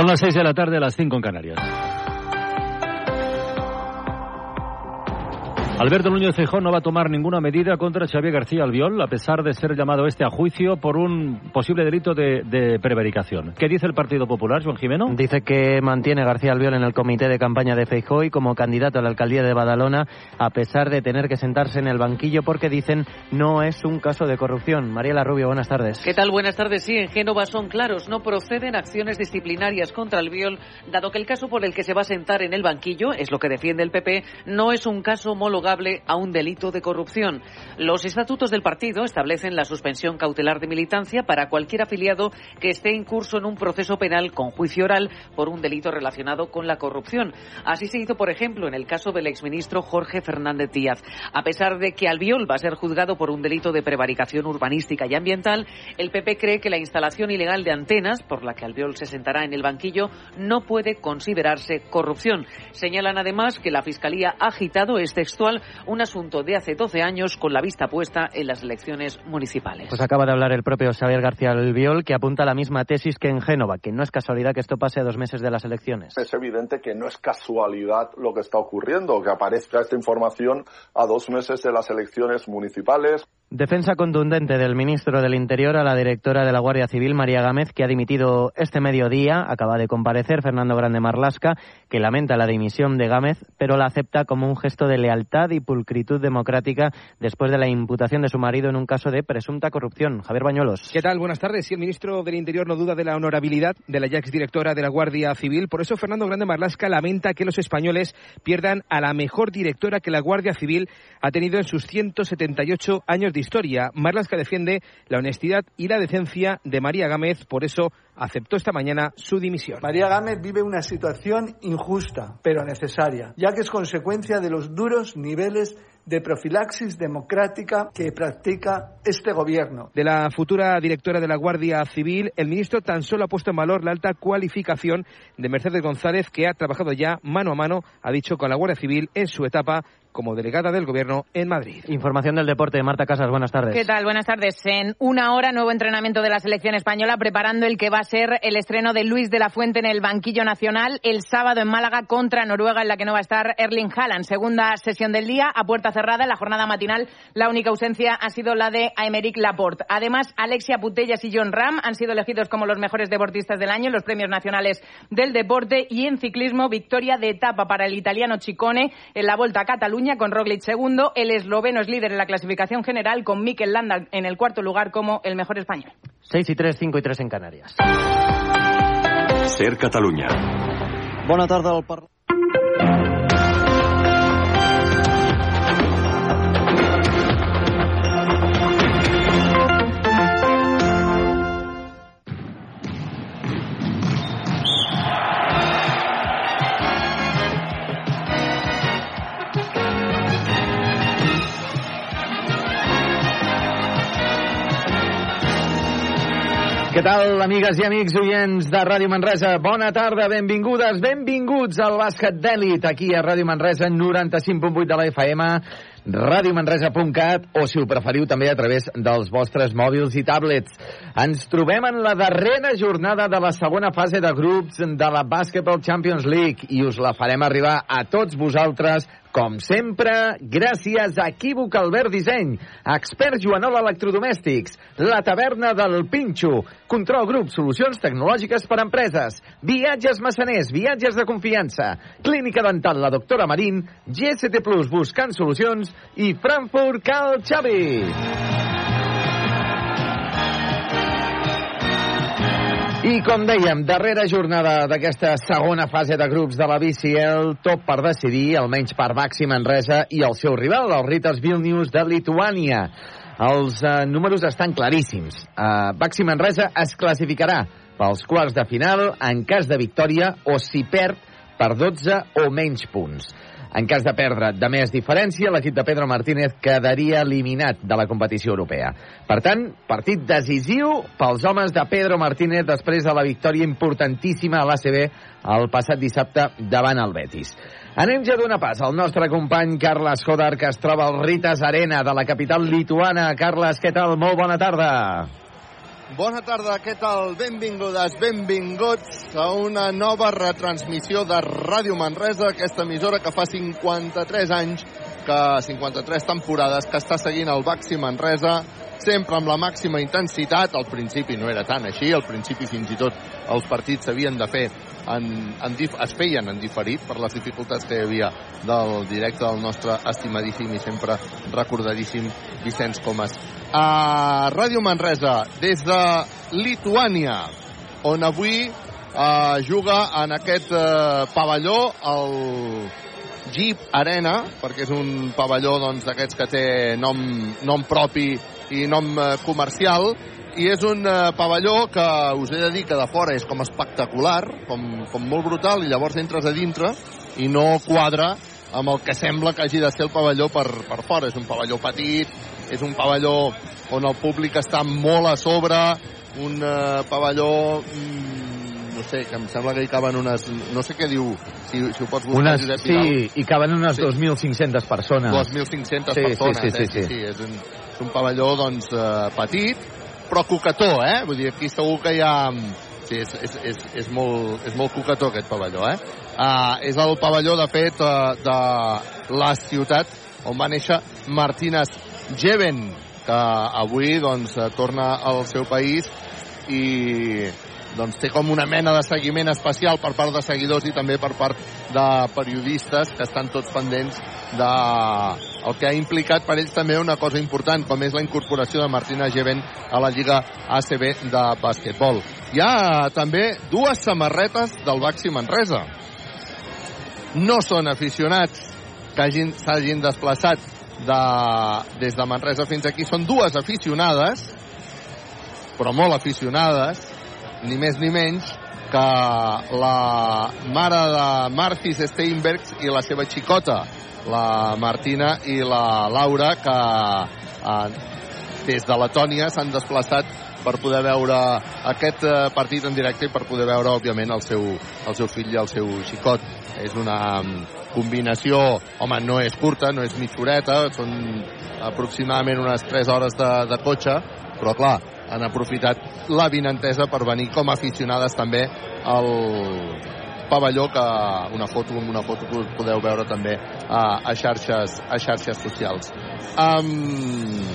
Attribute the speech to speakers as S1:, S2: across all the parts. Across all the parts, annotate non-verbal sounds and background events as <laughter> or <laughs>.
S1: Son las 6 de la tarde, a las 5 en Canarias. Alberto Núñez Feijóo no va a tomar ninguna medida contra Xavier García Albiol, a pesar de ser llamado este a juicio por un posible delito de, de, prevaricación. ¿Qué dice el Partido Popular, Juan Jimeno?
S2: Dice que mantiene García Albiol en el comité de campaña de Feijóo y como candidato a la alcaldía de Badalona, a pesar de tener que sentarse en el banquillo porque dicen no es un caso de corrupción. Mariela Rubio, buenas tardes.
S3: ¿Qué tal? Buenas tardes. Sí, en Génova son claros. No proceden acciones disciplinarias contra Albiol, dado que el caso por el que se va a sentar en el banquillo, es lo que defiende el PP, no es un caso homologable a un delito de corrupción. Los estatutos del partido establecen la suspensión cautelar de militancia para cualquier afiliado que esté en curso en un proceso penal con juicio oral por un delito relacionado con la corrupción. Así se hizo, por ejemplo, en el caso del exministro Jorge Fernández Díaz. A pesar de que Albiol va a ser juzgado por un delito de prevaricación urbanística y ambiental, el PP cree que la instalación ilegal de antenas, por la que Albiol se sentará en el banquillo, no puede considerarse corrupción. Señalan además que la Fiscalía ha agitado, es textual, un asunto de hace 12 años con la vista puesta en las elecciones municipales.
S2: Pues acaba de hablar el propio Xavier García Albiol, que apunta la misma tesis que en Génova, que no es casualidad que esto pase a dos meses de las elecciones.
S4: Es evidente que no es casualidad lo que está ocurriendo, que aparezca esta información a dos meses de las elecciones municipales.
S2: Defensa contundente del ministro del Interior a la directora de la Guardia Civil, María Gámez, que ha dimitido este mediodía. Acaba de comparecer Fernando Grande Marlasca, que lamenta la dimisión de Gámez, pero la acepta como un gesto de lealtad y pulcritud democrática después de la imputación de su marido en un caso de presunta corrupción. Javier Bañuelos.
S5: ¿Qué tal? Buenas tardes. Sí, el ministro del Interior no duda de la honorabilidad de la ya exdirectora de la Guardia Civil. Por eso, Fernando Grande Marlasca lamenta que los españoles pierdan a la mejor directora que la Guardia Civil ha tenido en sus 178 años de historia. Marlasca defiende la honestidad y la decencia de María Gámez, por eso aceptó esta mañana su dimisión.
S6: María Gámez vive una situación injusta, pero necesaria, ya que es consecuencia de los duros niveles de profilaxis democrática que practica este gobierno.
S5: De la futura directora de la Guardia Civil, el ministro tan solo ha puesto en valor la alta cualificación de Mercedes González, que ha trabajado ya mano a mano, ha dicho, con la Guardia Civil en su etapa como delegada del Gobierno en Madrid.
S2: Información del deporte. Marta Casas, buenas tardes.
S7: ¿Qué tal? Buenas tardes. En una hora, nuevo entrenamiento de la selección española, preparando el que va a ser el estreno de Luis de la Fuente en el banquillo nacional el sábado en Málaga contra Noruega, en la que no va a estar Erling Haaland. Segunda sesión del día, a puerta cerrada, en la jornada matinal. La única ausencia ha sido la de Aymeric Laporte. Además, Alexia Putellas y John Ram han sido elegidos como los mejores deportistas del año en los premios nacionales del deporte. Y en ciclismo, victoria de etapa para el italiano Chicone en la Volta a Cataluña con Roglic segundo. El esloveno es líder en la clasificación general con Mikel Landa en el cuarto lugar como el mejor español.
S2: 6 y 3, 5 y 3 en Canarias.
S8: Ser Catalunya.
S2: Bona tarda al Parlament.
S9: Què tal, amigues i amics oients de Ràdio Manresa? Bona tarda, benvingudes, benvinguts al bàsquet d'èlit, aquí a Ràdio Manresa, 95.8 de la FM, radiomanresa.cat, o si ho preferiu també a través dels vostres mòbils i tablets. Ens trobem en la darrera jornada de la segona fase de grups de la Basketball Champions League i us la farem arribar a tots vosaltres com sempre, gràcies a Equívoc Albert Disseny, Expert Joanol Electrodomèstics, La Taverna del Pinxo, Control Grup, solucions tecnològiques per a empreses, Viatges Massaners, viatges de confiança, Clínica Dental La Doctora Marín, GST Plus, buscant solucions, i Frankfurt Cal Xavi. I com dèiem, darrera jornada d'aquesta segona fase de grups de la BCL, tot per decidir, almenys per Baxi Manresa i el seu rival, el Ritas Vilnius de Lituània. Els eh, números estan claríssims. Eh, Baxi Manresa es classificarà pels quarts de final en cas de victòria o si perd per 12 o menys punts. En cas de perdre de més diferència, l'equip de Pedro Martínez quedaria eliminat de la competició europea. Per tant, partit decisiu pels homes de Pedro Martínez després de la victòria importantíssima a l'ACB el passat dissabte davant el Betis. Anem ja d'una pas al nostre company Carles Jodar, que es troba al Ritas Arena de la capital lituana. Carles, què tal? Molt bona tarda.
S10: Bona tarda, què tal? Benvingudes, benvinguts a una nova retransmissió de Ràdio Manresa, aquesta emissora que fa 53 anys, que 53 temporades, que està seguint el Baxi Manresa, sempre amb la màxima intensitat. Al principi no era tan així, al principi fins i tot els partits s'havien de fer en, en dif, es feien en diferit per les dificultats que hi havia del directe del nostre estimadíssim i sempre recordadíssim Vicenç Comas. A Ràdio Manresa, des de Lituània, on avui eh, juga en aquest eh, pavelló el Jeep Arena, perquè és un pavelló doncs, d'aquests que té nom, nom propi i nom eh, comercial, i és un eh, pavelló que us he de dir que de fora és com espectacular, com, com molt brutal, i llavors entres a dintre i no quadra amb el que sembla que hagi de ser el pavelló per, per fora. És un pavelló petit, és un pavelló on el públic està molt a sobre, un eh, pavelló mm, no sé, que em sembla que hi caben unes... No sé què diu, si, si ho pots buscar,
S9: Unes,
S10: Josep
S9: sí,
S10: Vidal.
S9: hi caben unes
S10: Sí.
S9: 2.500 persones.
S10: 2.500
S9: Sí, sí,
S10: persones,
S9: sí, sí,
S10: eh?
S9: sí.
S10: sí, és, un, és un pavelló, doncs, eh, petit, però coquetó, eh? Vull dir, aquí segur que hi ha... Sí, és, és, és, és, molt, és molt coquetó aquest pavelló, eh? Uh, és el pavelló, de fet, uh, de la ciutat on va néixer Martínez Jeven, que avui, doncs, eh, torna al seu país i doncs té com una mena de seguiment especial per part de seguidors i també per part de periodistes que estan tots pendents de el que ha implicat per ells també una cosa important, com és la incorporació de Martina Geven a la Lliga ACB de bàsquetbol. Hi ha també dues samarretes del Baxi Manresa. No són aficionats que hagin- s'hagin desplaçat de, des de Manresa fins aquí. Són dues aficionades, però molt aficionades, ni més ni menys que la mare de Marcis Steinbergs i la seva xicota, la Martina i la Laura, que eh, des de Letònia s'han desplaçat per poder veure aquest eh, partit en directe i per poder veure, òbviament, el seu, el seu fill i el seu xicot. És una mm, combinació, home, no és curta, no és mitja horeta, són aproximadament unes 3 hores de, de cotxe, però clar, han aprofitat la vinentesa per venir com a aficionades també al pavelló que una foto una foto que podeu veure també a, a xarxes a xarxes socials. Um,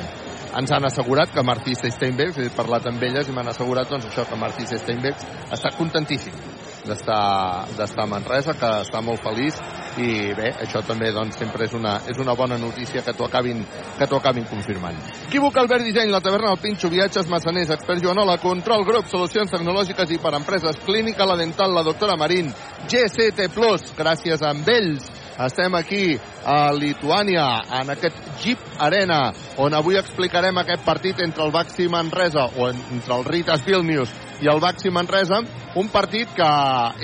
S10: ens han assegurat que Martí Steinberg, he parlat amb elles i m'han assegurat doncs, això que Martí Steinberg està contentíssim d'estar a Manresa, que està molt feliç. I bé, això també doncs, sempre és una, és una bona notícia que t'ho acabin, que t'ho acabin confirmant. Equívoc Albert Disseny, la taverna del Pinxo, viatges, massaners, expert Joanola, control grup, solucions tecnològiques i per empreses, clínica, la dental, la doctora Marín, GCT gràcies a ells estem aquí a Lituània, en aquest Jeep Arena, on avui explicarem aquest partit entre el Baxi Manresa, o entre el Ritas Vilnius i el Baxi Manresa, un partit que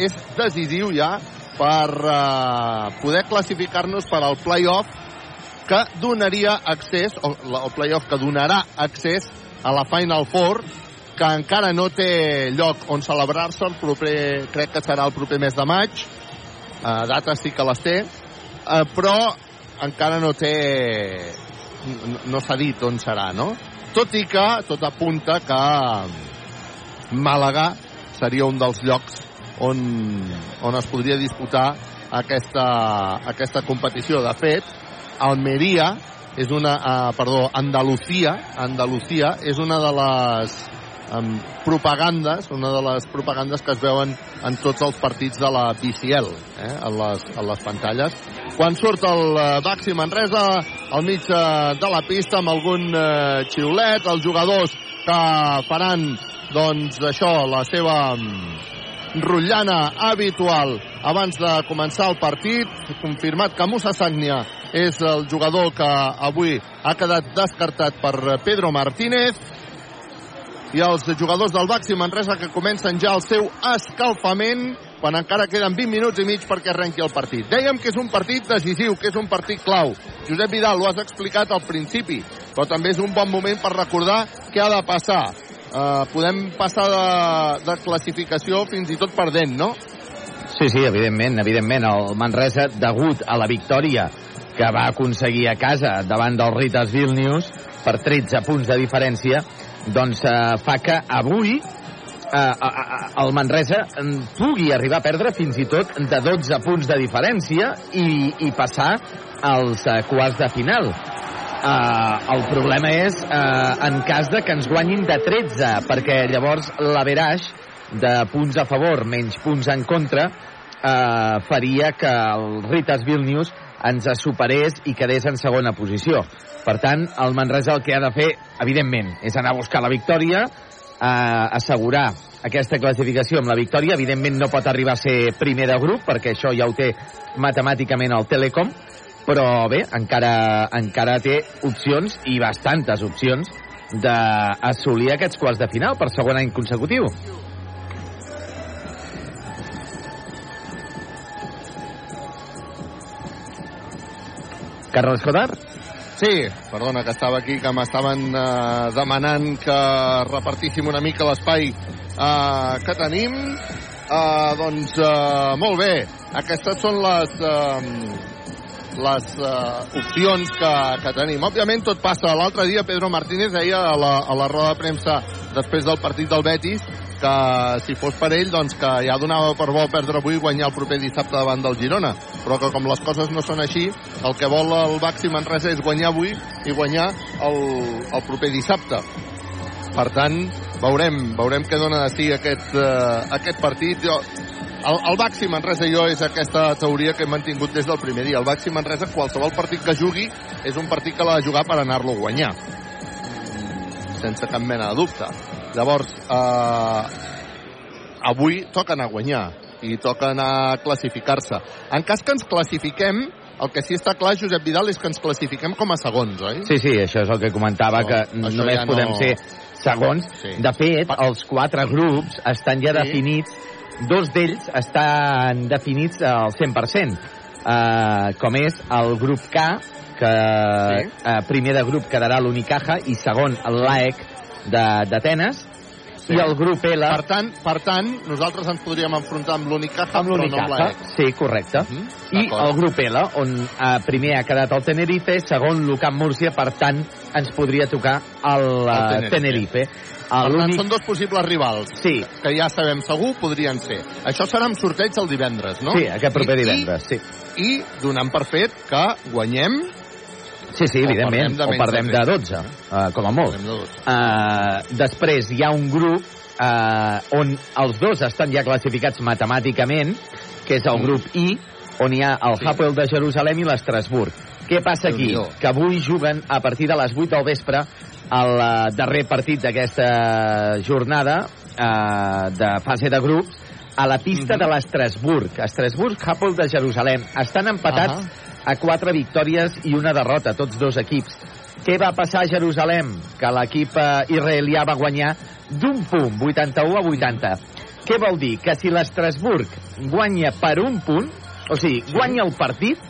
S10: és decisiu ja per eh, poder classificar-nos per al play-off que donaria accés, o el play-off que donarà accés a la Final Four, que encara no té lloc on celebrar-se, el proper, crec que serà el proper mes de maig, eh, dates sí que les té, eh, però encara no té no, no s'ha dit on serà, no? Tot i que tot apunta que Màlaga seria un dels llocs on, on es podria disputar aquesta, aquesta competició. De fet, Almeria és una, uh, perdó, Andalucía, Andalucía és una de les um, propagandes, una de les propagandes que es veuen en tots els partits de la BCL, eh, a, les, a les pantalles. Quan surt el uh, Baxi Manresa al mig uh, de la pista amb algun uh, xiulet, els jugadors que faran doncs això, la seva mm, rotllana habitual abans de començar el partit. Confirmat que Musa Sagnia és el jugador que avui ha quedat descartat per Pedro Martínez i els jugadors del Baxi Manresa que comencen ja el seu escalfament quan encara queden 20 minuts i mig perquè arrenqui el partit. Dèiem que és un partit decisiu, que és un partit clau. Josep Vidal, ho has explicat al principi, però també és un bon moment per recordar què ha de passar. Uh, podem passar de, de classificació fins i tot perdent, no?
S9: Sí, sí, evidentment, evidentment. El Manresa, degut a la victòria que va aconseguir a casa davant del Ritas Vilnius per 13 punts de diferència, doncs eh, fa que avui eh, eh, el Manresa pugui arribar a perdre fins i tot de 12 punts de diferència i, i passar als eh, quarts de final. Uh, el problema és uh, en cas de que ens guanyin de 13, perquè llavors l'averaix de punts a favor menys punts en contra uh, faria que el Ritas Vilnius ens superés i quedés en segona posició. Per tant, el Manresa el que ha de fer, evidentment, és anar a buscar la victòria, uh, assegurar aquesta classificació amb la victòria. Evidentment no pot arribar a ser primer de grup, perquè això ja ho té matemàticament el Telecom, però bé, encara, encara té opcions i bastantes opcions d'assolir aquests quarts de final per segon any consecutiu. Carles Codar?
S10: Sí, perdona, que estava aquí, que m'estaven eh, demanant que repartíssim una mica l'espai eh, que tenim. Eh, doncs, eh, molt bé, aquestes són les, eh, les eh, opcions que, que tenim. Òbviament tot passa. L'altre dia Pedro Martínez deia a la, a la roda de premsa després del partit del Betis que si fos per ell, doncs que ja donava per bo perdre avui i guanyar el proper dissabte davant del Girona. Però que com les coses no són així, el que vol el Baxi Manresa és guanyar avui i guanyar el, el proper dissabte. Per tant, veurem, veurem què dona de si aquest, uh, aquest partit. Jo, el, el Baxi Manresa i jo és aquesta teoria que hem mantingut des del primer dia. El Baxi Manresa, qualsevol partit que jugui, és un partit que l'ha de jugar per anar-lo a guanyar. Sense cap mena de dubte. Llavors, eh, avui toca anar a guanyar i toca anar a classificar-se. En cas que ens classifiquem, el que sí està clar, Josep Vidal, és que ens classifiquem com a segons, oi?
S9: Sí, sí, això és el que comentava, no, que només ja podem no... ser segons. Sí. De fet, els quatre grups estan ja sí. definits, dos d'ells estan definits al 100%, uh, com és el grup K, que sí. uh, primer de grup quedarà l'Unicaja i segon l'AEC d'Atenes sí. i el grup L...
S10: Per tant, per tant, nosaltres ens podríem enfrontar amb l'Unicaja,
S9: amb però no amb l'AEC. Sí, correcte. Uh mhm. -huh. I el grup L, on eh, primer ha quedat el Tenerife, segon l'UCAM Múrcia, per tant, ens podria tocar el, el eh, Tenerife. Tenerife.
S10: Per tant, són dos possibles rivals.
S9: Sí.
S10: Que ja sabem segur podrien ser. Això serà amb sorteig el divendres, no?
S9: Sí, aquest proper I, divendres, sí.
S10: I donant per fet que guanyem
S9: Sí, sí, evidentment. O perdem de 12, uh, com a molt. Uh, després hi ha un grup uh, on els dos estan ja classificats matemàticament, que és el mm. grup I, on hi ha el sí. Hapoel de Jerusalem i l'Estrasburg. Què passa aquí? Que avui juguen a partir de les 8 del vespre el darrer partit d'aquesta jornada eh, de fase de grups a la pista mm -hmm. de l'Estrasburg. Estrasburg, Hapoel de Jerusalem. Estan empatats uh -huh a quatre victòries i una derrota, tots dos equips. Què va passar a Jerusalem? Que l'equip eh, israelià va guanyar d'un punt, 81 a 80. Què vol dir? Que si l'Estrasburg guanya per un punt, o sigui, guanya el partit,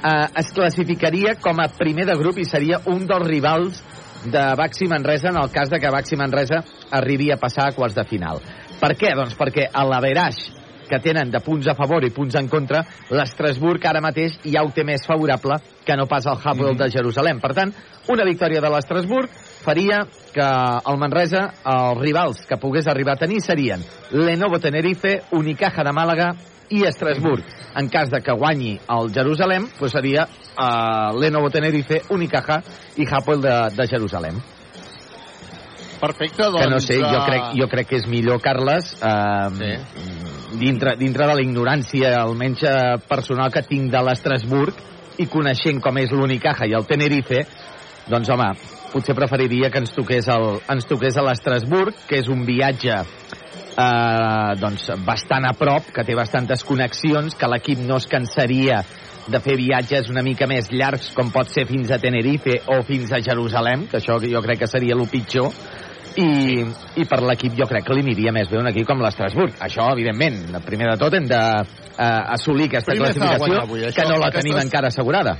S9: eh, es classificaria com a primer de grup i seria un dels rivals de Baxi Manresa en el cas de que Baxi Manresa arribi a passar a quarts de final. Per què? Doncs perquè a l'Averaix que tenen de punts a favor i punts en contra, l'Estrasburg ara mateix ja ho té més favorable que no pas el Hapoel mm -hmm. de Jerusalem. Per tant, una victòria de l'Estrasburg faria que el Manresa, els rivals que pogués arribar a tenir serien Lenovo Tenerife, Unicaja de Màlaga i Estrasburg. En cas de que guanyi el Jerusalem, pues seria uh, Lenovo Tenerife, Unicaja i Hapoel de, de Jerusalem.
S10: Perfecte, doncs...
S9: Que no sé, jo crec, jo crec que és millor, Carles, eh, sí. dintre, dintre de la ignorància, almenys eh, personal que tinc de l'Estrasburg, i coneixent com és l'Unicaja i el Tenerife, doncs home, potser preferiria que ens toqués, el, ens toqués a l'Estrasburg, que és un viatge eh, doncs bastant a prop, que té bastantes connexions, que l'equip no es cansaria de fer viatges una mica més llargs, com pot ser fins a Tenerife o fins a Jerusalem, que això jo crec que seria el pitjor, i, i per l'equip jo crec que li aniria més bé un equip com l'Estrasburg. Això, evidentment, primer de tot hem d'assolir eh, aquesta Primer classificació avui, això, que no la tenim aquestes... encara assegurada.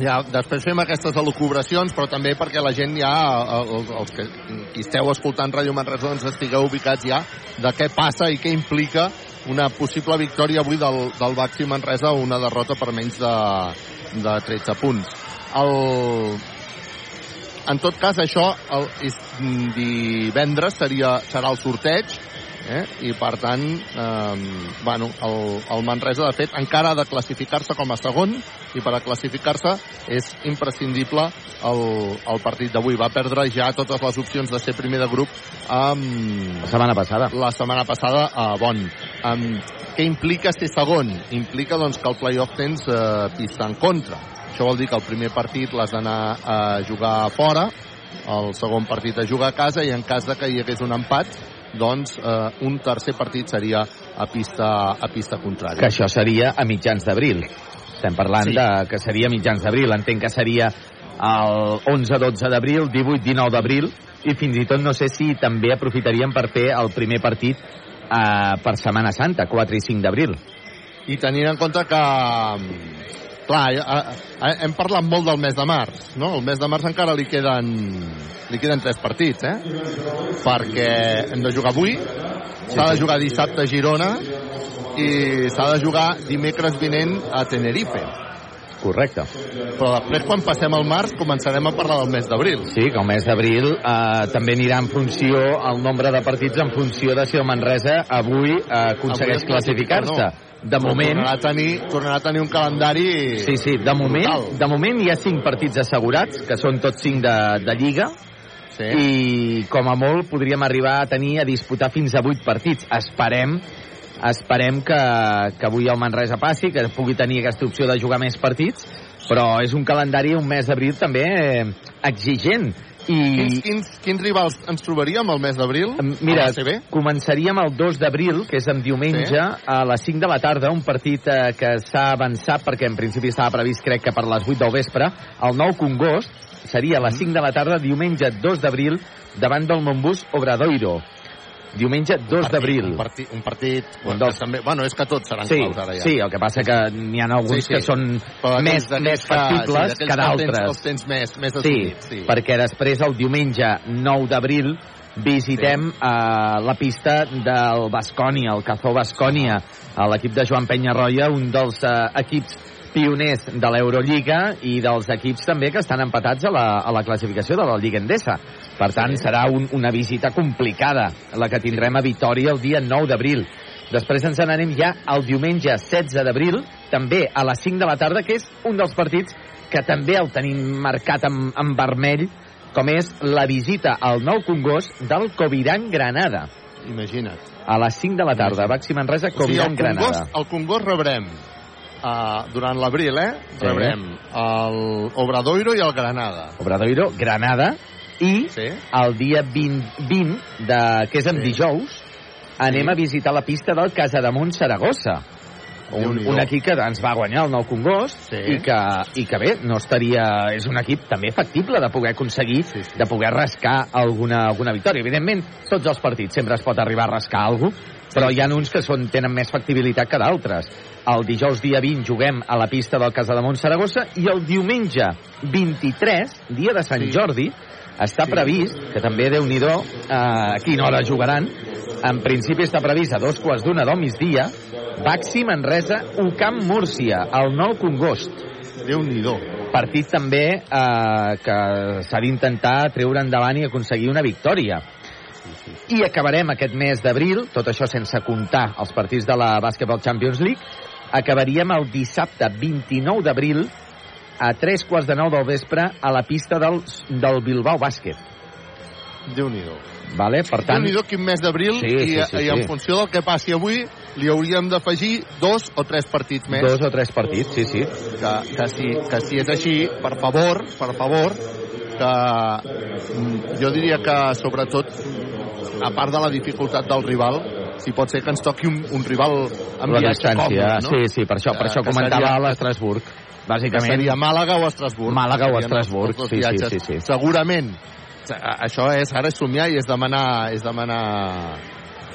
S10: Ja, després fem aquestes elucubracions, però també perquè la gent ja, els, els que qui esteu escoltant Ràdio Manresa, doncs estigueu ubicats ja de què passa i què implica una possible victòria avui del, del Baxi Manresa o una derrota per menys de, de 13 punts. El, en tot cas, això el, és, mm, divendres seria, serà el sorteig, eh? i per tant, eh, bueno, el, el Manresa, de fet, encara ha de classificar-se com a segon, i per a classificar-se és imprescindible el, el partit d'avui. Va perdre ja totes les opcions de ser primer de grup amb...
S9: La setmana passada.
S10: La setmana passada a Bon. Um, què implica ser segon? Implica doncs, que el playoff tens eh, pista en contra. Això vol dir que el primer partit l'has d'anar a jugar fora, el segon partit a jugar a casa i en cas de que hi hagués un empat doncs eh, un tercer partit seria a pista, a pista contrària.
S9: Que això seria a mitjans d'abril. Estem parlant sí. de que seria mitjans d'abril. Entenc que seria el 11-12 d'abril, 18-19 d'abril, i fins i tot no sé si també aprofitaríem per fer el primer partit eh, per Setmana Santa, 4 i 5 d'abril.
S10: I tenint en compte que clar, eh, eh, hem parlat molt del mes de març, no? El mes de març encara li queden, li queden tres partits, eh? Perquè hem de jugar avui, s'ha de jugar dissabte a Girona i s'ha de jugar dimecres vinent a Tenerife.
S9: Correcte.
S10: Però després, quan passem al març, començarem a parlar del mes d'abril.
S9: Sí, que el mes d'abril eh, també anirà en funció, el nombre de partits en funció de si el Manresa avui eh, aconsegueix classificar-se.
S10: No.
S9: De moment...
S10: Tornarà a, tenir, tornarà a tenir un calendari...
S9: Sí, sí, de moment,
S10: brutal.
S9: de moment hi ha cinc partits assegurats, que són tots cinc de, de Lliga,
S10: Sí.
S9: i com a molt podríem arribar a tenir a disputar fins a vuit partits. Esperem esperem que, que avui el Manresa passi, que pugui tenir aquesta opció de jugar més partits, però és un calendari, un mes d'abril també eh, exigent. I,
S10: Quins, quins, quins rivals ens trobaríem el mes d'abril?
S9: Mira, començaríem el 2 d'abril, que és en diumenge,
S10: Sí.
S9: a les 5 de la tarda, un partit eh, que s'ha avançat, perquè en principi estava previst, crec que per les 8 del vespre, el nou Congost, seria a les 5 de la tarda, diumenge 2 d'abril, davant del Montbus Obradoiro. Diumenge 2 d'abril.
S10: Un partit, un partit
S9: Un dels-
S10: també, bueno, és que tots seran
S9: Sí,
S10: claus ara ja.
S9: sí, el que passa que n'hi ha alguns
S10: Sí, sí.
S9: que són
S10: Però
S9: més, més factibles
S10: sí,
S9: que d'altres.
S10: els tens més, més
S9: sí,
S10: assumits, sí.
S9: perquè després el diumenge 9 d'abril visitem sí. uh, la pista del Bascònia, el Cazó Bascònia, l'equip de Joan Penyarroia, un dels uh, equips pioners de l'Eurolliga i dels equips també que estan empatats a la, a la classificació de la Lliga Endesa. Per tant, serà un, una visita complicada la que tindrem a Vitoria el dia 9 d'abril. Després ens n'anem ja el diumenge 16 d'abril, també a les 5 de la tarda, que és un dels partits que també el tenim marcat en, en vermell, com és la visita al nou Congost del Coviran Granada.
S10: Imagina't.
S9: A les 5 de la tarda, Baxi Manresa,
S10: O sigui,
S9: Coviran Granada.
S10: Congost, el Congost rebrem uh, durant l'abril, eh?
S9: Sí.
S10: Rebrem el Obradoiro i el Granada.
S9: Obradoiro, Granada, i
S10: Sí.
S9: el dia 20, 20 de, que és en
S10: Sí.
S9: dijous, anem
S10: Sí.
S9: a visitar la pista del Casademont Saragossa. Un, un equip que ens va guanyar el nou Congost
S10: Sí.
S9: i, que, i que bé, no estaria... És un equip també factible de poder aconseguir,
S10: Sí, sí.
S9: de poder rascar alguna, alguna victòria. Evidentment, tots els partits sempre es pot arribar a rascar alguna però hi ha uns que són, tenen més factibilitat que d'altres. El dijous dia 20 juguem a la pista del Casademont Saragossa i el diumenge 23, dia de Sant
S10: Sí.
S9: Jordi, està
S10: Sí.
S9: previst, que també déu nhi eh, a quina hora jugaran, en principi està previst a dos quarts d'una del migdia, Baxi Manresa, UCAM Múrcia, el nou Congost.
S10: Déu-n'hi-do.
S9: Partit també eh, que s'ha d'intentar treure endavant i aconseguir una victòria. I acabarem aquest mes d'abril, tot això sense comptar els partits de la Basketball Champions League, acabaríem el dissabte 29 d'abril a tres quarts de nou del vespre a la pista del, del Bilbao Bàsquet.
S10: Déu-n'hi-do.
S9: Vale? Per tant,
S10: Déu-n'hi-do quin mes d'abril
S9: Sí,
S10: i,
S9: sí, sí,
S10: i en
S9: sí.
S10: funció del que passi avui li hauríem d'afegir dos o tres partits més.
S9: dos o tres partits, sí, sí.
S10: que, que, si, que si és així, per favor, per favor, que mm, jo diria que sobretot a part de la dificultat del rival si pot ser que ens toqui un, un rival amb
S9: La
S10: viatge
S9: distància,
S10: còmode, no?
S9: sí, sí, per això, per
S10: Que-
S9: això
S10: que
S9: comentava
S10: seria-
S9: l'Estrasburg.
S10: que
S9: Bàsicament,
S10: seria Màlaga o Estrasburg.
S9: Màlaga o
S10: els-
S9: Estrasburg,
S10: els
S9: sí, sí,
S10: viatges.
S9: sí, sí.
S10: Segurament, això és, ara és somiar i és demanar, és demanar,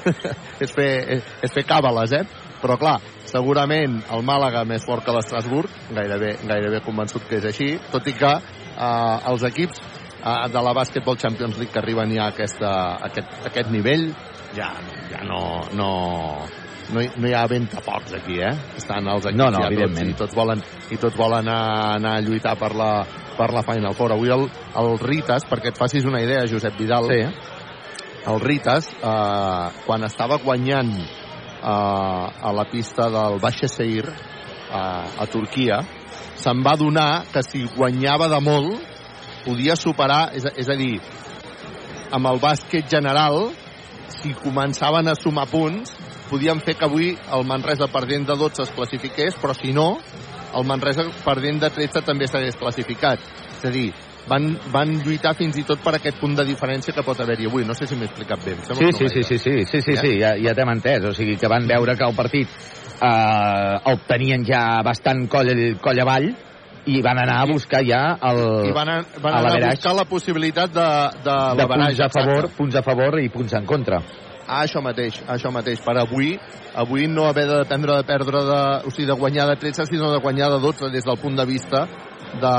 S10: <laughs> és fer, és, és fer càbales, eh? Però clar, segurament el Màlaga més fort que l'Estrasburg, gairebé, gairebé convençut que és així, tot i que eh, els equips eh, de la Basketball Champions League que arriben ja a, aquesta, a, aquest, a aquest nivell ja, ja no, no, no hi, no hi ha ventapocs aquí, eh? Estan els equips
S9: No, no,
S10: ja tots, i tots volen, i tots volen anar, anar a lluitar per la, per la Final Four. Avui el, el Ritas, perquè et facis una idea, Josep Vidal,
S9: Sí.
S10: el Ritas, eh, quan estava guanyant eh, a la pista del Baixa Seir eh, a Turquia, se'n va donar que si guanyava de molt podia superar, és, a- és a dir, amb el bàsquet general, si començaven a sumar punts, podien fer que avui el Manresa perdent de 12 es classifiqués, però si no, el Manresa perdent de 13 també s'hagués classificat. És a dir, van, van lluitar fins i tot per aquest punt de diferència que pot haver-hi avui. No sé si m'he explicat bé.
S9: Sí, sí, sí, sí, sí, sí, sí, sí, ja, ja t'hem entès. O sigui, que van veure que el partit eh, el tenien ja bastant coll, coll avall i van anar a buscar ja el,
S10: I van, a, van
S9: a
S10: anar a buscar la possibilitat de, de,
S9: de punts a favor,
S10: exacte.
S9: punts a favor i punts en contra.
S10: Ah, això mateix, això mateix. Per avui, avui no haver de dependre de perdre de, o sigui, de guanyar de 13, sinó de guanyar de 12 des del punt de vista de...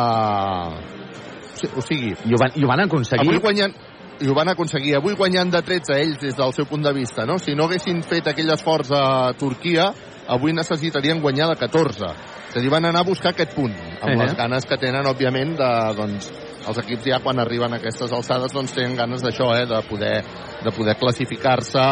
S10: O sigui,
S9: I ho van, i ho van aconseguir.
S10: avui guanyant, i ho van aconseguir. Avui guanyant de 13 ells des del seu punt de vista, no? Si no haguessin fet aquell esforç a Turquia, avui necessitarien guanyar de 14. És a dir, van anar a buscar aquest punt, amb
S9: Eh.
S10: les ganes que tenen, òbviament, de, doncs, els equips ja quan arriben a aquestes alçades doncs tenen ganes d'això, eh, de poder, de poder classificar-se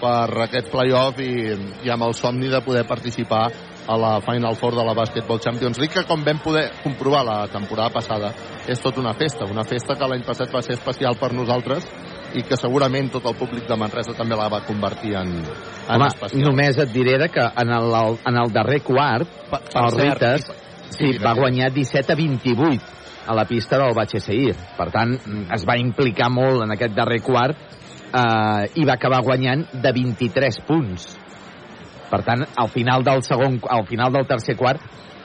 S10: per aquest playoff i, i amb el somni de poder participar a la Final Four de la Basketball Champions League, que com vam poder comprovar la temporada passada, és tot una festa, una festa que l'any passat va ser especial per nosaltres i que segurament tot el públic de Manresa també la va convertir en, en
S9: Home,
S10: especial.
S9: només et diré que en el, en el darrer quart,
S10: Per- per
S9: el
S10: cert, i-
S9: sí, va guanyar 17 a 28 a la pista del Batxeseir. Per tant, es va implicar molt en aquest darrer quart eh, i va acabar guanyant de 23 punts. Per tant, al final del segon, al final del tercer quart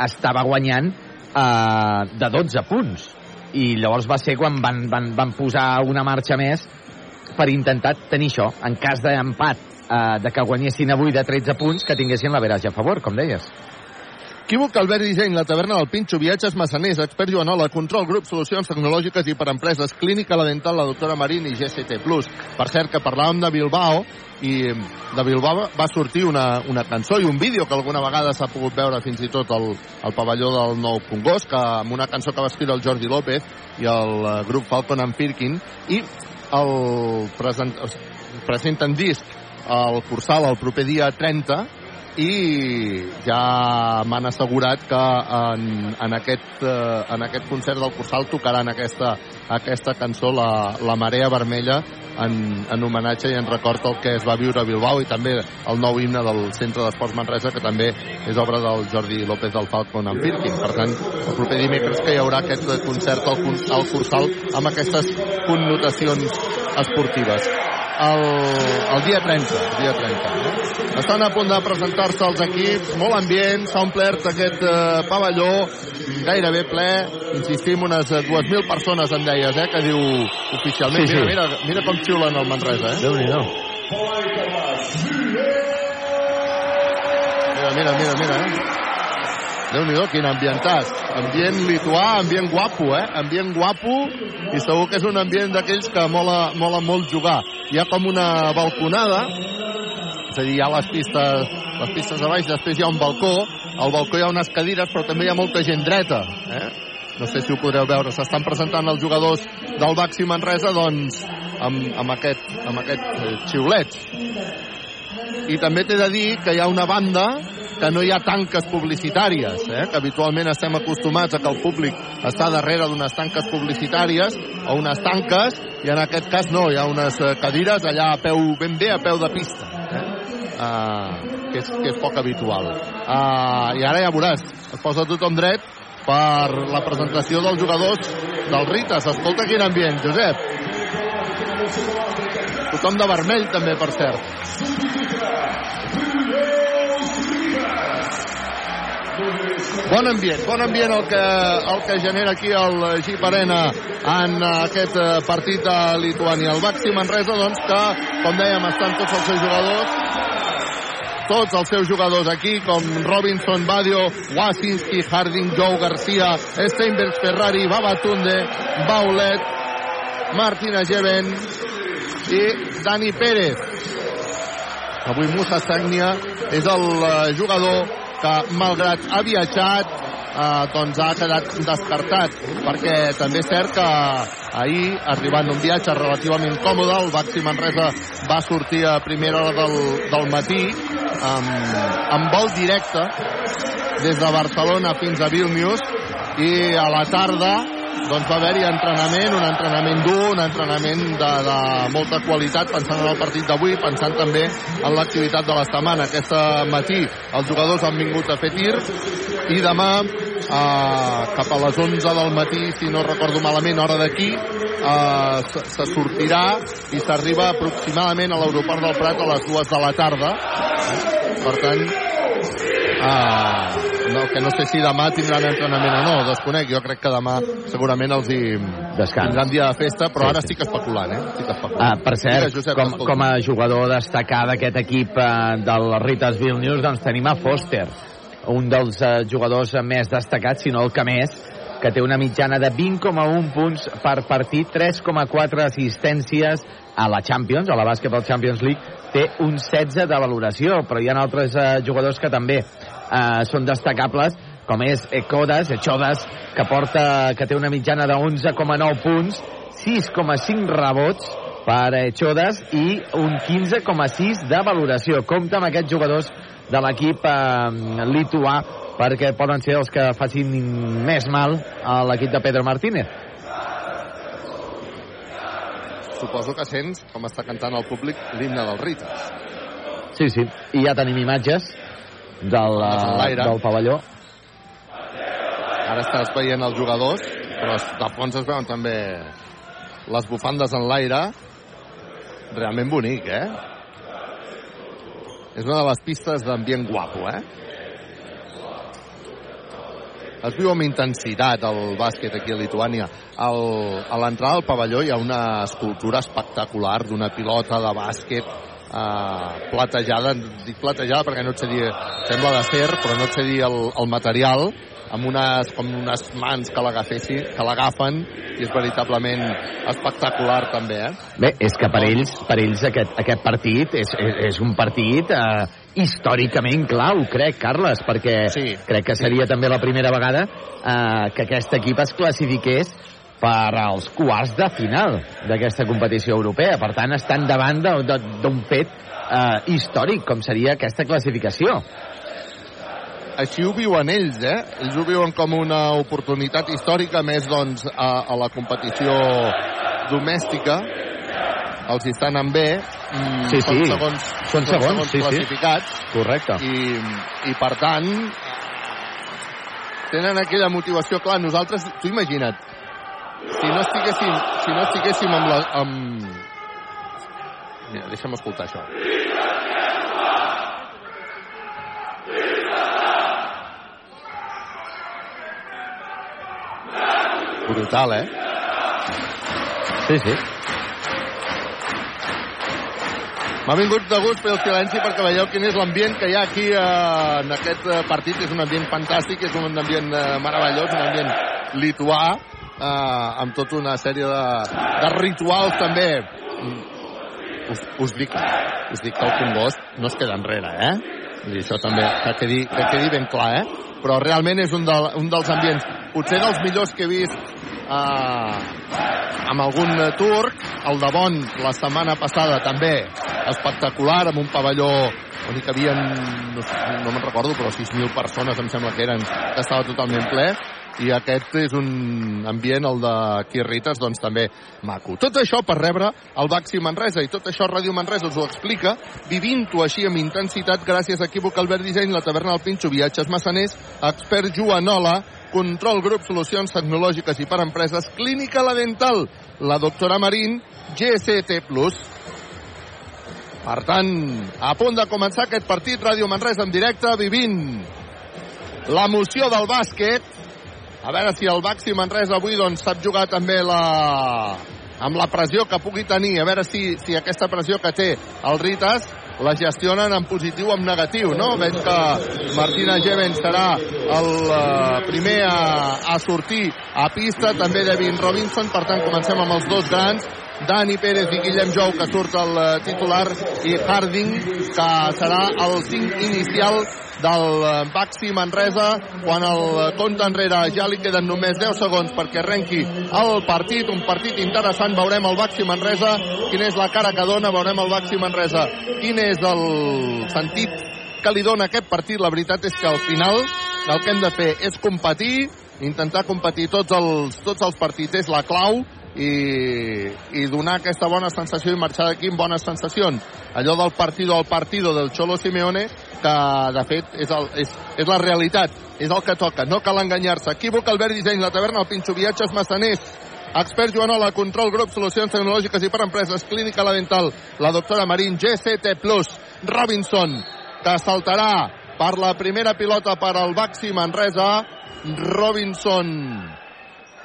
S9: estava guanyant eh, de 12 punts. I llavors va ser quan van, van, van posar una marxa més per intentar tenir això, en cas d'empat, eh, de que guanyessin avui de 13 punts, que tinguessin l'averatge a favor, com deies.
S10: Equívoc, Albert Disseny, la taverna del Pinxo, viatges massaners, expert Joanola, control grup, solucions tecnològiques i per empreses, clínica la dental, la doctora Marín i GCT+. Per cert, que parlàvem de Bilbao, i de Bilbao va sortir una, una cançó i un vídeo que alguna vegada s'ha pogut veure fins i tot al, al pavelló del Nou Congost, que amb una cançó que va escriure el Jordi López i el eh, grup Falcon and Firkin, i el present, presenten disc al Cursal el proper dia 30 i ja m'han assegurat que en, en, aquest, eh, en aquest concert del Cursal tocaran aquesta, aquesta cançó, la, la Marea Vermella, en, en homenatge i en record al que es va viure a Bilbao i també el nou himne del Centre d'Esports Manresa, que també és obra del Jordi López del Falcon en Firkin. Per tant, el proper dimecres que hi haurà aquest concert al, al Cursal amb aquestes connotacions esportives. El, el dia 30, el dia 30. No? Estan a punt de presentar-se els equips, molt ambient, s'ha omplert aquest eh, pavelló, gairebé ple, insistim, unes eh, 2.000 persones en deies, eh, que diu oficialment.
S9: Sí, sí.
S10: Mira, mira, mira com xiulen el Manresa, eh?
S9: Déu-n'hi-do.
S10: Mira, mira, mira, mira, eh? Déu-n'hi-do, quin ambientàs. Ambient lituà, ambient guapo, eh? Ambient guapo i segur que és un ambient d'aquells que mola, mola molt jugar. Hi ha com una balconada, és a dir, hi ha les pistes, les pistes a baix, després hi ha un balcó, al balcó hi ha unes cadires, però també hi ha molta gent dreta, eh? No sé si ho podreu veure, s'estan presentant els jugadors del Baxi Manresa, doncs, amb, amb aquest, amb aquest eh, xiulet. I també t'he de dir que hi ha una banda que no hi ha tanques publicitàries, eh? que habitualment estem acostumats a que el públic està darrere d'unes tanques publicitàries o unes tanques, i en aquest cas no, hi ha unes eh, cadires allà a peu, ben bé a peu de pista, eh? uh, que, és, que és poc habitual. Uh, I ara ja veuràs, es posa tothom dret per la presentació dels jugadors del Ritas. Escolta quin ambient, Josep. Tothom de vermell també, per cert. Bon ambient, bon ambient el que, el que genera aquí el Jeep Arena en aquest eh, partit de Lituània. El Baxi Manresa, doncs, que, com dèiem, estan tots els seus jugadors tots els seus jugadors aquí, com Robinson, Badio, Wasinski, Harding, Joe Garcia, Steinbergs, Ferrari, Babatunde, Baulet, Martina Jeven i Dani Pérez. Avui Musa Sagnia és el eh, jugador que, malgrat ha viatjat, eh, doncs ha quedat descartat, perquè també és cert que ahir, arribant un viatge relativament còmode, el Baxi Manresa va sortir a primera hora del, del matí amb, amb vol directe des de Barcelona fins a Vilnius i a la tarda doncs va haver-hi entrenament, un entrenament dur, un entrenament de, de molta qualitat, pensant en el partit d'avui, pensant també en l'activitat de la setmana. Aquesta matí els jugadors han vingut a fer tir i demà eh, cap a les 11 del matí, si no recordo malament, hora d'aquí, eh, se, se sortirà i s'arriba aproximadament a l'aeroport del Prat a les 2 de la tarda. Per tant, Uh, no, que no sé si demà tindran entrenament o no, desconec. Jo crec que demà segurament els hi
S9: Descans.
S10: tindran dia de festa, però
S9: Sí,
S10: ara
S9: sí.
S10: estic especulant, eh? Estic especulant.
S9: Ah, per cert,
S10: Digues, Josep,
S9: com, com a jugador destacar d'aquest equip eh, del Ritas Vilnius, doncs tenim a Foster, un dels eh, jugadors més destacats, si no el que més, que té una mitjana de 20,1 punts per partit, 3,4 assistències a la Champions, a la Basketball Champions League, té un 16 de valoració, però hi ha altres eh, jugadors que també eh, són destacables, com és Ecodas, Echodas, que, porta, que té una mitjana de 11,9 punts, 6,5 rebots per Echodas i un 15,6 de valoració. Compte amb aquests jugadors de l'equip eh, lituà perquè poden ser els que facin més mal a l'equip de Pedro Martínez.
S10: Suposo que sents com està cantant el públic l'himne del Ritas.
S9: Sí, sí. I ja tenim imatges del, eh, del pavelló.
S10: Ara estàs veient els jugadors, però de fons es veuen també les bufandes en l'aire. Realment bonic, eh? És una de les pistes d'ambient guapo, eh? Es viu amb intensitat el bàsquet aquí a Lituània. Al, a l'entrada del pavelló hi ha una escultura espectacular d'una pilota de bàsquet eh, platejada, dic platejada perquè no et sé dir, sembla de ser, però no et sé dir el, el material, amb unes, com unes mans que l'agafessin, que l'agafen, i és veritablement espectacular també, eh?
S9: Bé, és que per ells, per ells aquest, aquest partit és, és, és un partit eh, històricament clau, crec, Carles, perquè
S10: Sí.
S9: crec que seria també la primera vegada eh, que aquest equip es classifiqués per als quarts de final d'aquesta competició europea. Per tant, estan davant d'un fet eh, històric, com seria aquesta classificació.
S10: així ho viuen ells, eh? Ells ho viuen com una oportunitat històrica, més doncs a, a la competició domèstica. Els hi està anant bé. Mm,
S9: Sí,
S10: són
S9: sí.
S10: segons,
S9: Són segons, sí, sí.
S10: classificats.
S9: Correcte.
S10: I, I per tant, tenen aquella motivació. Clar, nosaltres, tu imagina't, si no estiguéssim, si no estiguéssim amb la... Amb... Mira, deixa'm escoltar això. Brutal, eh?
S9: Sí, sí.
S10: M'ha vingut de gust fer el silenci perquè veieu quin és l'ambient que hi ha aquí eh, en aquest eh, partit. És un ambient fantàstic, és un ambient eh, meravellós, un ambient lituà, eh, amb tota una sèrie de, de rituals també. Us, us, dic, us dic que el Congost no es queda enrere, eh? Dir, això també, que quedi, que quedi ben clar, eh? Però realment és un, de, un dels ambients, potser dels millors que he vist eh, amb algun turc, el de Bon la setmana passada també espectacular, amb un pavelló on hi cabien, no, no me'n recordo, però 6.000 persones em sembla que eren, que estava totalment ple, i aquest és un ambient, el de Quirrites, doncs també maco. Tot això per rebre el Baxi Manresa, i tot això Ràdio Manresa us ho explica, vivint-ho així amb intensitat gràcies a Equívoc Albert Disseny, la taverna del Pinxo, viatges massaners, expert Joanola, Control Grup Solucions Tecnològiques i per Empreses, Clínica La Dental, la doctora Marín, GST+. Per tant, a punt de començar aquest partit, Ràdio Manresa en directe, vivint l'emoció del bàsquet. A veure si el Baxi Manresa avui doncs, sap jugar també la... amb la pressió que pugui tenir. A veure si, si aquesta pressió que té el Ritas la gestionen en positiu o en negatiu, no? Veig que Martina Geven serà el uh, primer a, a sortir a pista, també Devin Robinson, per tant comencem amb els dos grans, Dani Pérez i Guillem Jou, que surt el eh, titular, i Harding, que serà el 5 inicial del eh, Baxi Manresa quan el compte enrere ja li queden només 10 segons perquè arrenqui el partit, un partit interessant. Veurem el Baxi Manresa quina és la cara que dona, veurem el Baxi Manresa. Quin és el sentit que li dona aquest partit, la veritat és que al final el que hem de fer és competir intentar competir tots els, tots els partits. És la clau i, i donar aquesta bona sensació i marxar d'aquí amb bones sensacions. Allò del partido al partido del Cholo Simeone, que de fet és, el, és, és la realitat, és el que toca, no cal enganyar-se. Equívoc, Albert Disseny, la taverna, el Pinxo Viatges, Massaners, Expert Joanola, Control Grup, Solucions Tecnològiques i per Empreses, Clínica La Dental, la doctora Marín, GCT+, Robinson, que saltarà per la primera pilota per al Baxi Manresa, Robinson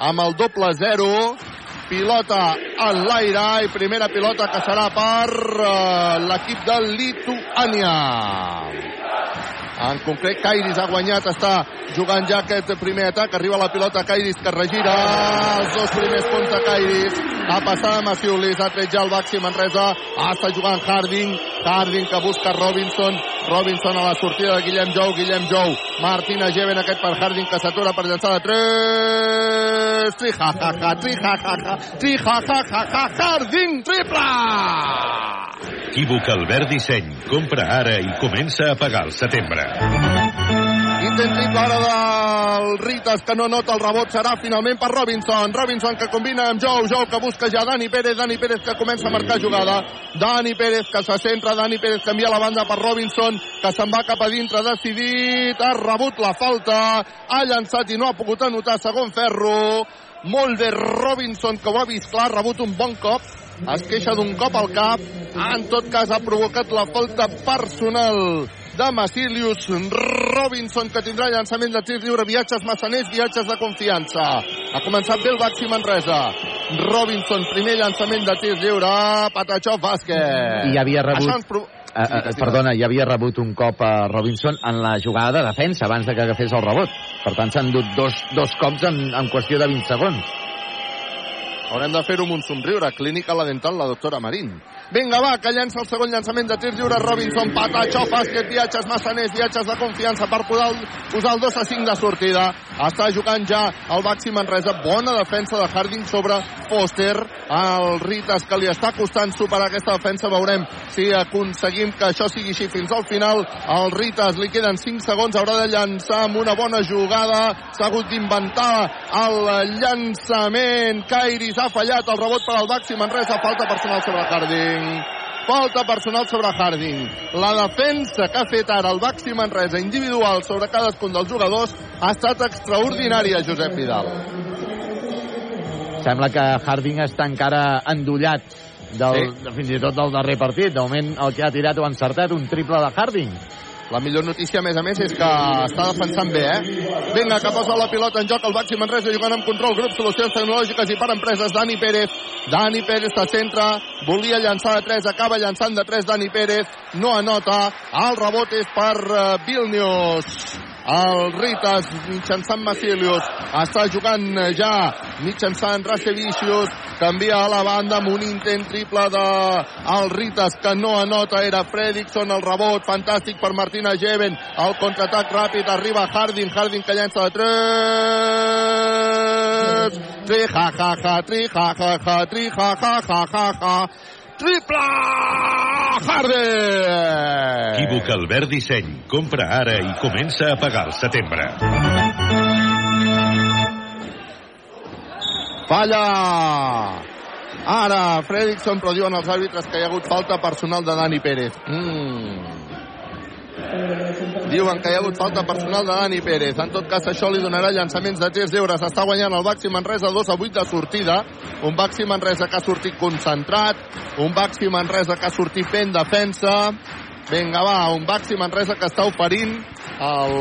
S10: amb el doble 0 pilota en l'aire i primera pilota que serà per uh, l'equip de Lituània en concret Kairis ha guanyat, està jugant ja aquest primer atac, arriba la pilota Kairis que regira, els dos primers punts de Kairis, a passar a Maciulis ha tret ja el Baxi Manresa està jugant Harding, Harding que busca Robinson, Robinson a la sortida de Guillem Jou, Guillem Jou. Martina Geven aquest per Harding que s'atura per llançar de 3 trijajaja, trijajaja trijajaja, Harding triple!
S11: Equívoc Albert Disseny. Compra ara i comença a pagar al setembre.
S10: Intent triple del Ritas que no nota el rebot serà finalment per Robinson. Robinson que combina amb Jou, Jou que busca ja Dani Pérez, Dani Pérez que comença a marcar jugada. Dani Pérez que se centra, Dani Pérez que envia la banda per Robinson que se'n va cap a dintre decidit, ha rebut la falta, ha llançat i no ha pogut anotar segon ferro. Molt de Robinson que ho ha vist clar, ha rebut un bon cop, es queixa d'un cop al cap, en tot cas ha provocat la falta personal de Masilius Robinson que tindrà llançament de tir lliure viatges massaners, viatges de confiança. Ha començat bé el Baxi Manresa. Robinson, primer llançament de tir lliure. Patachó Vázquez.
S9: I havia rebut
S10: Això ens pro...
S9: Uh, uh, perdona, ja havia rebut un cop a Robinson en la jugada de defensa abans de que agafés el rebot. Per tant, s'han dut dos, dos cops en, en qüestió de 20 segons.
S10: Haurem de fer-ho amb un somriure. Clínica La Dental, la doctora Marín. Vinga, va, que llença el segon llançament de tir lliure Robinson, Patachó, bàsquet, viatges massaners, viatges de confiança per el, posar el 2 a 5 de sortida. Està jugant ja el Baxi Manresa. Bona defensa de Harding sobre Foster. El Ritas que li està costant superar aquesta defensa. Veurem si aconseguim que això sigui així fins al final. El Ritas li queden 5 segons. Haurà de llançar amb una bona jugada. S'ha hagut d'inventar el llançament. Kairis ha fallat el rebot per al Baxi Manresa. Falta personal sobre Harding. Falta personal sobre Harding. La defensa que ha fet ara el Baxi Manresa individual sobre cadascun dels jugadors ha estat extraordinària, Josep Vidal.
S9: Sembla que Harding està encara endollat del,
S10: Sí.
S9: fins i tot del darrer partit. De moment el que ha tirat ho ha encertat, un triple de Harding.
S10: La millor notícia, a més a més, és que està defensant bé, eh? Vinga, que posa la pilota en joc el Baxi Manresa jugant amb control, grup, solucions tecnològiques i per empreses, Dani Pérez. Dani Pérez se centra, volia llançar de 3, acaba llançant de 3 Dani Pérez, no anota, el rebot és per uh, Vilnius. El Ritas mitjançant Masilius està jugant ja mitjançant Rasevicius canvia a la banda amb un intent triple de el Ritas que no anota era Fredrickson el rebot fantàstic per Martina Jeven el contraatac ràpid arriba Harding Harding que llença de 3 tri ha ha ha tri ha ha ha tri ha ha ha ha ha triple Harden
S11: Equívoc Albert Disseny. Compra ara i comença a pagar al setembre.
S10: Falla! Ara, Fredrickson, però diuen els àrbitres que hi ha hagut falta personal de Dani Pérez. Mm. Diuen que hi ha hagut falta personal de Dani Pérez. En tot cas, això li donarà llançaments de 3 d'eures. Està guanyant el Baxi Manresa 2 a 8 de sortida. Un Baxi Manresa que ha sortit concentrat. Un Baxi Manresa que ha sortit fent defensa. Vinga, va, un Baxi Manresa que està oferint el,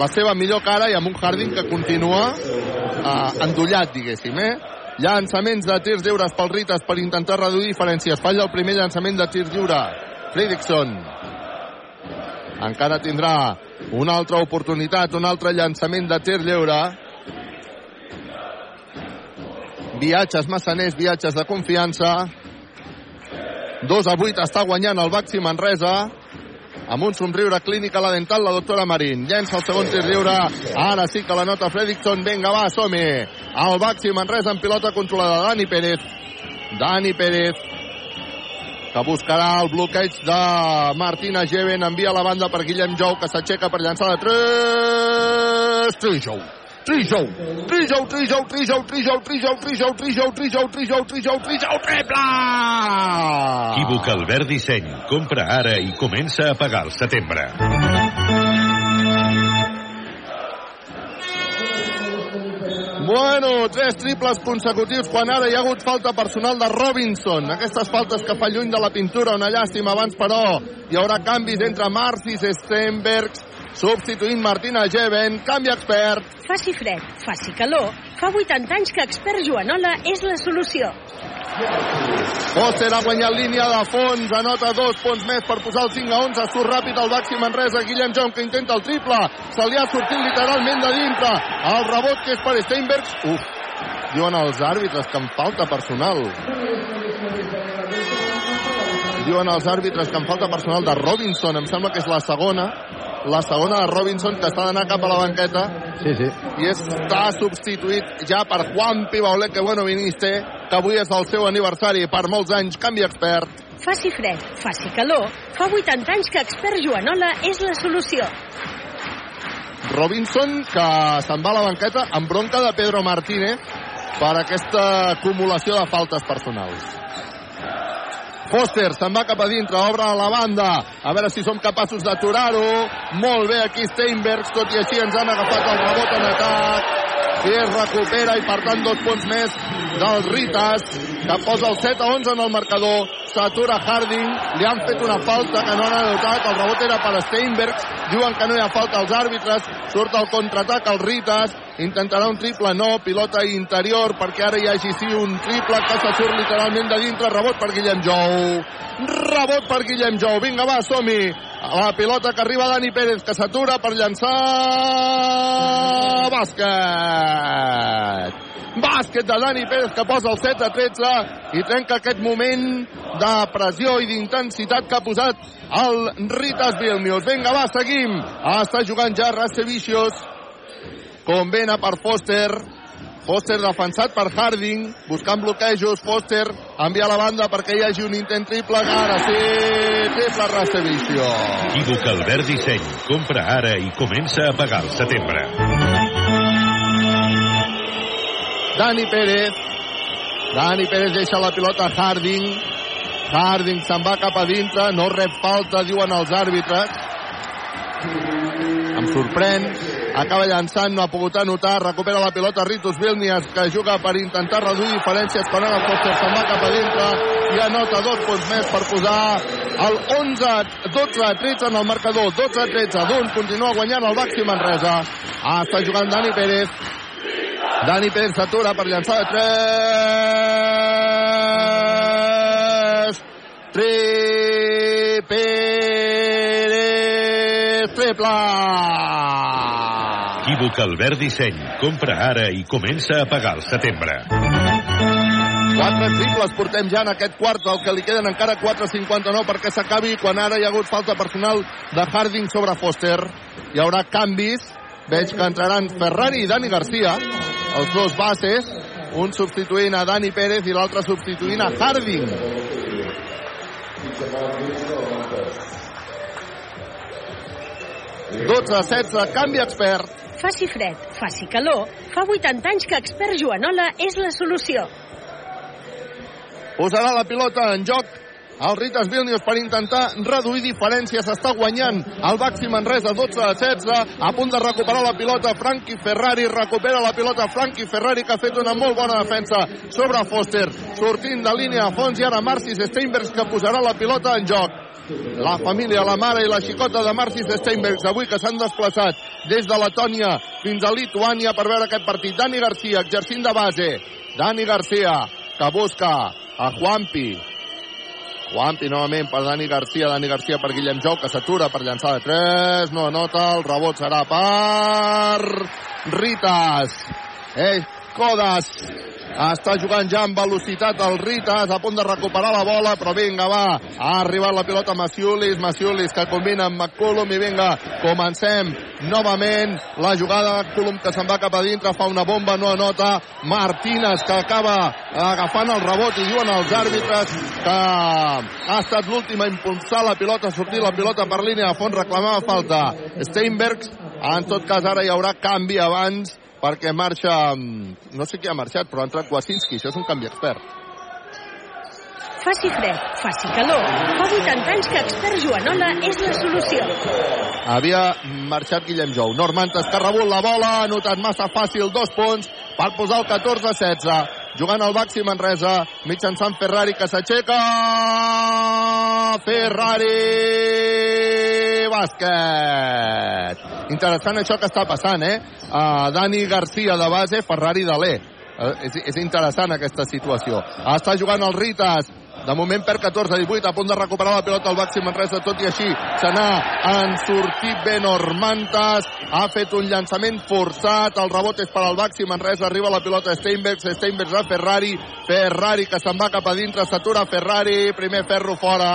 S10: la seva millor cara i amb un Harding que continua eh, endollat, diguéssim, eh? Llançaments de tirs lliures pel Ritas per intentar reduir diferències. Falla el primer llançament de tirs lliure. Fredrickson. Encara tindrà una altra oportunitat, un altre llançament de tir lliure. viatges massaners, viatges de confiança. 2 a 8 està guanyant el Baxi Manresa amb un somriure clínic a la dental la doctora Marín. Llença el segon tir lliure. Ara sí que la nota Fredrickson. Vinga, va, som-hi. El Baxi Manresa en pilota controlada. Dani Pérez. Dani Pérez que buscarà el bloqueig de Martina Geven, envia la banda per Guillem Jou, que s'aixeca per llançar de 3, Trijou, Trijou, Trijou, Trijou, Trijou, Trijou, Trijou, Trijou, Trijou, Trijou, Trijou, Trijou, Trijou, triple!
S11: Equívoc Albert Disseny. Compra ara i comença a pagar al setembre.
S10: Bueno, tres triples consecutius quan ara hi ha hagut falta personal de Robinson. Aquestes faltes que fa lluny de la pintura, una llàstima abans, però hi haurà canvis entre Marcis Stenbergs, substituint Martina Geven, canvi expert.
S12: Faci fred, faci calor, fa 80 anys que expert Joanola és la solució.
S10: Foster ha guanyat línia de fons, anota dos punts més per posar el 5 a 11, surt ràpid el Baxi Manresa, Guillem Jong que intenta el triple, se li ha sortit literalment de dintre, el rebot que és per Steinbergs, uf, diuen els àrbitres que en falta personal. Diuen els àrbitres que en falta personal de Robinson, em sembla que és la segona, la segona de Robinson que està d'anar cap a la banqueta.
S9: Sí, sí.
S10: i està substituït ja per Juan Pibaulet que bueno viniste que avui és el seu aniversari per molts anys, canvi expert.
S12: Faci fred, faci calor, fa 80 anys que expert Joanola és la solució.
S10: Robinson que se'n va a la banqueta amb bronca de Pedro Martínez per aquesta acumulació de faltes personals Foster se'n va cap a dintre, obre a la banda. A veure si som capaços d'aturar-ho. Molt bé aquí Steinbergs, tot i així ens han agafat el rebot en atac. I es recupera i per tant dos punts més dels Ritas, que posa el 7 a 11 en el marcador. S'atura Harding, li han fet una falta que no han anotat, el rebot era per Steinbergs, diuen que no hi ha falta als àrbitres, surt el contraatac als Ritas, intentarà un triple, no, pilota interior perquè ara hi hagi sí un triple que se surt literalment de dintre, rebot per Guillem Jou. Rebot per Guillem Jou. Vinga va, som-hi la pilota que arriba Dani Pérez que s'atura per llançar bàsquet. Bàsquet de Dani Pérez que posa el 7 a 13 i trenca aquest moment de pressió i d'intensitat que ha posat el Ritas Vilnius. Vinga va, seguim. Està jugant ja Rasevicius. Convena per Foster. Foster defensat per Harding, buscant bloquejos. Foster envia la banda perquè hi hagi un intent triple. Ara sí, triple Racevicio.
S11: Equívoc Albert Disseny. Compra ara i comença a pagar al setembre.
S10: Dani Pérez. Dani Pérez deixa la pilota a Harding. Harding se'n va cap a dintre, no rep falta, diuen els àrbitres. Em sorprèn, acaba llançant, no ha pogut anotar, recupera la pilota Ritus Vilnius, que juga per intentar reduir diferències, quan ara Foster se'n va cap a dintre i anota dos punts més per posar el 11, 12 a 13 en el marcador, 12 a 13, d'un continua guanyant el Baxi Manresa. Ah, està jugant Dani Pérez, Dani Pérez s'atura per llançar de 3. Tri Triple!
S11: Equívoc Albert Disseny. Compra ara i comença a pagar al setembre.
S10: Quatre triples portem ja en aquest quart, el que li queden encara 4.59 perquè s'acabi quan ara hi ha hagut falta personal de Harding sobre Foster. Hi haurà canvis, veig que entraran Ferrari i Dani Garcia, els dos bases, un substituint a Dani Pérez i l'altre substituint a Harding. Dotze a 16, canvi expert.
S12: Faci fred, faci calor, fa 80 anys que expert Joanola és la solució.
S10: Posarà la pilota en joc el Ritas Vilnius per intentar reduir diferències. Està guanyant el Baxi Manresa 12 a 16. A punt de recuperar la pilota Frankie Ferrari. Recupera la pilota Frankie Ferrari que ha fet una molt bona defensa sobre Foster. Sortint de línia a fons i ara Marcis Steinbergs que posarà la pilota en joc. La família, la mare i la xicota de Marcis Steinbergs avui que s'han desplaçat des de Letònia fins a Lituània per veure aquest partit. Dani Garcia exercint de base. Dani Garcia que busca a Juanpi. Juanpi novament per Dani Garcia. Dani Garcia per Guillem Jou que s'atura per llançar de 3. No anota. El rebot serà per Ritas. Eh, Codas està jugant ja amb velocitat el Ritas, a punt de recuperar la bola, però vinga, va, ha arribat la pilota Maciulis, Maciulis que combina amb McCullum i vinga, comencem novament la jugada, Colum que se'n va cap a dintre, fa una bomba, no anota, Martínez que acaba agafant el rebot i diuen els àrbitres que ha estat l'últim a impulsar la pilota, sortir la pilota per línia de fons, reclamava falta. Steinbergs, en tot cas ara hi haurà canvi abans perquè marxa, no sé qui ha marxat, però ha entrat Kwasinski, això és un canvi expert.
S12: Faci fred, faci calor. Fa 80 anys que expert Joanola és la solució.
S10: Havia marxat Guillem Jou. Normantes que ha rebut la bola, ha notat massa fàcil, dos punts, per posar el 14-16. Jugant al Baxi Manresa, mitjançant Ferrari que s'aixeca. Ferrari bàsquet. Interessant això que està passant, eh? Uh, Dani Garcia de base, Ferrari de l'E. Uh, és, és interessant aquesta situació. Està jugant el Ritas, de moment per 14-18, a punt de recuperar la pilota al Baxi Manresa, tot i així se n'ha ensortit ben Ormantas, ha fet un llançament forçat, el rebot és per al Baxi Manresa, arriba la pilota Steinbergs, Steinbergs a Ferrari, Ferrari que se'n va cap a dintre, s'atura Ferrari, primer ferro fora,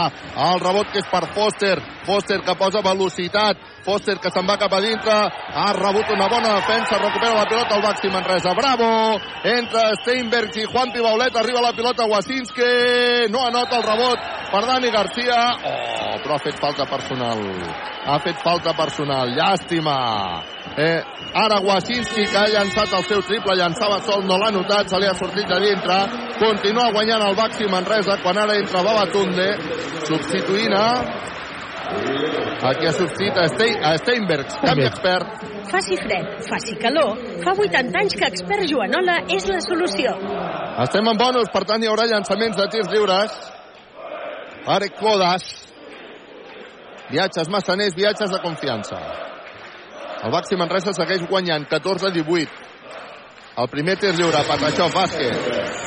S10: el rebot que és per Foster, Foster que posa velocitat, Foster que se'n va cap a dintre, ha rebut una bona defensa, recupera la pilota al Baxi Manresa, bravo, entre Steinbergs i Juan Pibaulet, arriba la pilota Wasinski, no anota el rebot per Dani Garcia, oh, però ha fet falta personal, ha fet falta personal, llàstima, eh, ara Wasinski que ha llançat el seu triple, llançava sol, no l'ha notat, se li ha sortit de dintre, continua guanyant el Baxi Manresa quan ara entra Babatunde, substituint a Aquí ha substituït a, Stein, a Steinbergs, canvi expert.
S12: Faci fred, faci calor. Fa 80 anys que expert Joanola és la solució.
S10: Estem en bonus, per tant hi haurà llançaments de tirs lliures. Arek Kodas. Viatges massaners, viatges de confiança. El Baxi Manresa segueix guanyant 14-18. El primer tir lliure, Patachó, bàsquet.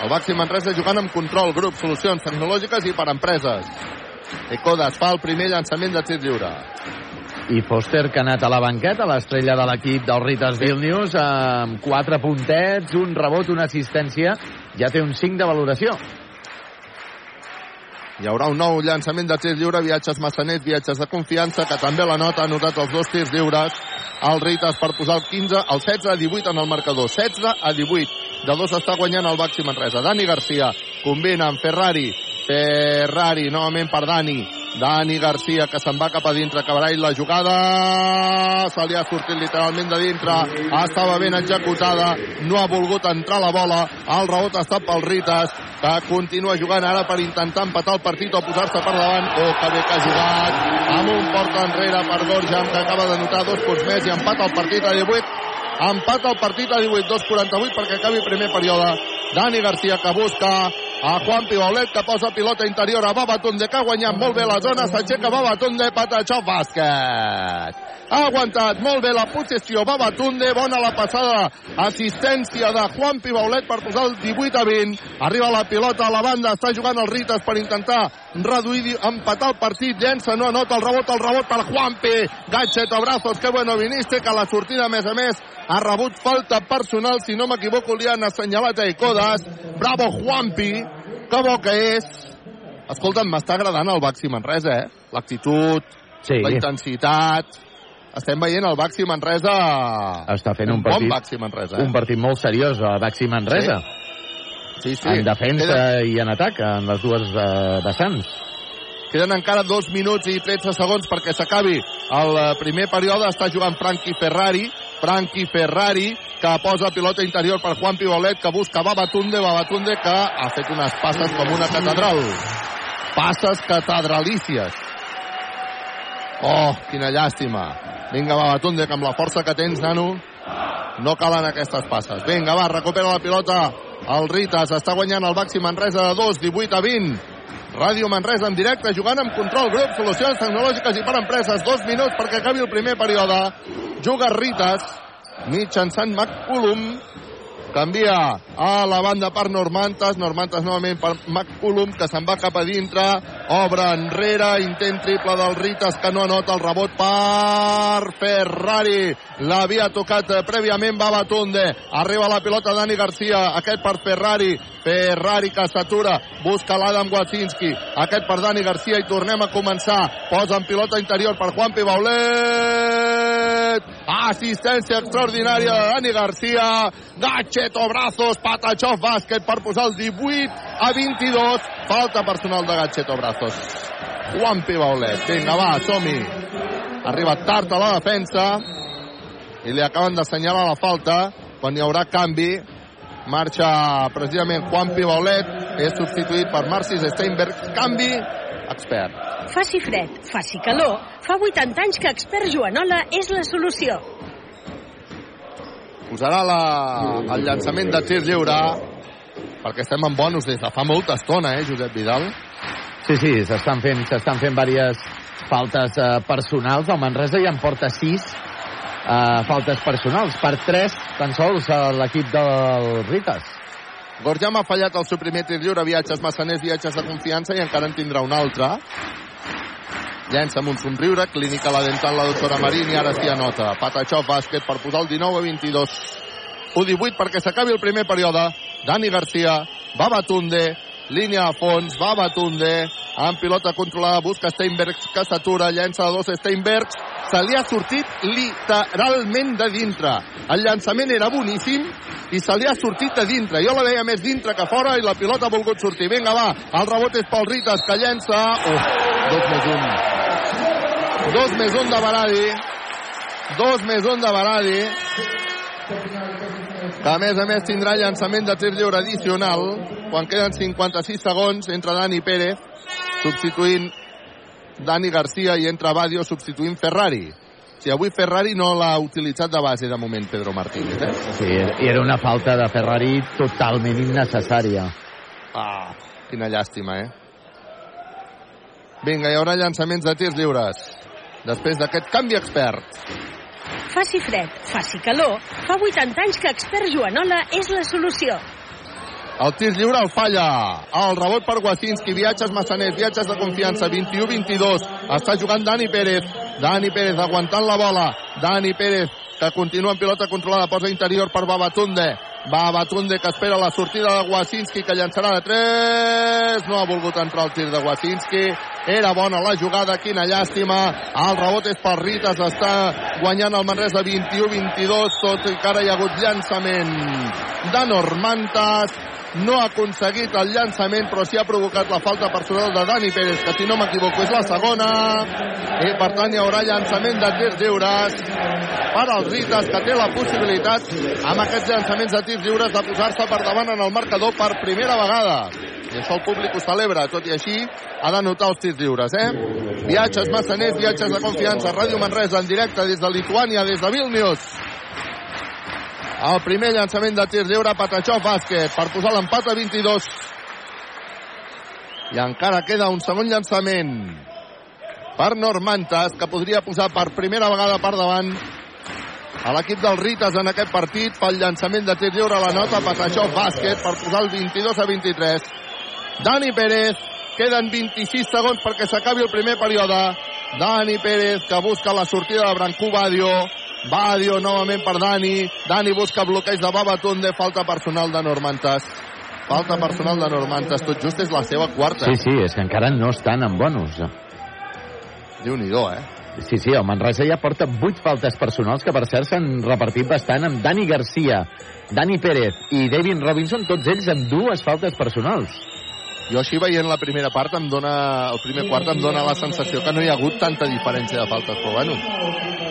S10: El Baxi Manresa jugant amb control, grup, solucions tecnològiques i per empreses. Ecodas fa el primer llançament de tir lliure.
S9: I Foster, que ha anat a la banqueta, l'estrella de l'equip del Ritas Vilnius, amb quatre puntets, un rebot, una assistència, ja té un 5 de valoració.
S10: Hi haurà un nou llançament de tir lliure, viatges massaners, viatges de confiança, que també la nota, ha notat els dos tirs lliures. El Ritas per posar el 15, el 16 a 18 en el marcador. 16 a 18. De dos està guanyant el Baxi Manresa. Dani Garcia combina amb Ferrari. Ferrari, novament per Dani. Dani Garcia, que se'n va cap a dintre, acabarà la jugada. Se li ha sortit literalment de dintre. Estava ben executada. No ha volgut entrar la bola. El rebot ha estat pel Ritas, que continua jugant ara per intentar empatar el partit o posar-se per davant. Oh, que bé que ha jugat. Amb un porta enrere per Gorjam, que acaba de notar dos punts més i empata el partit a 18. Empata el partit a 18, 2'48 perquè acabi primer període. Dani Garcia que busca a Juan Pibaulet que posa pilota interior a Babatunde que ha guanyat molt bé la zona, s'aixeca Babatunde, Patachó, bàsquet. Ha aguantat molt bé la possessió Babatunde, bona la passada, assistència de Juan Pibaulet per posar el 18 a 20. Arriba la pilota a la banda, està jugant el Ritas per intentar reduir, empatar el partit, llença, no anota el rebot, el rebot per Juanpi, Gatchet, abrazos, que bueno viniste, que la sortida, a més a més, ha rebut falta personal, si no m'equivoco, li han assenyalat a Icodas. Bravo, Juanpi, que bo que és. Escolta'm, m'està agradant el Baxi Manresa, eh? L'actitud,
S9: Sí.
S10: la intensitat... Estem veient el Baxi Manresa...
S9: Està fent un, partit,
S10: bon Baxi Manresa, eh?
S9: un partit molt seriós, el Baxi Manresa.
S10: Sí, sí.
S9: En defensa
S10: Queden,
S9: i en atac, en les dues eh, vessants.
S10: queden encara dos minuts i 13 segons perquè s'acabi el eh, primer període. Està jugant Frankie Ferrari. Frankie Ferrari, que posa pilota interior per Juan Pibolet, que busca Babatunde, Babatunde, que ha fet unes passes com una catedral. Passes catedralícies. Oh, quina llàstima. Vinga, Babatunde, que amb la força que tens, nano, no calen aquestes passes. Vinga, va, recupera la pilota. El Ritas està guanyant el Baxi Manresa de 2, 18 a 20. Ràdio Manresa en directe, jugant amb control grup, solucions tecnològiques i per empreses. Dos minuts perquè acabi el primer període. Juga Ritas, mitjançant McCullum. Canvia a la banda per Normantes, Normantes novament per McCullum, que se'n va cap a dintre, obre enrere, intent triple del Ritas, que no anota el rebot per Ferrari, l'havia tocat prèviament Babatunde, arriba la pilota Dani Garcia, aquest per Ferrari, Ferrari que s'atura, busca l'Adam Wacinski, aquest per Dani Garcia i tornem a començar, posa en pilota interior per Juanpi Baulet, assistència extraordinària de Dani Garcia, Gacheto Brazos, Patachov bàsquet per posar el 18 a 22, falta personal de Gacheto Brazos. Juanpi Baulet, vinga va, som-hi. Arriba tard a la defensa. I li acaben d'assenyalar la falta quan hi haurà canvi. Marxa precisament Juan Pibaulet és substituït per Marcis Steinberg. Canvi expert.
S12: Faci fred, faci calor, fa 80 anys que expert Joanola és la solució.
S10: Posarà la, el llançament de tir lliure perquè estem en bonus des de fa molta estona, eh, Josep Vidal?
S9: Sí, sí, s'estan fent, s'estan fent diverses faltes eh, personals. El Manresa ja en porta 6 eh, faltes personals. Per 3 tan sols a l'equip del Ritas.
S10: Gorjam ha fallat el seu primer tir lliure, viatges massaners, viatges de confiança i encara en tindrà un altre. Llença amb un somriure, clínica la dental la doctora Marín i ara s'hi anota. Patachov, bàsquet per posar el 19 a 22. 1-18 perquè s'acabi el primer període. Dani Garcia, va Batunde, línia a fons, va Batunde, amb pilota controlada, busca Steinbergs, que s'atura, llença dos Steinbergs, se li ha sortit literalment de dintre. El llançament era boníssim i se li ha sortit de dintre. Jo la veia més dintre que fora i la pilota ha volgut sortir. Vinga, va, el rebot és pel Ritas, que llença... Uf, dos més un. Dos més un de Baradi. Dos més un de Baradi. Que a més a més tindrà llançament de tir lliure addicional quan queden 56 segons entre Dani Pérez substituint Dani Garcia i entra Badio substituint Ferrari. Si avui Ferrari no l'ha utilitzat de base de moment Pedro Martínez, eh?
S9: Sí, i era una falta de Ferrari totalment innecessària.
S10: Ah, quina llàstima, eh? Vinga, hi haurà llançaments de tirs lliures. Després d'aquest canvi expert.
S12: Faci fred, faci calor, fa 80 anys que expert Joanola és la solució.
S10: El tir lliure el falla. El rebot per Wacinski, viatges massaners, viatges de confiança, 21-22. Està jugant Dani Pérez. Dani Pérez aguantant la bola. Dani Pérez que continua en pilota controlada, posa interior per Babatunde. Babatunde que espera la sortida de Wacinski que llançarà de 3. No ha volgut entrar el tir de Wacinski. Era bona la jugada, quina llàstima. El rebot és per Ritas, està guanyant el Manresa 21-22, tot i que ara hi ha hagut llançament. De Normantas no ha aconseguit el llançament però sí ha provocat la falta personal de Dani Pérez que si no m'equivoco és la segona. I per tant hi haurà llançament de tirs lliures per als Ritas que té la possibilitat amb aquests llançaments de tirs lliures de posar-se per davant en el marcador per primera vegada. I això el públic ho celebra, tot i així ha de notar els tirs lliures, eh? Viatges massaners, viatges de confiança, Ràdio Manresa en directe des de Lituània, des de Vilnius. El primer llançament de tir lliure, Patachov bàsquet, per posar l'empat a 22. I encara queda un segon llançament per Normantas, que podria posar per primera vegada per davant a l'equip del Ritas en aquest partit pel llançament de tir lliure a la nota Patachov bàsquet per posar el 22 a 23. Dani Pérez, queden 26 segons perquè s'acabi el primer període. Dani Pérez que busca la sortida de Brancú Badio. Badio novament per Dani. Dani busca bloqueig de Babatunde. Falta personal de Normantas. Falta personal de Normantas. Tot just és la seva quarta.
S9: Sí, sí, és que encara no estan en bonus.
S10: Déu-n'hi-do, eh?
S9: Sí, sí, el Manresa ja porta 8 faltes personals que per cert s'han repartit bastant amb Dani Garcia, Dani Pérez i David Robinson, tots ells amb dues faltes personals.
S10: Jo així veient la primera part em dona, el primer quart em dona la sensació que no hi ha hagut tanta diferència de faltes, però bueno.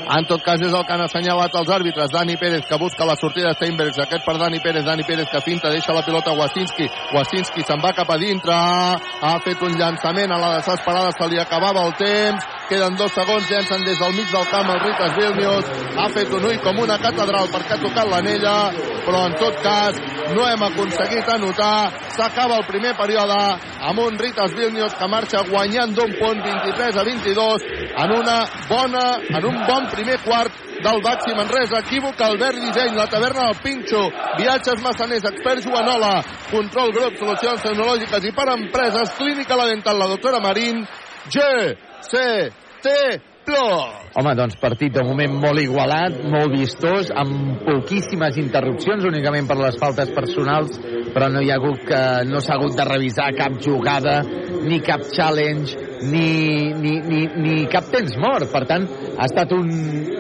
S10: En tot cas és el que han assenyalat els àrbitres. Dani Pérez que busca la sortida de Steinbergs. Aquest per Dani Pérez. Dani Pérez que finta, deixa la pilota Wasinski. Wasinski se'n va cap a dintre. Ha fet un llançament a la desesperada. Se li acabava el temps. Queden dos segons. Llencen des del mig del camp el Ritas Vilnius. Ha fet un ull com una catedral perquè ha tocat l'anella. Però en tot cas no hem aconseguit anotar. S'acaba el primer període amb un Ritas Vilnius que marxa guanyant d'un punt 23 a 22 en una bona, en un bon primer quart del Baxi Manresa. Equívoc, Albert Disseny, la taverna del Pinxo, viatges massaners, expert Joanola, control grup, solucions tecnològiques i per empreses, clínica la dental, la doctora Marín, G, C, T, Plus.
S9: Home, doncs partit de moment molt igualat, molt vistós, amb poquíssimes interrupcions, únicament per les faltes personals, però no hi ha hagut que no s'ha hagut de revisar cap jugada, ni cap challenge, ni, ni, ni, ni cap temps mort. Per tant, ha estat un,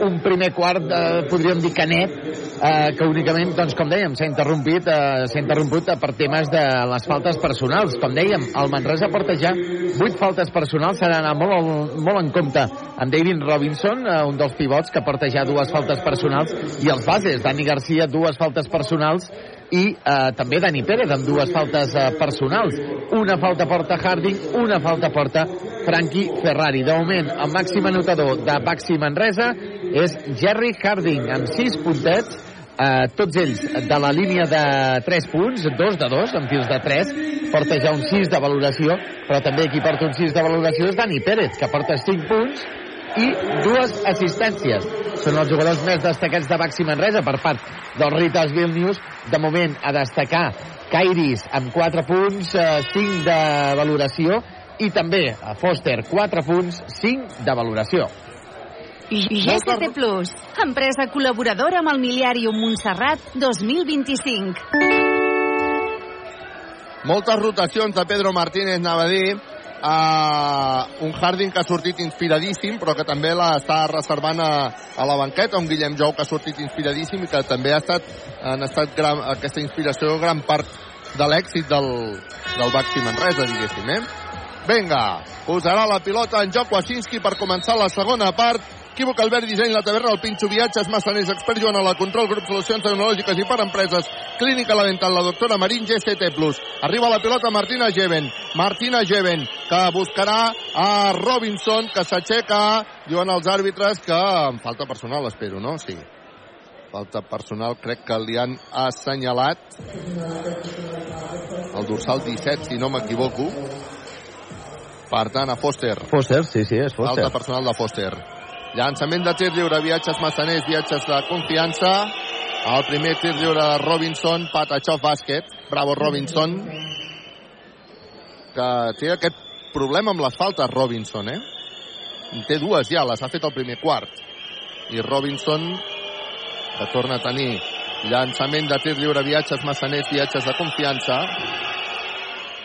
S9: un primer quart, eh, podríem dir, canet, eh, que únicament, doncs, com dèiem, s'ha interrompit, eh, s'ha interromput per temes de les faltes personals. Com dèiem, el Manresa porta ja 8 faltes personals, s'ha d'anar molt, molt en compte amb David Robinson, eh, un dels pivots que porta ja dues faltes personals, i els bases, Dani Garcia, dues faltes personals, i eh, també Dani Pérez amb dues faltes eh, personals. Una falta porta Harding, una falta porta Frankie Ferrari. De moment, el màxim anotador de Baxi Manresa és Jerry Harding amb 6 puntets, eh, tots ells de la línia de 3 punts, 2 de 2, amb tirs de 3, porta ja un 6 de valoració, però també qui porta un 6 de valoració és Dani Pérez, que porta 5 punts i dues assistències. Són els jugadors més destacats de Baxi Manresa per part dels Ritas Vilnius. De moment, a destacar Kairis amb 4 punts, 5 de valoració, i també a Foster 4 punts, 5 de valoració.
S13: GST Plus, empresa col·laboradora amb el Miliàrium Montserrat 2025.
S10: Moltes rotacions de Pedro Martínez, anava a dir. Uh, un Harding que ha sortit inspiradíssim, però que també l'està reservant a, a la banqueta, un Guillem Jou que ha sortit inspiradíssim i que també ha estat, han estat gran, aquesta inspiració gran part de l'èxit del, del Baxi Manresa, diguéssim, eh? Vinga, posarà la pilota en joc Wasinski per començar la segona part. Equívoc Albert Disseny, la taverna, el Pinxo Viatges, Massaners, Expert Joan a la Control, Grup Solucions Tecnològiques i per Empreses, Clínica La Dental, la doctora Marín, GCT+. Arriba la pilota Martina Geven. Martina Geven, que buscarà a Robinson, que s'aixeca, diuen els àrbitres que amb falta personal, espero, no? Sí. Falta personal, crec que li han assenyalat el dorsal 17, si no m'equivoco. Per tant, a Foster.
S9: Foster, sí, sí, és Foster.
S10: Falta personal de Foster. Llançament de tir lliure, viatges massaners, viatges de confiança. El primer tir lliure de Robinson, Patachov bàsquet. Bravo Robinson. Que té aquest problema amb les faltes, Robinson, eh? En té dues ja, les ha fet el primer quart. I Robinson, que torna a tenir llançament de tir lliure, viatges massaners, viatges de confiança.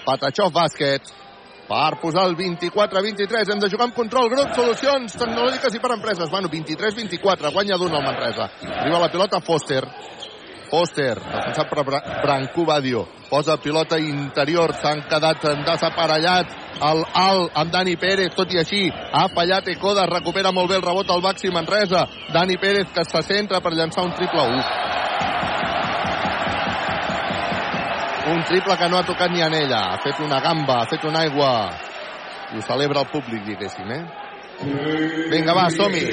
S10: Patachov bàsquet per posar el 24-23. Hem de jugar amb control, grup, solucions tecnològiques i per empreses. Bueno, 23-24, guanya d'un el Manresa. Arriba la pilota Foster. Foster, defensat per Branco Badio. Posa pilota interior, s'han quedat desaparellat el alt amb Dani Pérez, tot i així ha fallat Ecoda, recupera molt bé el rebot al Baxi Manresa. Dani Pérez que se centra per llançar un triple 1. Un triple que no ha tocat ni en ella. Ha fet una gamba, ha fet una aigua. I ho celebra el públic, diguéssim, eh? Vinga, va, som-hi.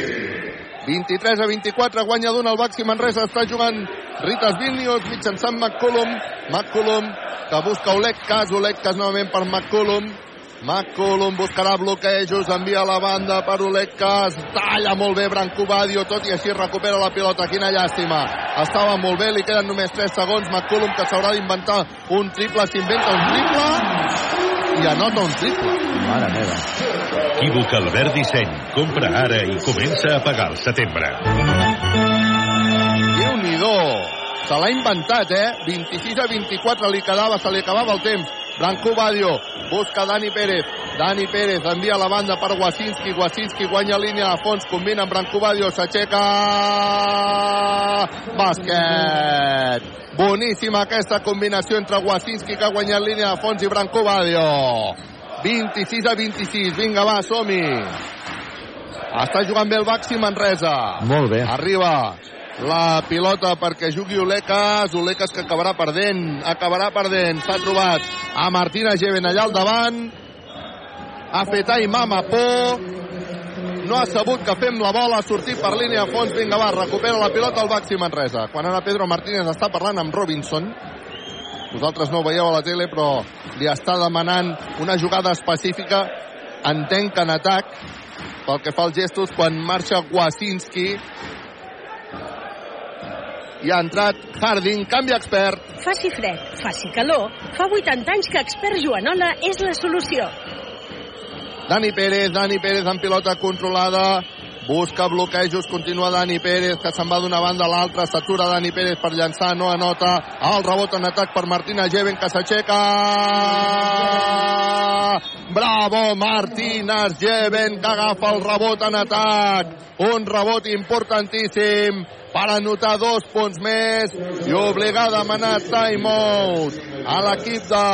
S10: 23 a 24, guanya d'un al Baxi Manresa, està jugant Ritas Vilnius mitjançant McCollum. McCollum que busca Olegkas, Olegkas novament per McCollum. McCollum buscarà bloquejos, envia a la banda per Olegkas, talla molt bé Branco Badio, tot i així recupera la pilota, quina llàstima. Estava molt bé, li queden només 3 segons, McCollum que s'haurà d'inventar un triple, s'inventa un triple i anota un triple.
S9: Mare meva.
S11: Equívoc Albert Disseny. Compra ara i comença a pagar al setembre.
S10: Déu-n'hi-do! Se l'ha inventat, eh? 26 a 24 li quedava, se li acabava el temps. Branco Badio busca Dani Pérez. Dani Pérez envia la banda per Wasinski. Wasinski guanya línia a fons, combina amb Branco Badio, s'aixeca... Bàsquet! Boníssima aquesta combinació entre Wasinski, que ha guanyat línia de fons, i Branco Badio. 26 a 26. Vinga, va, som-hi. Està jugant bé el Baxi Manresa.
S9: Molt bé.
S10: Arriba la pilota perquè jugui Olekas, Olekas que acabarà perdent, acabarà perdent, s'ha trobat a Martina Geven allà al davant, ha fet ai mama por, no ha sabut que fem la bola, ha sortit per línia a fons, vinga va, recupera la pilota al Baxi Manresa. Quan ara Pedro Martínez està parlant amb Robinson, vosaltres no ho veieu a la tele, però li està demanant una jugada específica, entenc que en atac, pel que fa als gestos, quan marxa Wasinski, i ha entrat Harding, canvi expert.
S12: Faci fred, faci calor, fa 80 anys que expert Joanola és la solució.
S10: Dani Pérez, Dani Pérez en pilota controlada, busca bloquejos, continua Dani Pérez, que se'n va d'una banda a l'altra, s'atura Dani Pérez per llançar, no anota, el rebot en atac per Martina Geven, que s'aixeca! Bravo, Martínez Geven, que agafa el rebot en atac! Un rebot importantíssim per anotar dos punts més i obligar a demanar timeout a l'equip de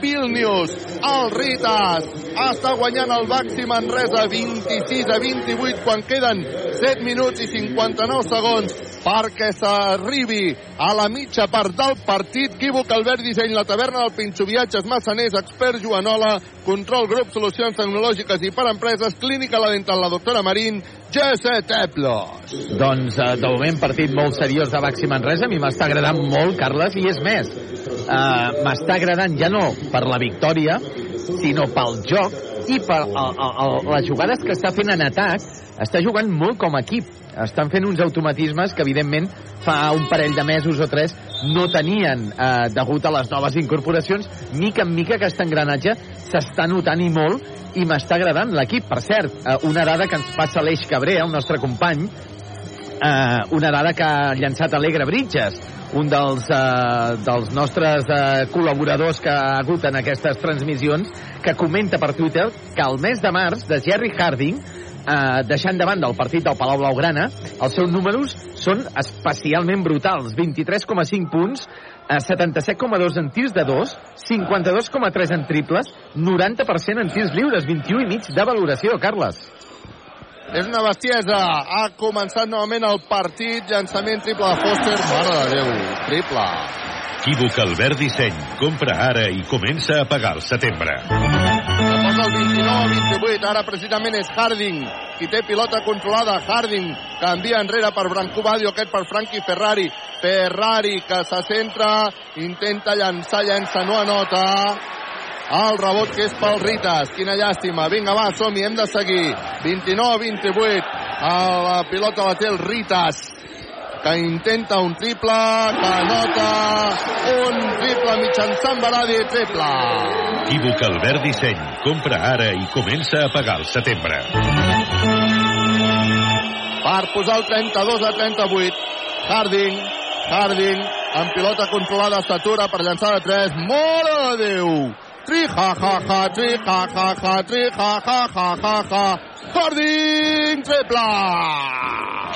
S10: Vilnius. El Ritas està guanyant el Baxi Manresa 26 a 28 quan queden 7 minuts i 59 segons perquè s'arribi a la mitja part del partit. Quívoc, Albert Disseny, la taverna del Pinxo Viatges, Massaners, Expert Joanola, Control Grup, Solucions Tecnològiques i per Empreses, Clínica La Dental, la doctora Marín, GC Teplos.
S9: Doncs, eh, de moment, partit molt seriós de Baxi Manresa. A mi m'està agradant molt, Carles, i és més. Eh, m'està agradant ja no per la victòria, sinó pel joc i per el, el, el, les jugades que està fent en atac. Està jugant molt com a equip. Estan fent uns automatismes que, evidentment, fa un parell de mesos o tres no tenien eh, degut a les noves incorporacions. Mica en mica aquest engranatge s'està notant i molt i m'està agradant l'equip. Per cert, eh, una dada que ens passa l'Eix Cabré, el nostre company, eh, una dada que ha llançat Alegre Bridges, un dels, eh, dels nostres eh, col·laboradors que ha hagut en aquestes transmissions, que comenta per Twitter que el mes de març de Jerry Harding eh, deixant de banda el partit del Palau Blaugrana, els seus números són especialment brutals. 23,5 punts, eh, 77,2 en tirs de 2, 52,3 en triples, 90% en tirs lliures, 21 i mig de valoració, Carles.
S10: És una bestiesa. Ha començat novament el partit. Llançament triple de Foster. Mare de Déu, triple.
S11: Equívoc Albert Disseny. Compra ara i comença a pagar el setembre.
S10: La posa el 29 a 28. Ara precisament és Harding qui té pilota controlada. Harding canvia enrere per Branco Badio, aquest per Frankie Ferrari. Ferrari que se centra, intenta llançar, llença, no anota. El rebot que és pel Ritas. Quina llàstima. Vinga, va, som-hi, hem de seguir. 29-28. La pilota la té el Ritas que intenta un triple, que anota un triple mitjançant Baradi, triple.
S11: Equívoc Albert Disseny. Compra ara i comença a pagar el setembre.
S10: Per posar el 32 a 38. Harding, Harding, amb pilota controlada, s'atura per llançar de 3. Mare de Déu! Tri, ha, ha, ha, tri, ha, ha, ha, tri, ha, ha, ha, ha, ha. Harding, triple!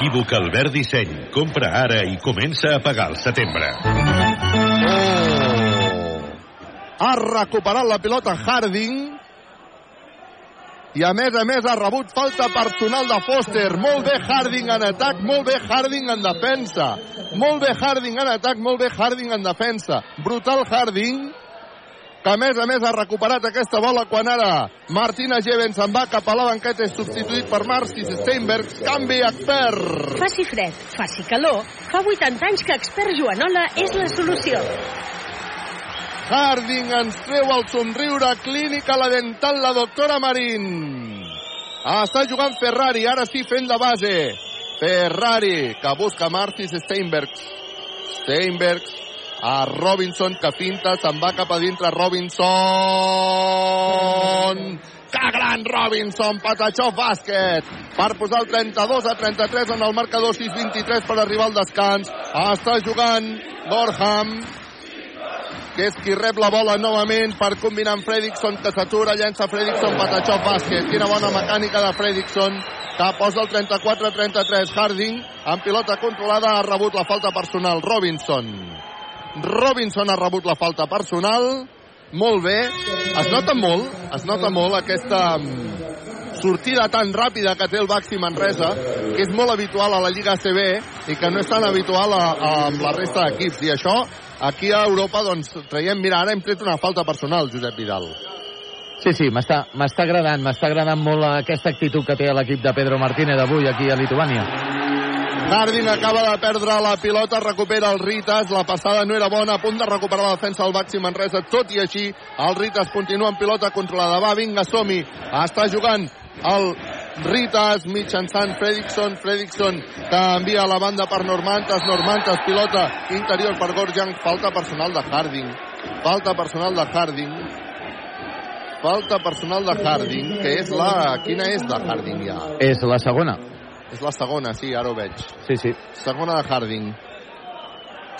S11: Equívoc Albert Disseny. Compra ara i comença a pagar el setembre.
S10: Oh. Ha recuperat la pilota Harding i a més a més ha rebut falta personal de Foster. Molt bé Harding en atac, molt bé Harding en defensa. Molt bé Harding en atac, molt bé Harding en defensa. Brutal Harding que a més a més ha recuperat aquesta bola quan ara Martina Geven se'n va cap a la banqueta és substituït per Marcis Steinberg. Canvi expert.
S12: Faci fred, faci calor, fa 80 anys que expert Joanola és la solució.
S10: Harding ens treu el somriure clínica la dental la doctora Marín. Està jugant Ferrari ara sí fent de base. Ferrari que busca Marcis Steinberg. Steinberg a Robinson que finta, se'n va cap a dintre Robinson. Que gran Robinson, Patachó bàsquet per posar el 32 a 33 en el marcador 6-23 per arribar al descans. Està jugant Gorham que és qui rep la bola novament per combinar amb Fredrickson que s'atura, llença Fredrickson, Patachó bàsquet. Quina bona mecànica de Fredrickson que posa el 34-33 Harding amb pilota controlada ha rebut la falta personal. Robinson Robinson ha rebut la falta personal. Molt bé. Es nota molt, es nota molt aquesta mm, sortida tan ràpida que té el Baxi Manresa, que és molt habitual a la Lliga CB i que no és tan habitual a, amb la resta d'equips. I això, aquí a Europa, doncs, traiem... Mira, ara hem tret una falta personal, Josep Vidal.
S9: Sí, sí, m'està agradant, m'està agradant molt aquesta actitud que té l'equip de Pedro Martínez avui aquí a Lituània.
S10: Harding acaba de perdre la pilota, recupera el Ritas, la passada no era bona, a punt de recuperar la defensa del Baxi Manresa, tot i així el Ritas continua en pilota controlada, va, vinga, som -hi. està jugant el Ritas mitjançant Fredrickson, Fredrickson que envia la banda per Normantas, Normantas pilota interior per Gorjan, falta personal de Harding, falta personal de Harding, falta personal de Harding, que és la... Quina és de Harding ja?
S9: És la segona.
S10: És la segona, sí, ara ho veig.
S9: Sí, sí.
S10: Segona de Harding.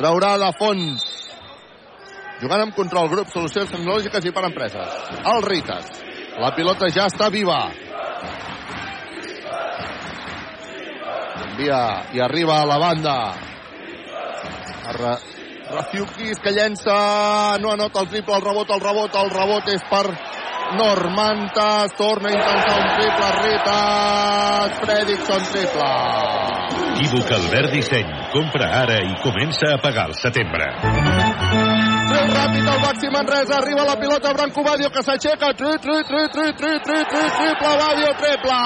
S10: Traurà de fons. Jugant amb control, grup, solucions tecnològiques i per empreses. El Ritas. La pilota ja està viva. Envia i arriba a la banda. Ra Raciukis que llença, no anota el triple, el rebot, el rebot, el rebot és per Normantas, torna a intentar un triple, Ritas, Fredrickson triple.
S11: Equívoc Albert Disseny. Compra ara i comença a pagar al setembre.
S10: Treu ràpid el Baxi Manresa, arriba la pilota Branco Badio que s'aixeca, tri, tri, tri, tri, tri, tri, tri, triple, Badio, triple!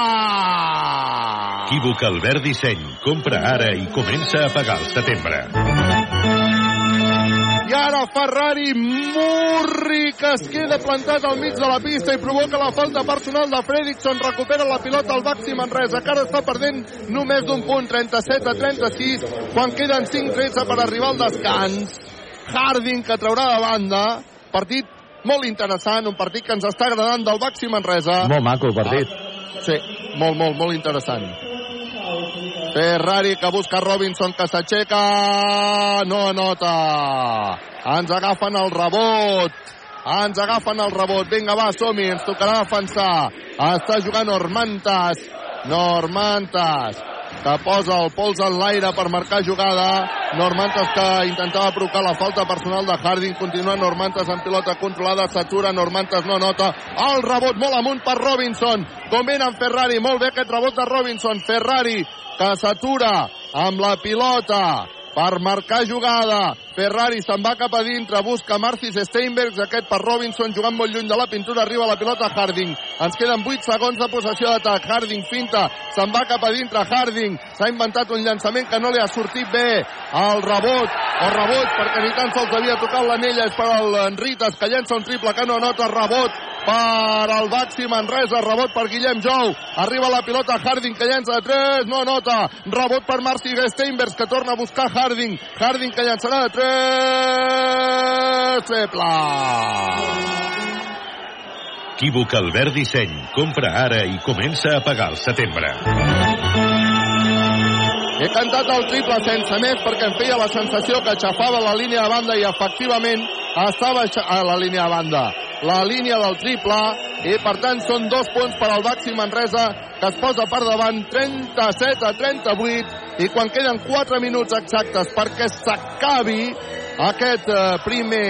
S11: Equívoc Albert Disseny. Compra ara i comença a pagar al setembre.
S10: I ara Ferrari Murri que es queda plantat al mig de la pista i provoca la falta personal de Fredrickson recupera la pilota al Baxi Manresa que ara està perdent només d'un punt 37 a 36 quan queden 5-13 per arribar al descans Harding que traurà de banda partit molt interessant un partit que ens està agradant del Baxi Manresa
S9: Molt maco el partit.
S10: Sí, molt, molt, molt interessant. Ferrari que busca Robinson que s'aixeca no anota. Ens agafen el rebot. Ens agafen el rebot. Vinga va som-hi, ens tocarà defensar. Està jugant Normantas Normantas que posa el pols en l'aire per marcar jugada. Normantas que intentava provocar la falta personal de Harding. Continua Normantas amb pilota controlada s'atura, Normantas no nota. El rebot molt amunt per Robinson. Combina amb Ferrari, molt bé aquest rebot de Robinson. Ferrari que s'atura amb la pilota per marcar jugada. Ferrari se'n va cap a dintre, busca Marcis Steinbergs, aquest per Robinson, jugant molt lluny de la pintura, arriba la pilota Harding. Ens queden 8 segons de possessió d'atac. Harding finta, se'n va cap a dintre, Harding s'ha inventat un llançament que no li ha sortit bé. El rebot, o rebot, perquè ni tan sols havia tocat l'anella, és per al Enrites, que llença un triple que no nota rebot per al Baxi Manresa, rebot per Guillem Jou, arriba la pilota Harding que llença de 3, no anota, rebot per Marci Steinbergs que torna a buscar Harding, Harding que llançarà de 3, triple.
S11: Equívoc Albert Disseny. Compra ara i comença a pagar al setembre.
S10: He cantat el triple sense més perquè em feia la sensació que aixafava la línia de banda i efectivament estava a la línia de banda. La línia del triple i per tant són dos punts per al Baxi Manresa que es posa per davant 37 a 38 i quan queden 4 minuts exactes perquè s'acabi aquest eh, primer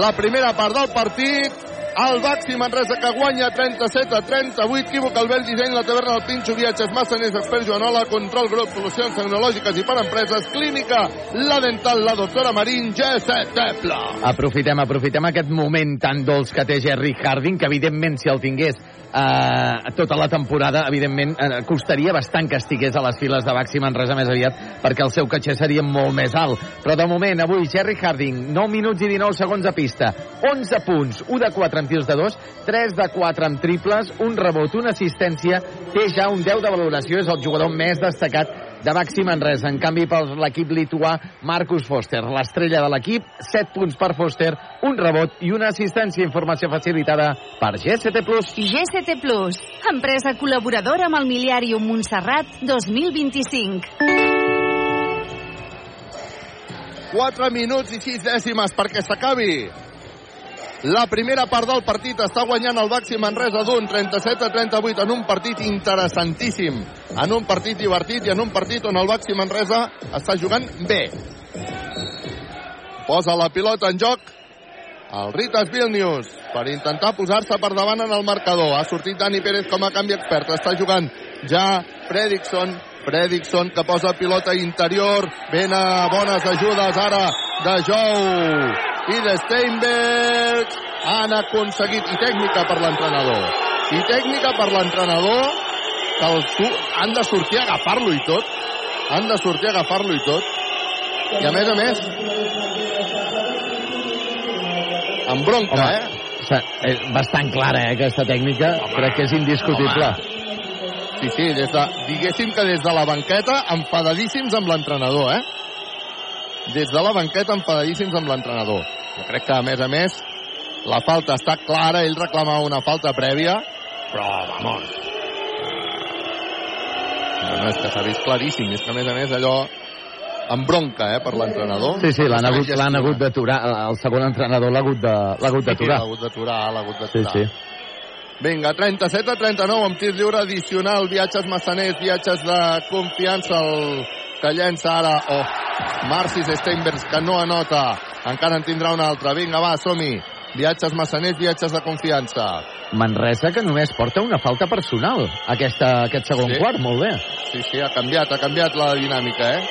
S10: la primera part del partit el Baxi Manresa que guanya 37 a 38. Equívoc, el bel disseny, la taverna del Pinxo, viatges, massaners, expert Joanola, control grup, solucions tecnològiques i per empreses, clínica, la dental, la doctora Marín, G7 Tepla.
S9: Aprofitem, aprofitem aquest moment tan dolç que té Jerry Harding, que evidentment si el tingués eh, tota la temporada, evidentment eh, costaria bastant que estigués a les files de Baxi Manresa més aviat, perquè el seu caché seria molt més alt. Però de moment, avui, Jerry Harding, 9 minuts i 19 segons a pista, 11 punts, 1 de 4 en tirs de 2, 3 de 4 en triples, un rebot, una assistència, té ja un 10 de valoració, és el jugador més destacat de Baxi Manresa. En canvi, per l'equip lituà, Marcus Foster, l'estrella de l'equip, 7 punts per Foster, un rebot i una assistència. Informació facilitada per GST+.
S13: GST Plus, empresa col·laboradora amb el Miliàrium Montserrat 2025.
S10: 4 minuts i 6 dècimes perquè s'acabi la primera part del partit està guanyant el Baxi Manresa d'un 37 a 38 en un partit interessantíssim, en un partit divertit i en un partit on el Baxi Manresa està jugant bé. Posa la pilota en joc el Ritas Vilnius per intentar posar-se per davant en el marcador. Ha sortit Dani Pérez com a canvi expert. Està jugant ja Fredrickson. Fredrickson que posa pilota interior. Ben a bones ajudes ara de Jou i de Steinberg han aconseguit i tècnica per l'entrenador i tècnica per l'entrenador que els, han de sortir a agafar-lo i tot han de sortir a agafar-lo i tot i a més a més amb bronca,
S9: Home,
S10: eh?
S9: És bastant clara, eh, aquesta tècnica. Home, Crec que és indiscutible.
S10: Home, Sí, sí, des de, diguéssim que des de la banqueta enfadadíssims amb l'entrenador, eh? Des de la banqueta enfadadíssims amb l'entrenador. Jo crec que, a més a més, la falta està clara, ell reclamava una falta prèvia, però, vamos, no, no, és que s'ha vist claríssim, és que a més a més allò amb bronca, eh, per l'entrenador.
S9: Sí, sí, l'han hagut, hagut d'aturar, el segon entrenador l'ha hagut de- l'ha hagut d'aturar.
S10: l'ha hagut d'aturar,
S9: Sí,
S10: d'aturar.
S9: sí.
S10: Vinga, 37 a 39 amb tir lliure addicional, viatges massaners, viatges de confiança, el que llença ara, oh, Marcis Steinbergs, que no anota, encara en tindrà un altre. Vinga, va, som-hi. Viatges massaners, viatges de confiança.
S9: Manresa que només porta una falta personal aquesta, aquest segon
S10: Sí.
S9: quart, molt bé.
S10: Sí, sí, ha canviat, ha canviat la dinàmica, eh?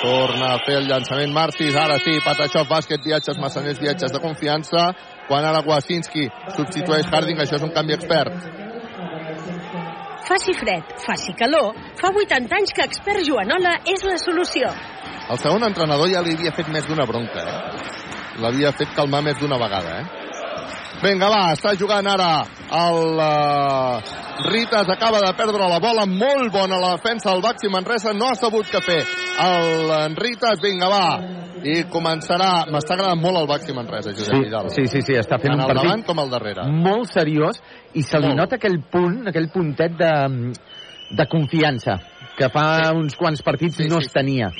S10: Torna a fer el llançament Marcis, ara sí, Patachov, bàsquet, viatges, massaners, viatges de confiança, quan ara Wasinski substitueix Harding, això és un canvi expert.
S12: Faci fred, faci calor, fa 80 anys que expert Joanola és la solució.
S10: El segon entrenador ja li havia fet més d'una bronca, eh? L'havia fet calmar més d'una vegada, eh? Vinga, va, està jugant ara el uh, Ritas, acaba de perdre la bola, molt bona la defensa del Baxi Manresa, no ha sabut què fer. El eh, Ritas, vinga, va, i començarà, m'està agradant molt el Baxi Manresa, Josep
S9: Sí,
S10: Vidal.
S9: sí, sí, sí, està fent
S10: Tant
S9: un partit
S10: davant com al darrere.
S9: molt seriós i se li
S10: Molt.
S9: nota aquell punt, aquell puntet de, de confiança que fa uns quants partits no es tenia.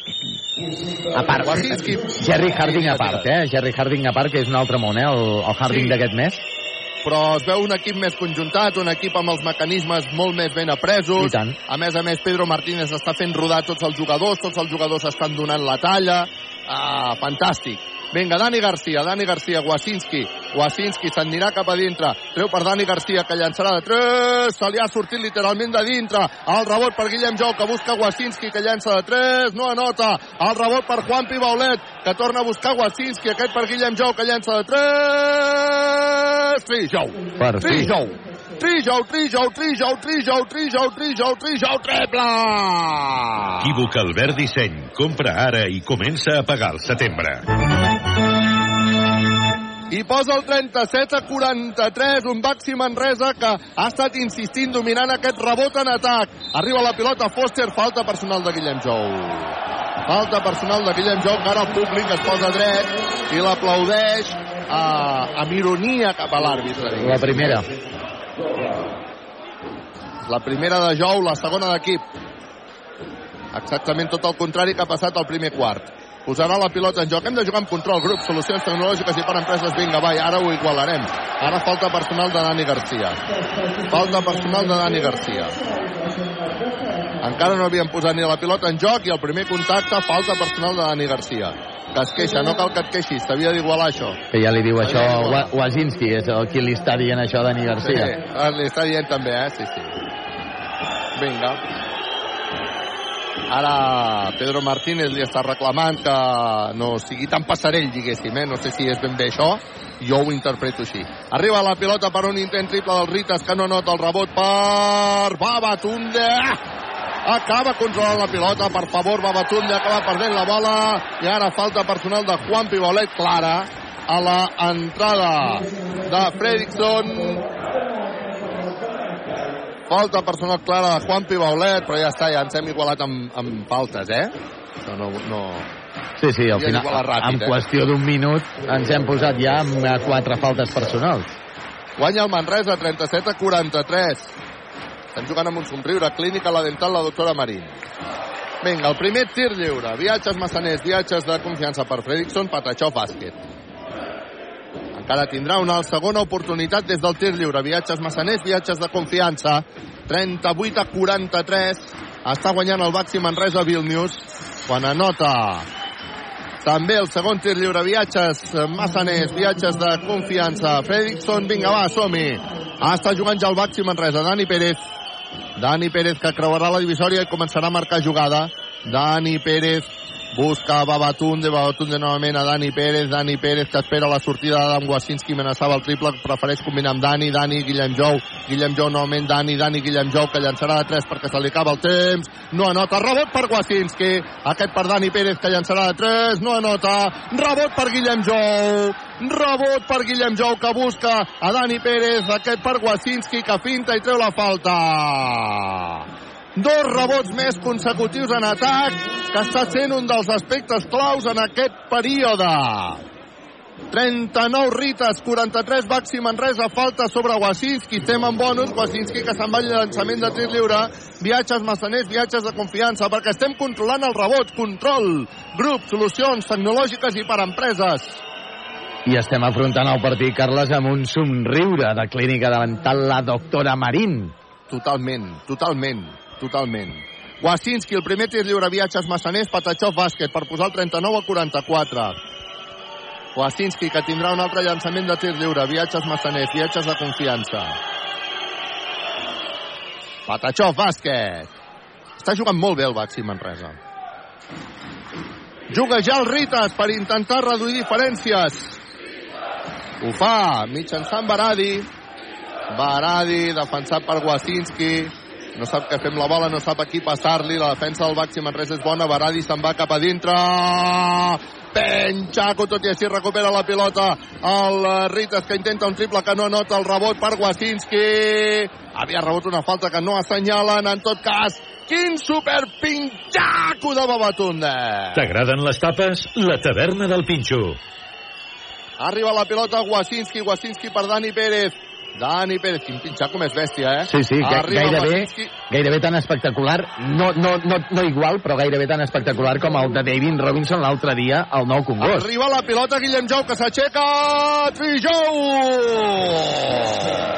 S9: A part. Jerry Harding a part, eh? Jerry Harding a part, que és un altre món, eh? El, el Harding
S10: Sí.
S9: d'aquest mes.
S10: però es veu un equip més conjuntat, un equip amb els mecanismes molt més ben apresos.
S9: I tant.
S10: A més a més, Pedro Martínez està fent rodar tots els jugadors, tots els jugadors estan donant la talla. Ah, fantàstic. Vinga, Dani Garcia, Dani Garcia, Wasinski. Wasinski s'anirà cap a dintre. Treu per Dani Garcia, que llançarà de 3. Se li ha sortit literalment de dintre. El rebot per Guillem Jou, que busca Wasinski, que llança de 3. No anota. El rebot per Juan Pibaulet, que torna a buscar Wasinski. Aquest per Guillem Jou, que llança de 3. Trijou.
S9: Per fi.
S10: Trijou, Trijou, Trijou, Trijou, Trijou, Trijou, Trijou, treble!
S11: Equívoc Albert Disseny. Compra ara i comença a pagar al setembre.
S10: i posa el 37 a 43, un Baxi Manresa que ha estat insistint dominant aquest rebot en atac. Arriba la pilota Foster, falta personal de Guillem Jou. Falta personal de Guillem Jou, que ara el públic es posa dret i l'aplaudeix eh, amb ironia cap a l'àrbitre.
S9: La primera.
S10: La primera de Jou, la segona d'equip. Exactament tot el contrari que ha passat al primer quart. Posarà la pilota en joc. Hem de jugar amb control, grup, solucions tecnològiques i per empreses. Vinga, vai, ara ho igualarem. Ara falta personal de Dani Garcia. Falta personal de Dani Garcia. Encara no havien posat ni la pilota en joc i el primer contacte, falta personal de Dani Garcia. Que es queixa, no cal que et queixis, t'havia d'igualar això.
S9: Que ja li diu això Wazinski, és el qui li està dient això a Dani Garcia.
S10: Sí, li està dient també, eh? Sí, sí. Vinga. Ara Pedro Martínez li està reclamant que no sigui tan passarell, diguéssim, eh? No sé si és ben bé això, jo ho interpreto així. Arriba la pilota per un intent triple del Ritas, que no nota el rebot per Babatunde. Acaba controlant la pilota, per favor, Babatunde acaba perdent la bola i ara falta personal de Juan Pibolet clara a la entrada de Fredrickson Falta personal clara de Juan Pibaulet, però ja està, ja ens hem igualat amb, amb faltes, eh? Això no, no...
S9: Sí, sí, al final,
S10: ràpid,
S9: en
S10: eh?
S9: qüestió d'un minut, ens hem posat ja amb quatre faltes personals.
S10: Guanya el Manresa, 37 a 43. Estem jugant amb un somriure. Clínica La Dental, la doctora Marín. Vinga, el primer tir lliure. Viatges massaners, viatges de confiança per Fredrickson, Patachó, bàsquet. Encara tindrà una segona oportunitat des del tir lliure. Viatges massaners, viatges de confiança. 38 a 43. Està guanyant el Baxi Manresa Vilnius. Quan anota també el segon tir lliure, viatges massaners, viatges de confiança. Fredrickson, vinga, va, som-hi. Està jugant ja el Baxi Manresa, Dani Pérez. Dani Pérez que creuarà la divisòria i començarà a marcar jugada. Dani Pérez busca Babatunde, Babatunde novament a Dani Pérez, Dani Pérez que espera la sortida d'Adam Wasinski, amenaçava el triple, prefereix combinar amb Dani, Dani, Guillem Jou, Guillem Jou novament Dani, Dani, Guillem Jou que llançarà de 3 perquè se li acaba el temps, no anota, rebot per Wasinski, aquest per Dani Pérez que llançarà de 3, no anota, rebot per Guillem Jou, rebot per Guillem Jou que busca a Dani Pérez, aquest per Wasinski que finta i treu la falta. Dos rebots més consecutius en atac, que està sent un dels aspectes claus en aquest període. 39 Rites, 43 Baxi Manresa, falta sobre Wasinski, estem en bonus, Wasinski que se'n va al llançament de tir lliure, viatges massaners, viatges de confiança, perquè estem controlant el rebot, control, grup, solucions tecnològiques i per empreses.
S9: I estem afrontant el partit, Carles, amb un somriure de clínica davantal la doctora Marín.
S10: Totalment, totalment, totalment. Wasinski, el primer tir lliure, viatges massaners, Patachov bàsquet per posar el 39 a 44. Wasinski, que tindrà un altre llançament de tir lliure, viatges massaners, viatges de confiança. Patachov bàsquet. Està jugant molt bé el Baxi Manresa. Juga ja el Ritas per intentar reduir diferències. Ho fa mitjançant Baradi. Baradi, defensat per Wasinski. No sap què fer amb la bola, no sap a qui passar-li. La defensa del Baxi Manresa és bona. Baradi se'n va cap a dintre. Penxaco, tot i així recupera la pilota. El Ritas que intenta un triple que no anota el rebot per Wasinski. Havia rebut una falta que no assenyalen. En tot cas, quin super pinxaco de Babatunde.
S11: T'agraden les tapes? La taverna del Pinxo.
S10: Arriba la pilota Wasinski, Wasinski per Dani Pérez. Dani Pérez, quin pinxaco més bèstia, eh?
S9: Sí, sí, ga
S10: Arriba
S9: gairebé, gairebé tan espectacular, no, no, no, no igual, però gairebé tan espectacular com el de David Robinson l'altre dia al nou Congost.
S10: Arriba la pilota Guillem Jou, que s'aixeca! Trijou!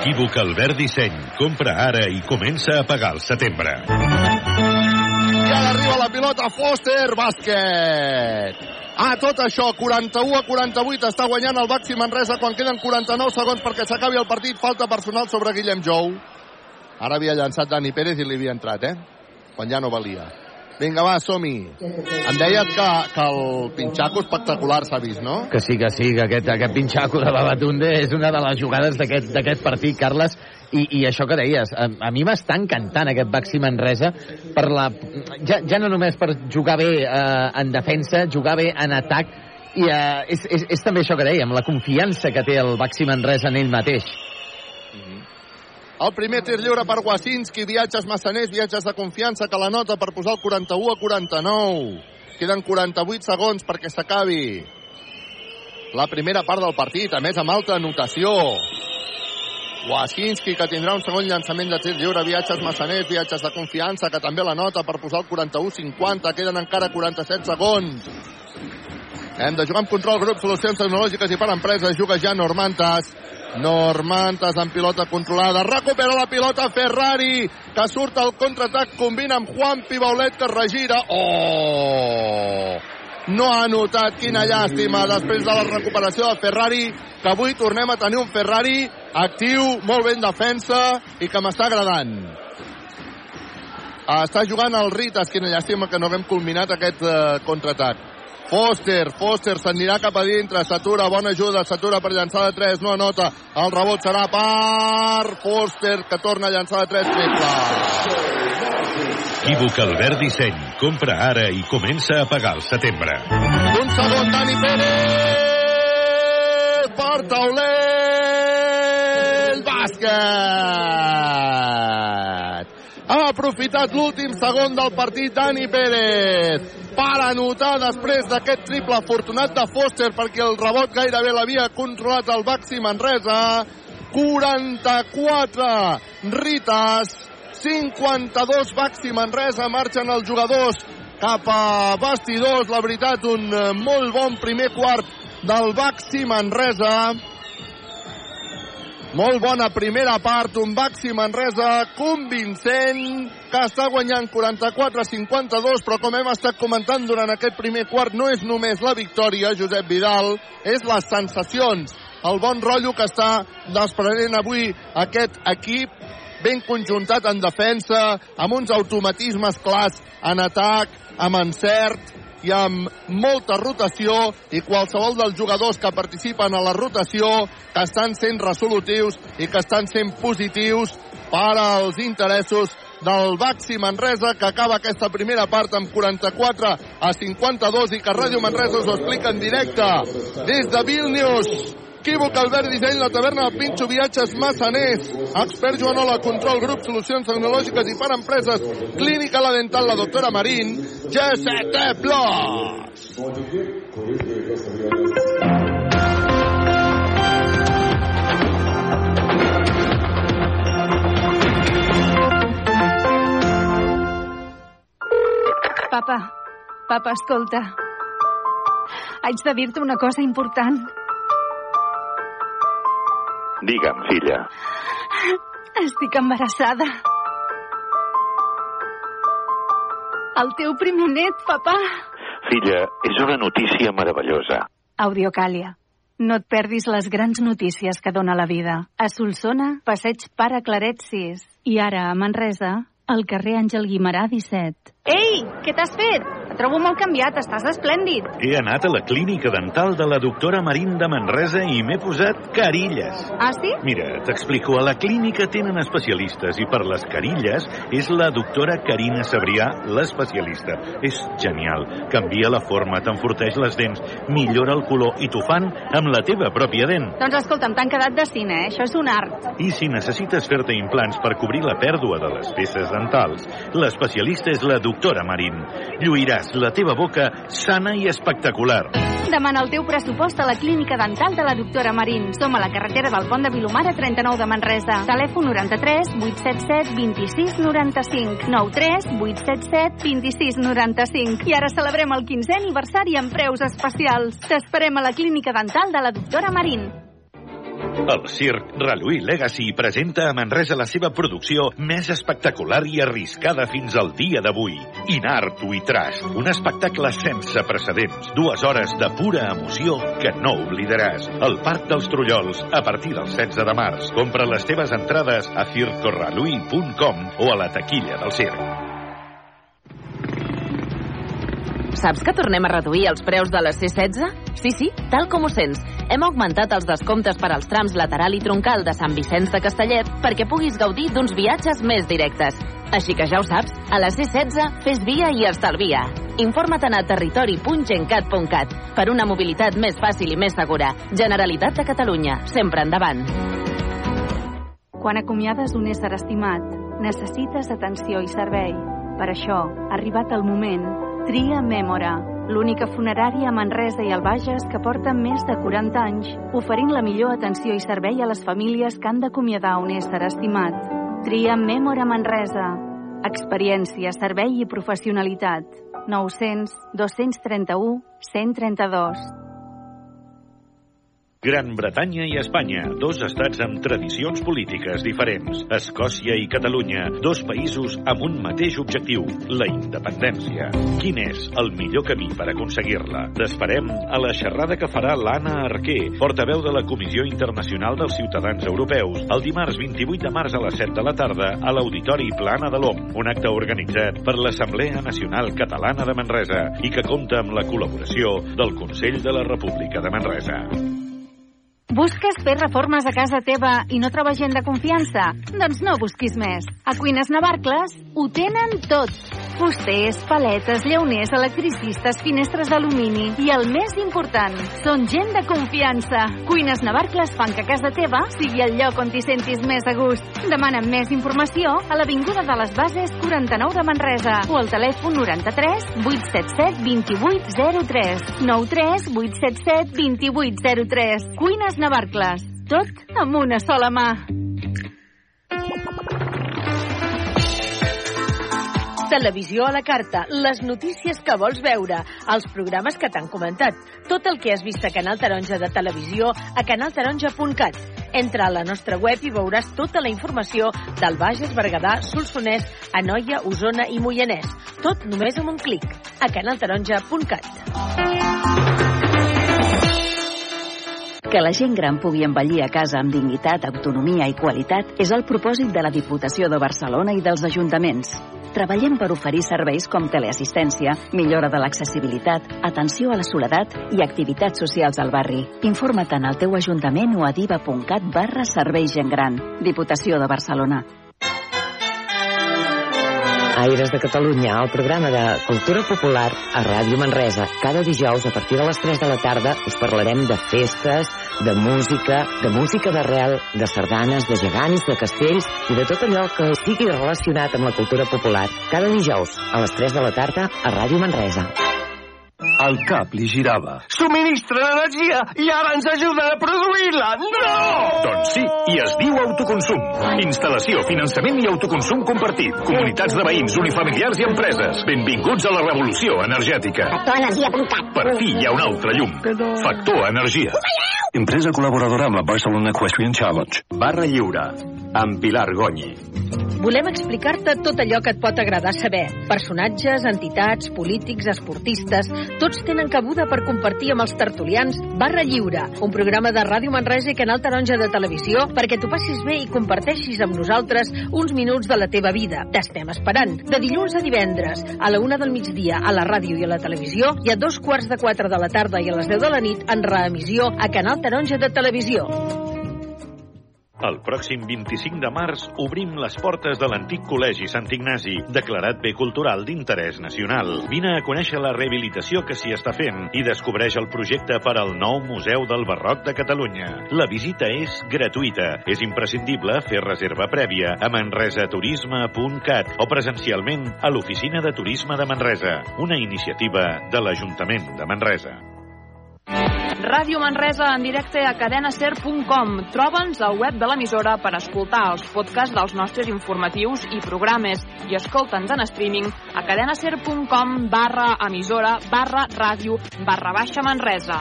S11: Equívoc Albert Disseny. Compra ara i comença a pagar el setembre.
S10: I ara arriba la pilota Foster, bàsquet. Ah, tot això, 41 a 48, està guanyant el Baxi Manresa quan queden 49 segons perquè s'acabi el partit. Falta personal sobre Guillem Jou. Ara havia llançat Dani Pérez i li havia entrat, eh? Quan ja no valia. Vinga, va, som-hi. Em deies que, que el pinxaco espectacular s'ha vist, no?
S9: Que sí, que sí, que aquest, aquest pinxaco de Babatunde és una de les jugades d'aquest partit, Carles, i, i això que deies, a, a mi m'està encantant aquest Baxi Manresa per la, ja, ja no només per jugar bé eh, en defensa, jugar bé en atac, i eh, és, és, és també això que dèiem, la confiança que té el Baxi Manresa en ell mateix.
S10: El primer tir lliure per Wasinski, viatges massaners, viatges de confiança, que la nota per posar el 41 a 49. Queden 48 segons perquè s'acabi la primera part del partit, a més amb alta anotació. Wasinski, que tindrà un segon llançament de tir lliure, viatges massaners, viatges de confiança, que també la nota per posar el 41-50, queden encara 47 segons. Hem de jugar amb control, grup, solucions tecnològiques i per empreses, juga ja Normantas. Normantas amb pilota controlada, recupera la pilota Ferrari, que surt al contraatac, combina amb Juan Pibaulet, que regira. Oh! No ha notat, quina llàstima, després de la recuperació de Ferrari, que avui tornem a tenir un Ferrari actiu, molt ben defensa i que m'està agradant. Està jugant el Ritas, quina llàstima que no haguem culminat aquest eh, contraatac. Foster, Foster s'anirà cap a dintre, s'atura, bona ajuda, s'atura per llançar de 3, no anota, el rebot serà per Foster, que torna a llançar de 3, triple.
S11: Equívoc Albert Disseny. Compra ara i comença a pagar el setembre.
S10: Un segon, Dani Pérez, per taulell, bàsquet. Ha aprofitat l'últim segon del partit Dani Pérez per anotar després d'aquest triple afortunat de Foster perquè el rebot gairebé l'havia controlat el Baxi Manresa 44 Ritas 52 Baxi Manresa marxen els jugadors. Cap a vestidors la veritat un eh, molt bon primer quart del Baxi Manresa molt bona primera part, un Baxi Manresa convincent, que està guanyant 44-52, però com hem estat comentant durant aquest primer quart, no és només la victòria, Josep Vidal, és les sensacions, el bon rotllo que està desprenent avui aquest equip, ben conjuntat en defensa, amb uns automatismes clars en atac, amb encert, i amb molta rotació i qualsevol dels jugadors que participen a la rotació que estan sent resolutius i que estan sent positius per als interessos del Baxi Manresa, que acaba aquesta primera part amb 44 a 52 i que Ràdio Manresa us ho explica en directe des de Vilnius. Equívoc, Albert Disseny, la taverna de Pinxo, viatges Massaners, expert Joanola, control grup, solucions tecnològiques i per empreses, clínica la dental, la doctora Marín, GST Plus.
S14: Papa, papa, escolta. Haig de dir-te una cosa important.
S15: Digue'm, filla.
S14: Estic embarassada. El teu primer net, papà.
S15: Filla, és una notícia meravellosa.
S14: Audiocàlia. No et perdis les grans notícies que dona la vida. A Solsona, passeig Pare Claret 6. I ara, a Manresa, al carrer Àngel Guimarà 17. Ei, què t'has fet? Et trobo molt canviat, estàs esplèndid.
S8: He anat a la clínica dental de la doctora Marín de Manresa i m'he posat carilles.
S14: Ah, sí?
S8: Mira, t'explico. A la clínica tenen especialistes i per les carilles és la doctora Carina Sabrià l'especialista. És genial. Canvia la forma, t'enforteix les dents, millora el color i t'ho fan amb la teva pròpia dent.
S14: Doncs escolta'm, t'han quedat de cine, eh? Això és un art.
S8: I si necessites fer-te implants per cobrir la pèrdua de les peces dentals, l'especialista és la doctora Marín. Lluiràs la teva boca sana i espectacular.
S14: Demana el teu pressupost a la clínica dental de la doctora Marín. Som a la carretera del Pont de Vilomara 39 de Manresa. Telèfon 93 877 26 95 93 877 26 95. I ara celebrem el 15è aniversari amb preus especials. T'esperem a la clínica dental de la doctora Marín.
S8: El circ Reluí Legacy presenta a Manresa la seva producció més espectacular i arriscada fins al dia d'avui. Inartu i Trash, un espectacle sense precedents. Dues hores de pura emoció que no oblidaràs. El Parc dels Trullols, a partir del 16 de març. Compra les teves entrades a circorreluí.com o a la taquilla del circ.
S16: Saps que tornem a reduir els preus de la C-16? Sí, sí, tal com ho sents. Hem augmentat els descomptes per als trams lateral i troncal de Sant Vicenç de Castellet perquè puguis gaudir d'uns viatges més directes. Així que ja ho saps, a la C-16 fes via i estalvia. Informa't a territori.gencat.cat per una mobilitat més fàcil i més segura. Generalitat de Catalunya, sempre endavant.
S14: Quan acomiades un ésser estimat, necessites atenció i servei. Per això, arribat el moment, tria Mèmora, l'única funerària a Manresa i al Bages que porta més de 40 anys, oferint la millor atenció i servei a les famílies que han d'acomiadar un ésser estimat. Tria Mèmora Manresa. Experiència, servei i professionalitat. 900 231 132.
S8: Gran Bretanya i Espanya, dos estats amb tradicions polítiques diferents. Escòcia i Catalunya, dos països amb un mateix objectiu, la independència. Quin és el millor camí per aconseguir-la? T'esperem a la xerrada que farà l'Anna Arquer, portaveu de la Comissió Internacional dels Ciutadans Europeus, el dimarts 28 de març a les 7 de la tarda a l'Auditori Plana de l'OM, un acte organitzat per l'Assemblea Nacional Catalana de Manresa i que compta amb la col·laboració del Consell de la República de Manresa.
S14: Busques fer reformes a casa teva i no trobes gent de confiança? Doncs no busquis més. A Cuines Navarcles ho tenen tot. Fusters, paletes, llauners, electricistes, finestres d'alumini i el més important, són gent de confiança. Cuines Navarcles fan que casa teva sigui el lloc on t'hi sentis més a gust. Demana més informació a l'Avinguda de les Bases 49 de Manresa o al telèfon 93 877 2803 93 877 2803 Cuines Navarcles. Tot amb una sola mà.
S17: Televisió a la carta, les notícies que vols veure, els programes que t'han comentat, tot el que has vist a Canal Taronja de Televisió a canaltaronja.cat. Entra a la nostra web i veuràs tota la informació del Bages, Berguedà, Solsonès, Anoia, Osona i Moianès. Tot només amb un clic. A canaltaronja.cat.
S18: Que la gent gran pugui envellir a casa amb dignitat, autonomia i qualitat és el propòsit de la Diputació de Barcelona i dels ajuntaments.
S16: Treballem per oferir serveis com teleassistència, millora de l'accessibilitat, atenció a la soledat i activitats socials al barri. Informa't en el teu ajuntament o a diva.cat barra serveis gent gran. Diputació de Barcelona.
S19: Aires de Catalunya, el programa de cultura popular a Ràdio Manresa. Cada dijous, a partir de les 3 de la tarda, us parlarem de festes, de música, de música d'arrel, de sardanes, de gegants, de castells i de tot allò que sigui relacionat amb la cultura popular. Cada dijous, a les 3 de la tarda, a Ràdio Manresa.
S20: El cap li girava.
S6: Subministren energia i ara ens ajuden a produir-la! No!
S8: Doncs sí, i es diu autoconsum. Instal·lació, finançament i autoconsum compartit. Comunitats de veïns, unifamiliars i empreses. Benvinguts a la revolució energètica.
S21: Factorenergia.cat
S8: Per fi hi ha un altre llum. Factor Energia.
S20: Empresa col·laboradora amb la Barcelona Equestrian Challenge.
S22: Barra Lliure, amb Pilar Gonyi.
S17: Volem explicar-te tot allò que et pot agradar saber. Personatges, entitats, polítics, esportistes, tots tenen cabuda per compartir amb els tertulians Barra Lliure, un programa de Ràdio Manresa i Canal Taronja de Televisió perquè t'ho passis bé i comparteixis amb nosaltres uns minuts de la teva vida. T'estem esperant. De dilluns a divendres, a la una del migdia, a la ràdio i a la televisió, i a dos quarts de quatre de la tarda i a les deu de la nit en reemissió a Canal Taronja de Televisió.
S8: El pròxim 25 de març obrim les portes de l'antic Col·legi Sant Ignasi, declarat bé cultural d'interès nacional. Vine a conèixer la rehabilitació que s'hi està fent i descobreix el projecte per al nou Museu del Barroc de Catalunya. La visita és gratuïta. És imprescindible fer reserva prèvia a manresaturisme.cat o presencialment a l'Oficina de Turisme de Manresa, una iniciativa de l'Ajuntament de Manresa.
S23: Ràdio Manresa en directe a cadenaser.com. Troba'ns al web de l'emissora per escoltar els podcasts dels nostres informatius i programes i escolta'ns en streaming a cadenaser.com barra emissora barra ràdio barra baixa Manresa.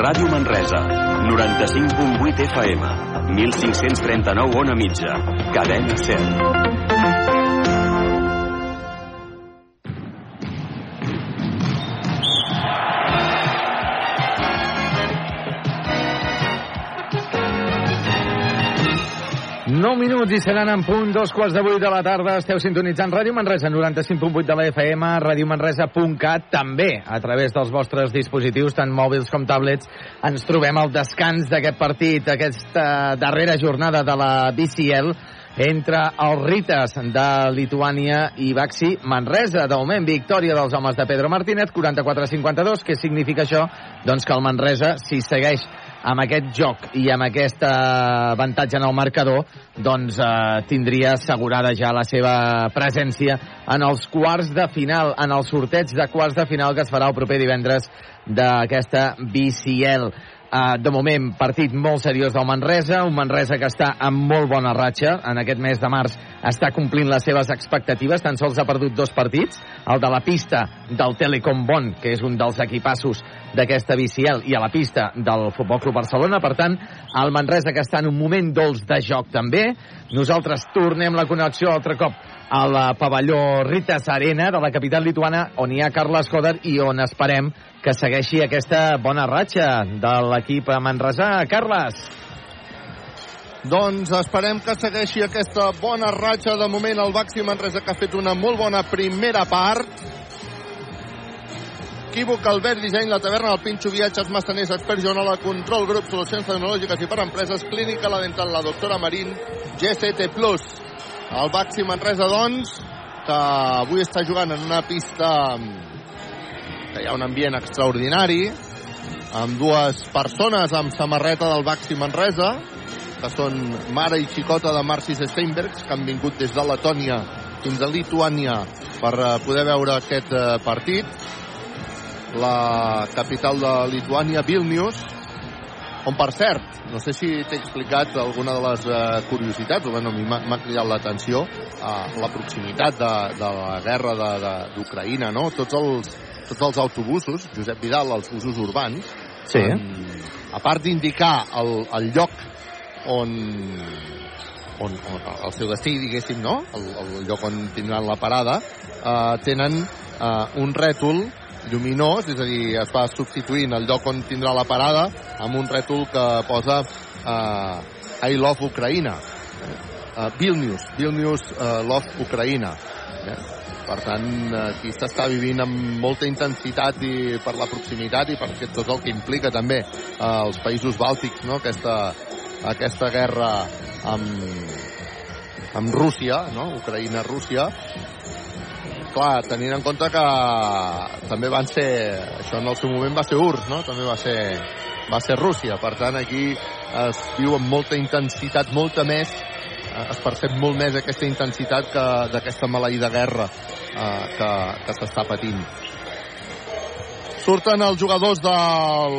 S20: Ràdio Manresa, 95.8 FM, 1539 on a mitja, cadena 100.
S9: Nou minuts i seran en punt dos quarts de vuit de la tarda. Esteu sintonitzant Ràdio Manresa, 95.8 de la FM, radiomanresa.cat, també a través dels vostres dispositius, tant mòbils com tablets. Ens trobem al descans d'aquest partit, aquesta darrera jornada de la BCL, entre els Rites de Lituània i Baxi Manresa. De moment, victòria dels homes de Pedro Martínez, 44-52. Què significa això? Doncs que el Manresa, si segueix amb aquest joc i amb aquest eh, avantatge en el marcador, doncs eh, tindria assegurada ja la seva presència en els quarts de final, en el sorteig de quarts de final que es farà el proper divendres d'aquesta BCL. Uh, de moment, partit molt seriós del Manresa, un Manresa que està amb molt bona ratxa, en aquest mes de març està complint les seves expectatives, tan sols ha perdut dos partits, el de la pista del Telecom Bon, que és un dels equipassos d'aquesta BCL, i a la pista del Futbol Club Barcelona, per tant, el Manresa que està en un moment dolç de joc també, nosaltres tornem la connexió altre cop al pavelló Ritas Arena de la capital lituana, on hi ha Carles Coder i on esperem que segueixi aquesta bona ratxa de l'equip manresà. Carles.
S10: Doncs esperem que segueixi aquesta bona ratxa. De moment el Baxi Manresa que ha fet una molt bona primera part. Equívoc, Albert, disseny, la taverna, el Pinxo, viatges, massaners, expert, Joanola, control, grup, solucions tecnològiques i per empreses, clínica, la dental, la doctora Marín, GCT+. El Baxi Manresa, doncs, que avui està jugant en una pista que hi ha un ambient extraordinari, amb dues persones amb samarreta del Baxi Manresa, que són mare i xicota de Marcis Steinbergs, que han vingut des de Letònia fins a Lituània per eh, poder veure aquest eh, partit. La capital de Lituània, Vilnius, on, per cert, no sé si t'he explicat alguna de les uh, curiositats, o bueno, a m'ha cridat l'atenció uh, la proximitat de, de la guerra d'Ucraïna, no? Tots els, tots els autobusos, Josep Vidal, els busos urbans,
S9: sí.
S10: en, a part d'indicar el, el lloc on, on, on el seu destí, diguéssim, no? El, el lloc on tindran la parada, eh, tenen eh, un rètol lluminós, és a dir, es va substituint el lloc on tindrà la parada amb un rètol que posa eh, I love Ucraïna. uh, Vilnius, Vilnius uh, Love Ucraïna. Eh? Per tant, aquí s'està vivint amb molta intensitat i per la proximitat i per tot el que implica també uh, els països bàltics, no? aquesta, aquesta guerra amb, amb Rússia, no? Ucraïna-Rússia, clar, tenint en compte que també van ser, això en el seu moment va ser URSS, no? També va ser, va ser Rússia. Per tant, aquí es viu amb molta intensitat, molta més, eh, es percep molt més aquesta intensitat que d'aquesta maleïda guerra eh, que, que s'està patint. Surten els jugadors del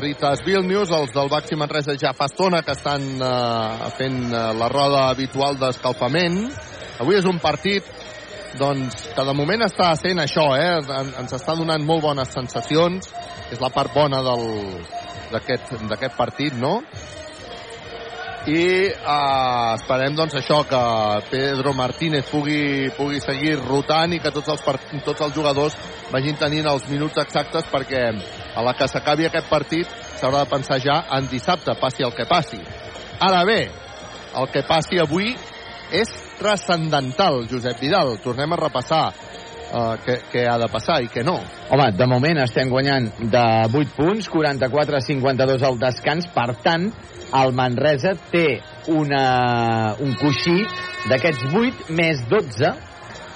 S10: Ritas Vilnius, els del Baxi Manresa ja fa estona que estan eh, fent eh, la roda habitual d'escalfament. Avui és un partit doncs, que de moment està sent això, eh? ens està donant molt bones sensacions, és la part bona d'aquest partit, no? I eh, esperem doncs això, que Pedro Martínez pugui, pugui seguir rotant i que tots els, tots els jugadors vagin tenint els minuts exactes perquè a la que s'acabi aquest partit s'haurà de pensar ja en dissabte, passi el que passi. Ara bé, el que passi avui és transcendental, Josep Vidal. Tornem a repassar uh, què, què ha de passar i què no.
S9: Home, de moment estem guanyant de 8 punts, 44-52 al descans, per tant, el Manresa té una, un coixí d'aquests 8 més 12,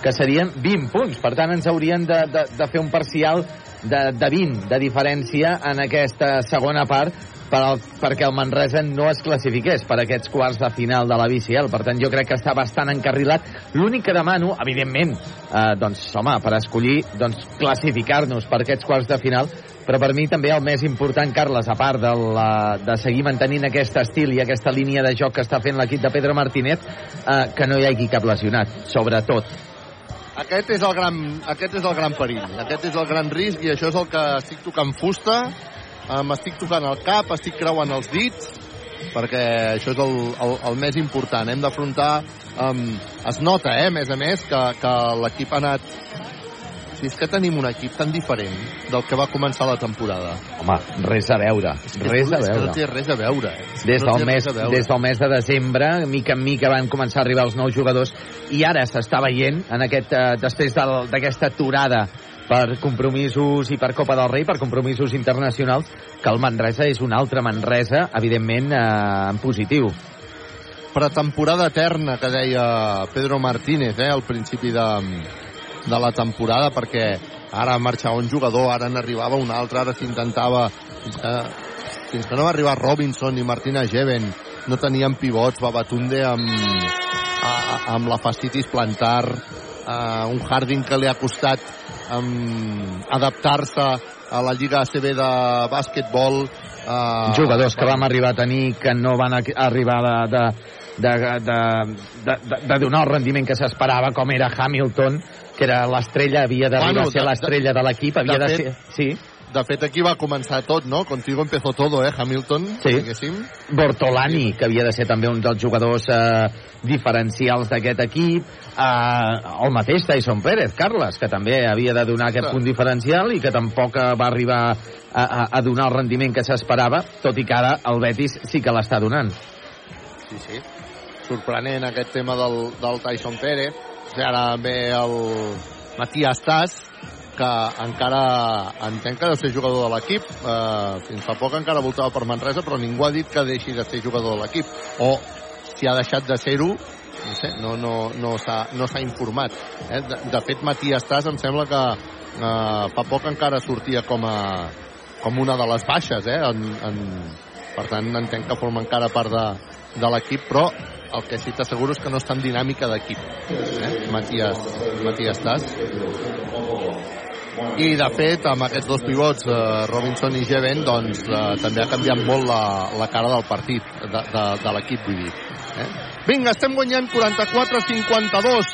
S9: que serien 20 punts. Per tant, ens haurien de, de, de fer un parcial de, de 20 de diferència en aquesta segona part per al, perquè el Manresa no es classifiqués per aquests quarts de final de la BCL. Per tant, jo crec que està bastant encarrilat. L'únic que demano, evidentment, eh, doncs, home, per escollir, doncs, classificar-nos per aquests quarts de final, però per mi també el més important, Carles, a part de, la, de seguir mantenint aquest estil i aquesta línia de joc que està fent l'equip de Pedro Martínez, eh, que no hi hagi cap lesionat, sobretot.
S10: Aquest és, el gran, aquest és el gran perill, aquest és el gran risc i això és el que estic tocant fusta m'estic tocant el cap, estic creuant els dits, perquè això és el, el, el més important. Hem d'afrontar... Um, es nota, eh, a més a més, que, que l'equip ha anat... Si és que tenim un equip tan diferent del que va començar la temporada.
S9: Home, res a veure. Res a veure.
S10: no té res a veure.
S9: Des,
S10: no
S9: del mes, des del mes de desembre, mica en mica van començar a arribar els nous jugadors i ara s'està veient, en aquest, eh, després d'aquesta aturada per compromisos i per Copa del Rei, per compromisos internacionals, que el Manresa és un altre Manresa, evidentment, eh, en positiu.
S10: Pretemporada eterna, que deia Pedro Martínez, eh, al principi de, de la temporada, perquè ara marxava un jugador, ara n'arribava un altre, ara s'intentava... Eh, fins que no va arribar Robinson i Martina Jeven, no tenien pivots, Babatunde amb, a, amb la fascitis plantar, uh, un Harding que li ha costat um, adaptar-se a la Lliga ACB de bàsquetbol.
S9: Uh, Jugadors que vam arribar a tenir que no van arribar de, de, de, de, de, de, de donar el rendiment que s'esperava, com era Hamilton, que era l'estrella, havia d'arribar bueno, a ser l'estrella de, de l'equip, havia de, de fet, ser... Sí
S10: de fet, aquí va començar tot, no? Contigo empezó todo, eh, Hamilton?
S9: Sí. Diguéssim. Bortolani, que havia de ser també un dels jugadors eh, diferencials d'aquest equip. Eh, el mateix Tyson Pérez, Carles, que també havia de donar aquest punt diferencial i que tampoc va arribar a, a, a donar el rendiment que s'esperava, tot i que ara el Betis sí que l'està donant.
S10: Sí, sí. Sorprenent aquest tema del, del Tyson Pérez. Ara ve el Matías Tas, que encara entenc que ha de ser jugador de l'equip. Eh, fins fa poc encara voltava per Manresa, però ningú ha dit que deixi de ser jugador de l'equip. O si ha deixat de ser-ho, no sé, no, no, no s'ha no informat. Eh? De, de fet, Matías Tàs em sembla que eh, fa poc encara sortia com a com una de les baixes, eh? En, en, per tant, entenc que forma encara part de, de l'equip, però el que sí t'asseguro és que no està en dinàmica d'equip, eh? Matías, Matías Tàs. I, de fet, amb aquests dos pivots, eh, Robinson i Jeven, doncs, eh, també ha canviat molt la, la cara del partit, de, de, de l'equip. Eh? Vinga, estem guanyant 44-52.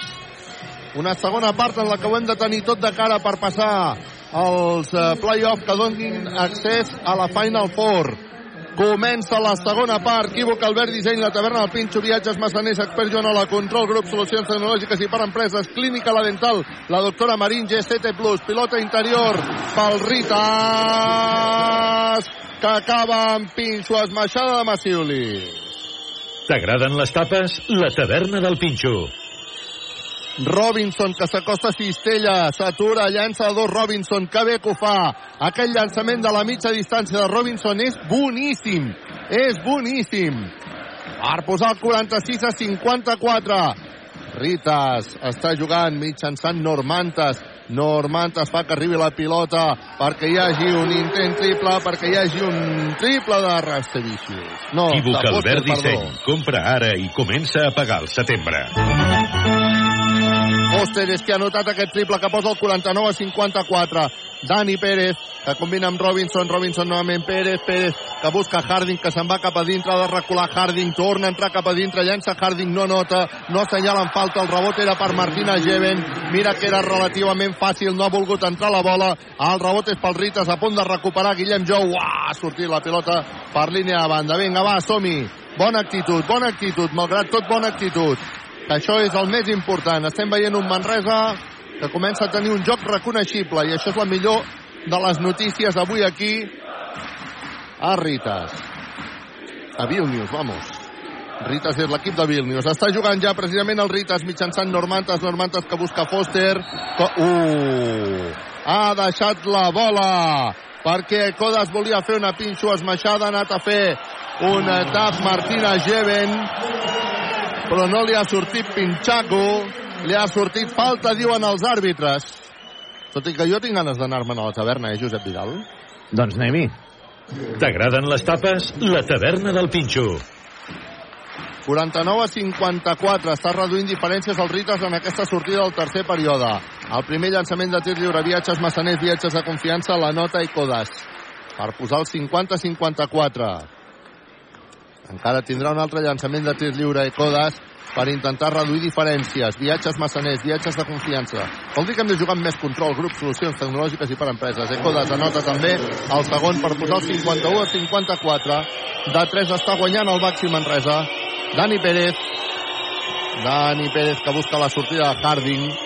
S10: Una segona part en la que ho hem de tenir tot de cara per passar els eh, play-off que donin accés a la Final Four. Comença la segona part. Equívoc, Albert, disseny, la taverna, el Pinxo, viatges, massaners, expert la control, grup, solucions tecnològiques i per empreses, clínica, la dental, la doctora Marín, G7+, pilota interior pel Ritas, que acaba amb Pinxo, esmaixada de Maciuli.
S11: T'agraden les tapes? La taverna del Pinxo.
S10: Robinson que s'acosta a Cistella, s'atura, llança a dos Robinson, que bé que ho fa. Aquell llançament de la mitja distància de Robinson és boníssim, és boníssim. Per posar el 46 a 54. Ritas està jugant mitjançant Normantes. Normantes fa que arribi la pilota perquè hi hagi un intent triple, perquè hi hagi un triple de Rastevicius. No,
S11: Equívoc Albert
S10: Foster, perdó.
S11: Disseny. Compra ara i comença a pagar al setembre.
S10: Foster és que ha anotat aquest triple que posa el 49 a 54. Dani Pérez, que combina amb Robinson, Robinson novament Pérez, Pérez que busca Harding, que se'n va cap a dintre, ha de recular Harding, torna a entrar cap a dintre, llença Harding, no nota, no assenyala en falta, el rebot era per Martina Jeven, mira que era relativament fàcil, no ha volgut entrar la bola, el rebot és pel Ritas, a punt de recuperar Guillem Jou, uah, ha sortit la pilota per línia de banda, vinga va, som-hi, bona actitud, bona actitud, malgrat tot bona actitud, que això és el més important. Estem veient un Manresa que comença a tenir un joc reconeixible i això és la millor de les notícies d'avui aquí a Ritas. A Vilnius, vamos. Ritas és l'equip de Vilnius. Està jugant ja precisament el Ritas mitjançant Normantes, Normantes que busca Foster. Uh! Ha deixat la bola perquè Codas volia fer una pinxo esmaixada, ha anat a fer un tap Martina Jeven però no li ha sortit Pinxaco, li ha sortit falta, diuen els àrbitres. Tot i que jo tinc ganes d'anar-me'n a la taverna, eh, Josep Vidal?
S9: Doncs anem-hi.
S11: T'agraden les tapes? La taverna del Pinxo.
S10: 49 a 54. Està reduint diferències als Ritas en aquesta sortida del tercer període. El primer llançament de tir lliure, viatges massaners, viatges de confiança, la nota i Codas. Per posar el 50 a 54. Encara tindrà un altre llançament de tir lliure i Codas per intentar reduir diferències. Viatges massaners, viatges de confiança. Vol dir que hem de jugar amb més control, grups, solucions tecnològiques i per empreses. Ecodas anota també el segon per posar el 51 a 54. De 3 està guanyant el màxim Manresa. Dani Pérez. Dani Pérez que busca la sortida de Harding.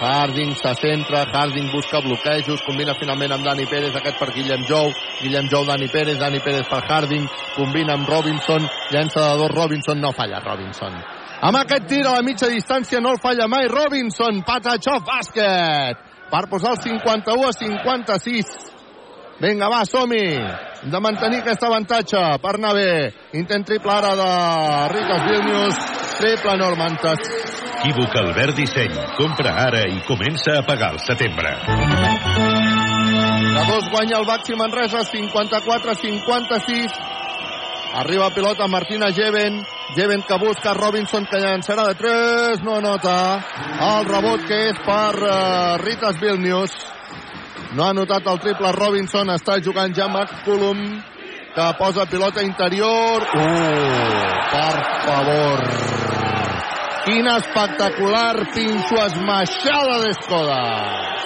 S10: Harding se centra, Harding busca bloquejos, combina finalment amb Dani Pérez, aquest per Guillem Jou, Guillem Jou, Dani Pérez, Dani Pérez per Harding, combina amb Robinson, llença de dos Robinson, no falla Robinson. Amb aquest tir a la mitja distància no el falla mai Robinson, Patachov, bàsquet, per posar el 51 a 56. Vinga, va, som-hi! De mantenir aquest avantatge per anar bé. Intent triple ara de Ritas Vilnius, triple Normantas.
S11: Equívoc Albert Disseny. Compra ara i comença a pagar al setembre.
S10: De dos guanya el Baxi Manresa, 54-56. Arriba pilota Martina Jeven. Jeven que busca Robinson que llançarà de 3, no nota. El rebot que és per uh, Ritas Vilnius. No ha notat el triple Robinson, està jugant ja McCullum, que posa pilota interior. Uh, per favor. Quina espectacular pinxo esmaixada d'Escoda.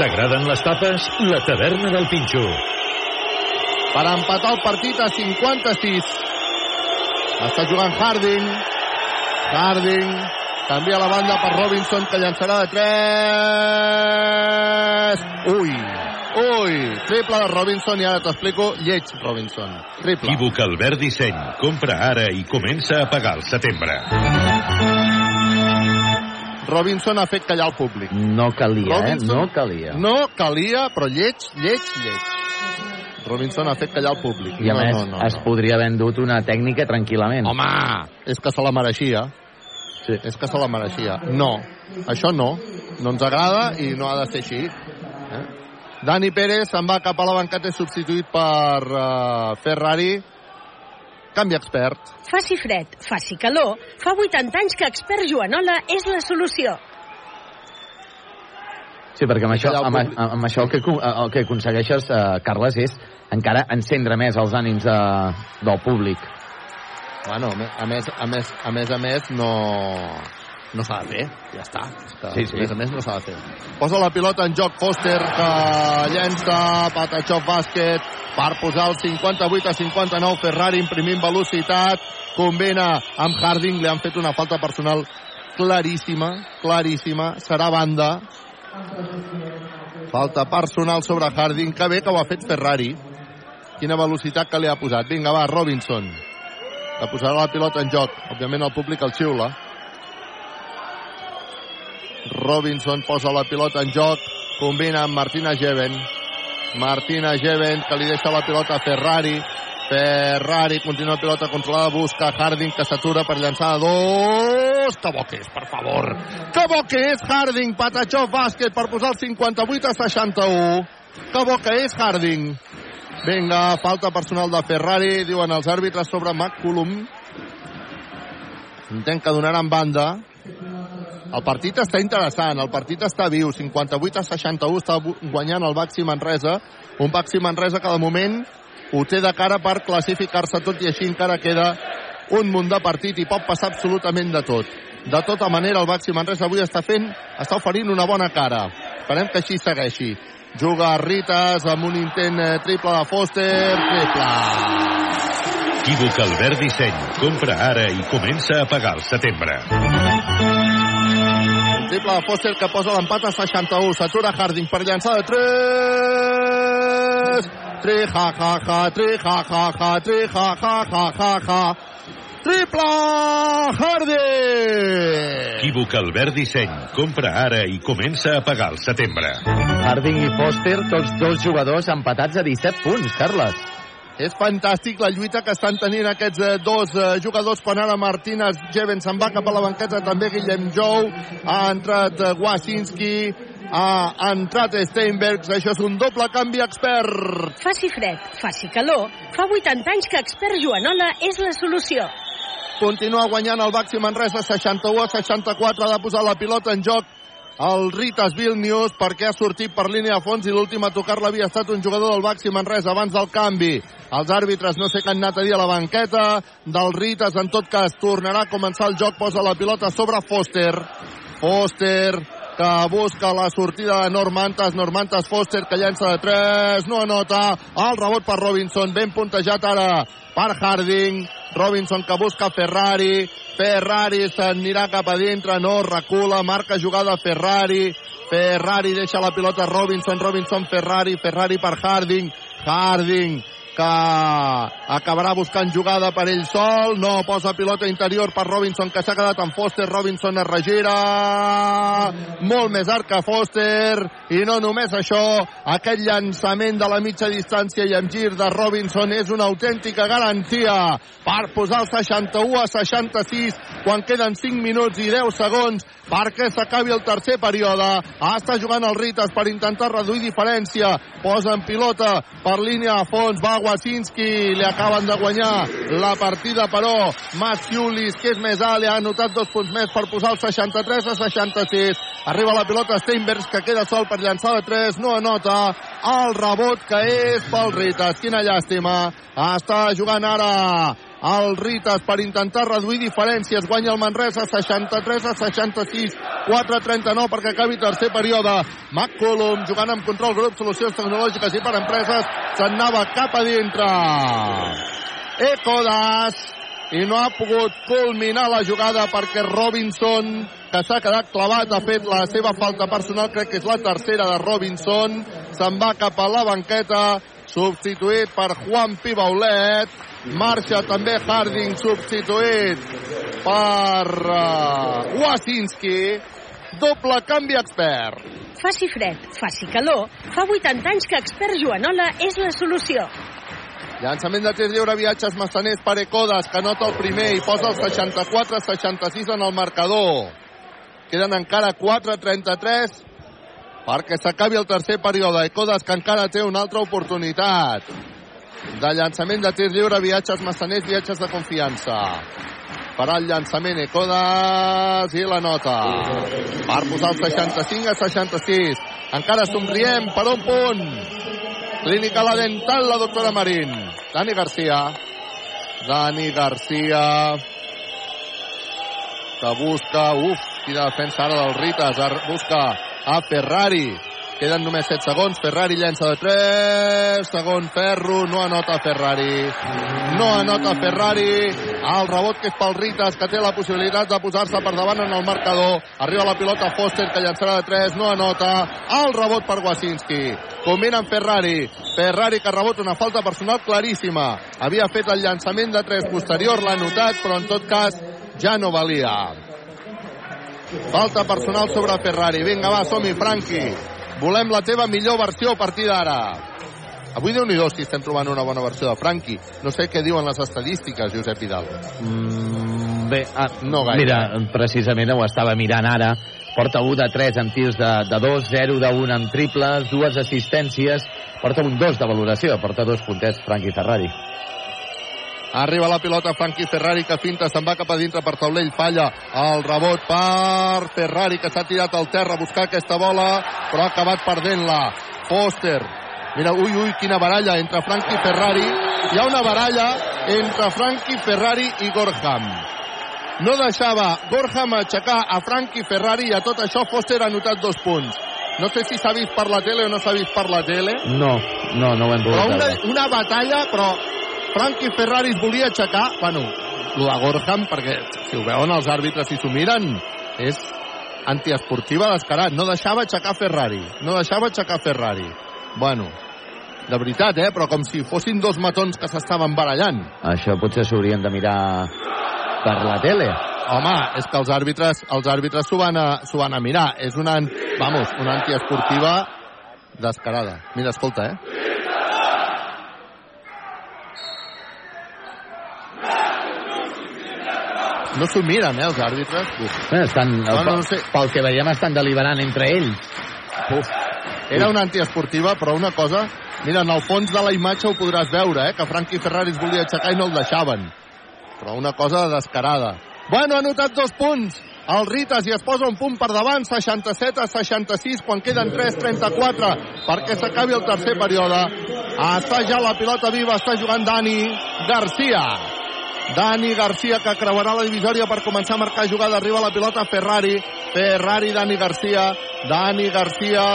S11: T'agraden les tapes? La taverna del Pinxo.
S10: Per empatar el partit a 56. Està jugant Harding. Harding. Canvia la banda per Robinson, que llançarà de 3. Ui. Ui. Triple de Robinson i ara t'explico lleig Robinson. Triple.
S11: Equívoc Albert Disseny. Compra ara i comença a pagar al setembre.
S10: Robinson ha fet callar el públic.
S9: No calia,
S10: Robinson-
S9: eh? No calia.
S10: No calia, però lleig, lleig, lleig. Robinson ha fet callar el públic.
S9: I a
S10: no,
S9: més,
S10: no, no,
S9: es
S10: no.
S9: podria haver endut una tècnica tranquil·lament.
S10: Home, és que se la mereixia.
S9: Sí.
S10: És que se la mereixia. No, això no. No ens agrada i no ha de ser així. Eh? Dani Pérez se'n va cap a la banqueta i substituït per uh, Ferrari. Canvi expert.
S12: Faci fred, faci calor, fa 80 anys que expert Joanola és la solució.
S9: Sí, perquè amb això, amb,
S10: públic.
S9: amb això el, que, el que aconsegueixes, eh, Carles, és encara encendre més els ànims de, del públic.
S10: Bueno, a més, a més, a més, a més no, no s'ha de fer, ja està. És que,
S9: Sí, sí.
S10: A més a més no s'ha de fer. Posa la pilota en joc Foster, que llença, Patachov bàsquet, per posar el 58 a 59, Ferrari imprimint velocitat, combina amb Harding, li han fet una falta personal claríssima, claríssima, serà banda. Falta personal sobre Harding, que bé que ho ha fet Ferrari. Quina velocitat que li ha posat. Vinga, va, Robinson. que posarà la pilota en joc. Òbviament el públic el xiula. Robinson posa la pilota en joc, combina amb Martina Geven. Martina Geven, que li deixa la pilota a Ferrari. Ferrari continua la pilota controlada, busca Harding, que s'atura per llançar a dos. Que bo que és, per favor. Que bo que és Harding, Patachó bàsquet per posar el 58 a 61. Que bo que és Harding. Vinga, falta personal de Ferrari, diuen els àrbitres sobre McCullum. Entenc que donaran banda. El partit està interessant, el partit està viu. 58 a 61 està guanyant el Baxi Manresa. Un Baxi Manresa que de moment ho té de cara per classificar-se tot i així encara queda un munt de partit i pot passar absolutament de tot. De tota manera, el Baxi Manresa avui està fent, està oferint una bona cara. Esperem que així segueixi. Juga Ritas amb un intent eh, triple de Foster. Triple.
S11: Equívoc Albert Disseny. Compra ara i comença a pagar al setembre.
S10: Triple de Foster que posa l'empat a 61. S'atura Harding per llançar de 3. Tri, ja, ja, ja, tri, ja, ja, ja, tri, ja, ja, ja, ja, ja. Triple Harding!
S11: Equívoc Albert Disseny. Compra ara i comença a pagar al setembre.
S9: Harding i Foster, tots dos jugadors empatats a 17 punts, Carles.
S10: És fantàstic la lluita que estan tenint aquests eh, dos eh, jugadors quan ara Martínez Jeven se'n va cap a la banqueta, també Guillem Jou, ha entrat eh, Wasinski, ha entrat Steinbergs, això és un doble canvi expert.
S12: Faci fred, faci calor, fa 80 anys que expert Joanola és la solució.
S10: Continua guanyant el Baxi Manresa 61 a 64, ha de posar la pilota en joc el Ritas Vilnius perquè ha sortit per línia a fons i l'últim a tocar-la havia estat un jugador del Baxi Manresa abans del canvi. Els àrbitres no sé què han anat a dir a la banqueta del Ritas, en tot cas tornarà a començar el joc, posa la pilota sobre Foster. Foster que busca la sortida de Normantas, Normantas Foster que llença de 3, no anota, el rebot per Robinson, ben puntejat ara per Harding, Robinson que busca Ferrari, Ferrari s'anirà cap a dintre, no recula, marca jugada Ferrari, Ferrari deixa la pilota. Robinson, Robinson Ferrari, Ferrari per Harding, Harding que acabarà buscant jugada per ell sol, no posa pilota interior per Robinson que s'ha quedat amb Foster, Robinson es regira molt més art que Foster i no només això, aquest llançament de la mitja distància i amb gir de Robinson és una autèntica garantia per posar el 61 a 66 quan queden 5 minuts i 10 segons perquè s'acabi el tercer període. Està jugant el Ritas per intentar reduir diferència. Posa en pilota per línia a fons. Va Wasinski. Li acaben de guanyar la partida, però Maciulis, que és més alt, ha anotat dos punts més per posar el 63 a 66. Arriba la pilota Steinbergs, que queda sol per llançar de 3. No anota el rebot que és pel Ritas. Quina llàstima. Està jugant ara el Ritas per intentar reduir diferències. Guanya el Manresa 63 a 66, 4-39 perquè acabi tercer període. McCollum jugant amb control grup, solucions tecnològiques i per empreses, se'n anava cap a dintre. Ecodas i no ha pogut culminar la jugada perquè Robinson, que s'ha quedat clavat, ha fet la seva falta personal, crec que és la tercera de Robinson, se'n va cap a la banqueta, substituït per Juan Pibaulet, marxa també Harding substituït per uh, Wasinski. Doble canvi expert.
S12: Faci fred, faci calor, fa 80 anys que expert Joanola és la solució.
S10: llançament de tir lliure viatges massaners per Ecodas que nota el primer i posa el 64-66 en el marcador. Queden encara 4-33 perquè s'acabi el tercer període. Ecodas que encara té una altra oportunitat de llançament de tir lliure, viatges massaners, viatges de confiança. Farà el llançament Ecodas i la nota. Per posar el 65 a 66. Encara somriem per un punt. Clínica La Dental, la doctora Marín. Dani Garcia. Dani Garcia. Que busca... Uf, quina defensa ara del Ritas. Busca a Ferrari. Queden només 7 segons. Ferrari llença de 3. Segon Ferro. No anota Ferrari. No anota Ferrari. El rebot que és pel Ritas, que té la possibilitat de posar-se per davant en el marcador. Arriba la pilota Foster, que llançarà de 3, no anota. El rebot per Wasinski. Combina amb Ferrari. Ferrari que rebot una falta personal claríssima. Havia fet el llançament de 3 posterior, l'ha notat, però en tot cas ja no valia. Falta personal sobre Ferrari. Vinga, va, som-hi, Franqui. Volem la teva millor versió a partir d'ara. Avui déu nhi si estem trobant una bona versió de Franqui. No sé què diuen les estadístiques, Josep Vidal.
S9: Mm, bé, ah,
S10: no gaire.
S9: Mira, precisament ho estava mirant ara. Porta 1 de 3 en tirs de, de 2, 0 de 1 en triples, dues assistències, porta un 2 de valoració, porta dos puntets Franqui Ferrari.
S10: Arriba la pilota Franqui Ferrari que finta, se'n va cap a dintre per taulell, falla el rebot per Ferrari que s'ha tirat al terra a buscar aquesta bola però ha acabat perdent-la. Foster Mira, ui, ui, quina baralla entre Franqui i Ferrari. Hi ha una baralla entre Franqui Ferrari i Gorham. No deixava Gorham aixecar a Franqui Ferrari i a tot això Foster ha notat dos punts. No sé si s'ha vist per la tele o no s'ha vist per la tele.
S9: No, no, no ho hem
S10: Però
S9: pogut
S10: una,
S9: veure.
S10: una batalla, però Franqui Ferrari es volia aixecar. Bueno, el de Gorham, perquè si ho veuen els àrbitres i s'ho miren, és antiesportiva descarat. No deixava aixecar Ferrari. No deixava aixecar Ferrari. Bueno, de veritat, eh? Però com si fossin dos matons que s'estaven barallant.
S9: Això potser s'haurien de mirar per la tele.
S10: Home, és que els àrbitres els àrbitres s'ho van, a, van a mirar. És una, vamos, una antiesportiva descarada. Mira, escolta, eh? No s'ho miren, eh, els àrbitres. Uf.
S9: Eh, estan,
S10: No, no, no sé.
S9: Pel que veiem estan deliberant entre ells.
S10: Uf. Era una antiesportiva, però una cosa... Mira, en el fons de la imatge ho podràs veure, eh? Que Franqui Ferrari es volia aixecar i no el deixaven. Però una cosa descarada. Bueno, ha notat dos punts. El Ritas i es posa un punt per davant, 67 a 66, quan queden 3-34, perquè s'acabi el tercer període. Està ja la pilota viva, està jugant Dani Garcia. Dani Garcia que creuarà la divisòria per començar a marcar jugada. Arriba la pilota Ferrari. Ferrari, Dani Garcia. Dani Garcia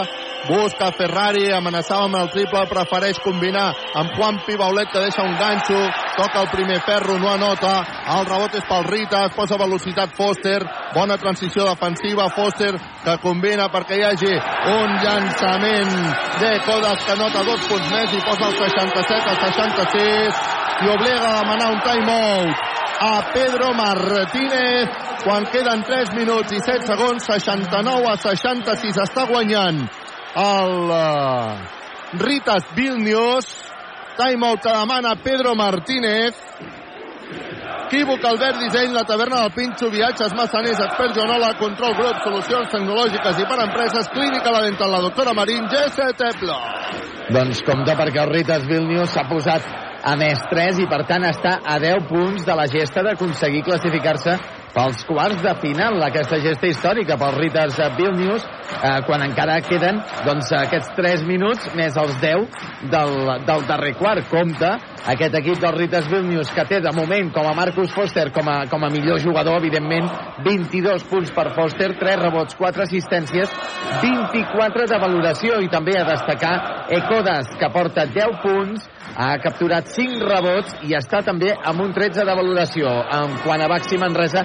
S10: busca Ferrari, amenaçava amb el triple, prefereix combinar amb Juan Pibaulet que deixa un ganxo, toca el primer ferro, no anota, el rebot és pel Rita, es posa velocitat Foster, bona transició defensiva, Foster que combina perquè hi hagi un llançament de Codas que nota dos punts més i posa el 67 a 66 i obliga a demanar un timeout a Pedro Martínez quan queden 3 minuts i 7 segons 69 a 66 està guanyant el uh, Ritas Vilnius timeout que demana Pedro Martínez Equívoc, Albert Disseny, la taverna del Pinxo, viatges, massaners, expert Joanola, control grup, solucions tecnològiques i per empreses, clínica la dental, la doctora Marín, GST Plus.
S9: Doncs compte perquè el Ritas Vilnius s'ha posat a més 3 i per tant està a 10 punts de la gesta d'aconseguir classificar-se pels quarts de final, aquesta gesta històrica pel Ritas Vilnius, eh, quan encara queden doncs, aquests 3 minuts més els 10 del, del darrer quart. Compte aquest equip del Ritas Vilnius que té de moment com a Marcus Foster com a, com a millor jugador, evidentment 22 punts per Foster, 3 rebots, 4 assistències, 24 de valoració i també a destacar Ecodas que porta 10 punts ha capturat 5 rebots i està també amb un 13 de valoració. En quant a Baxi Manresa,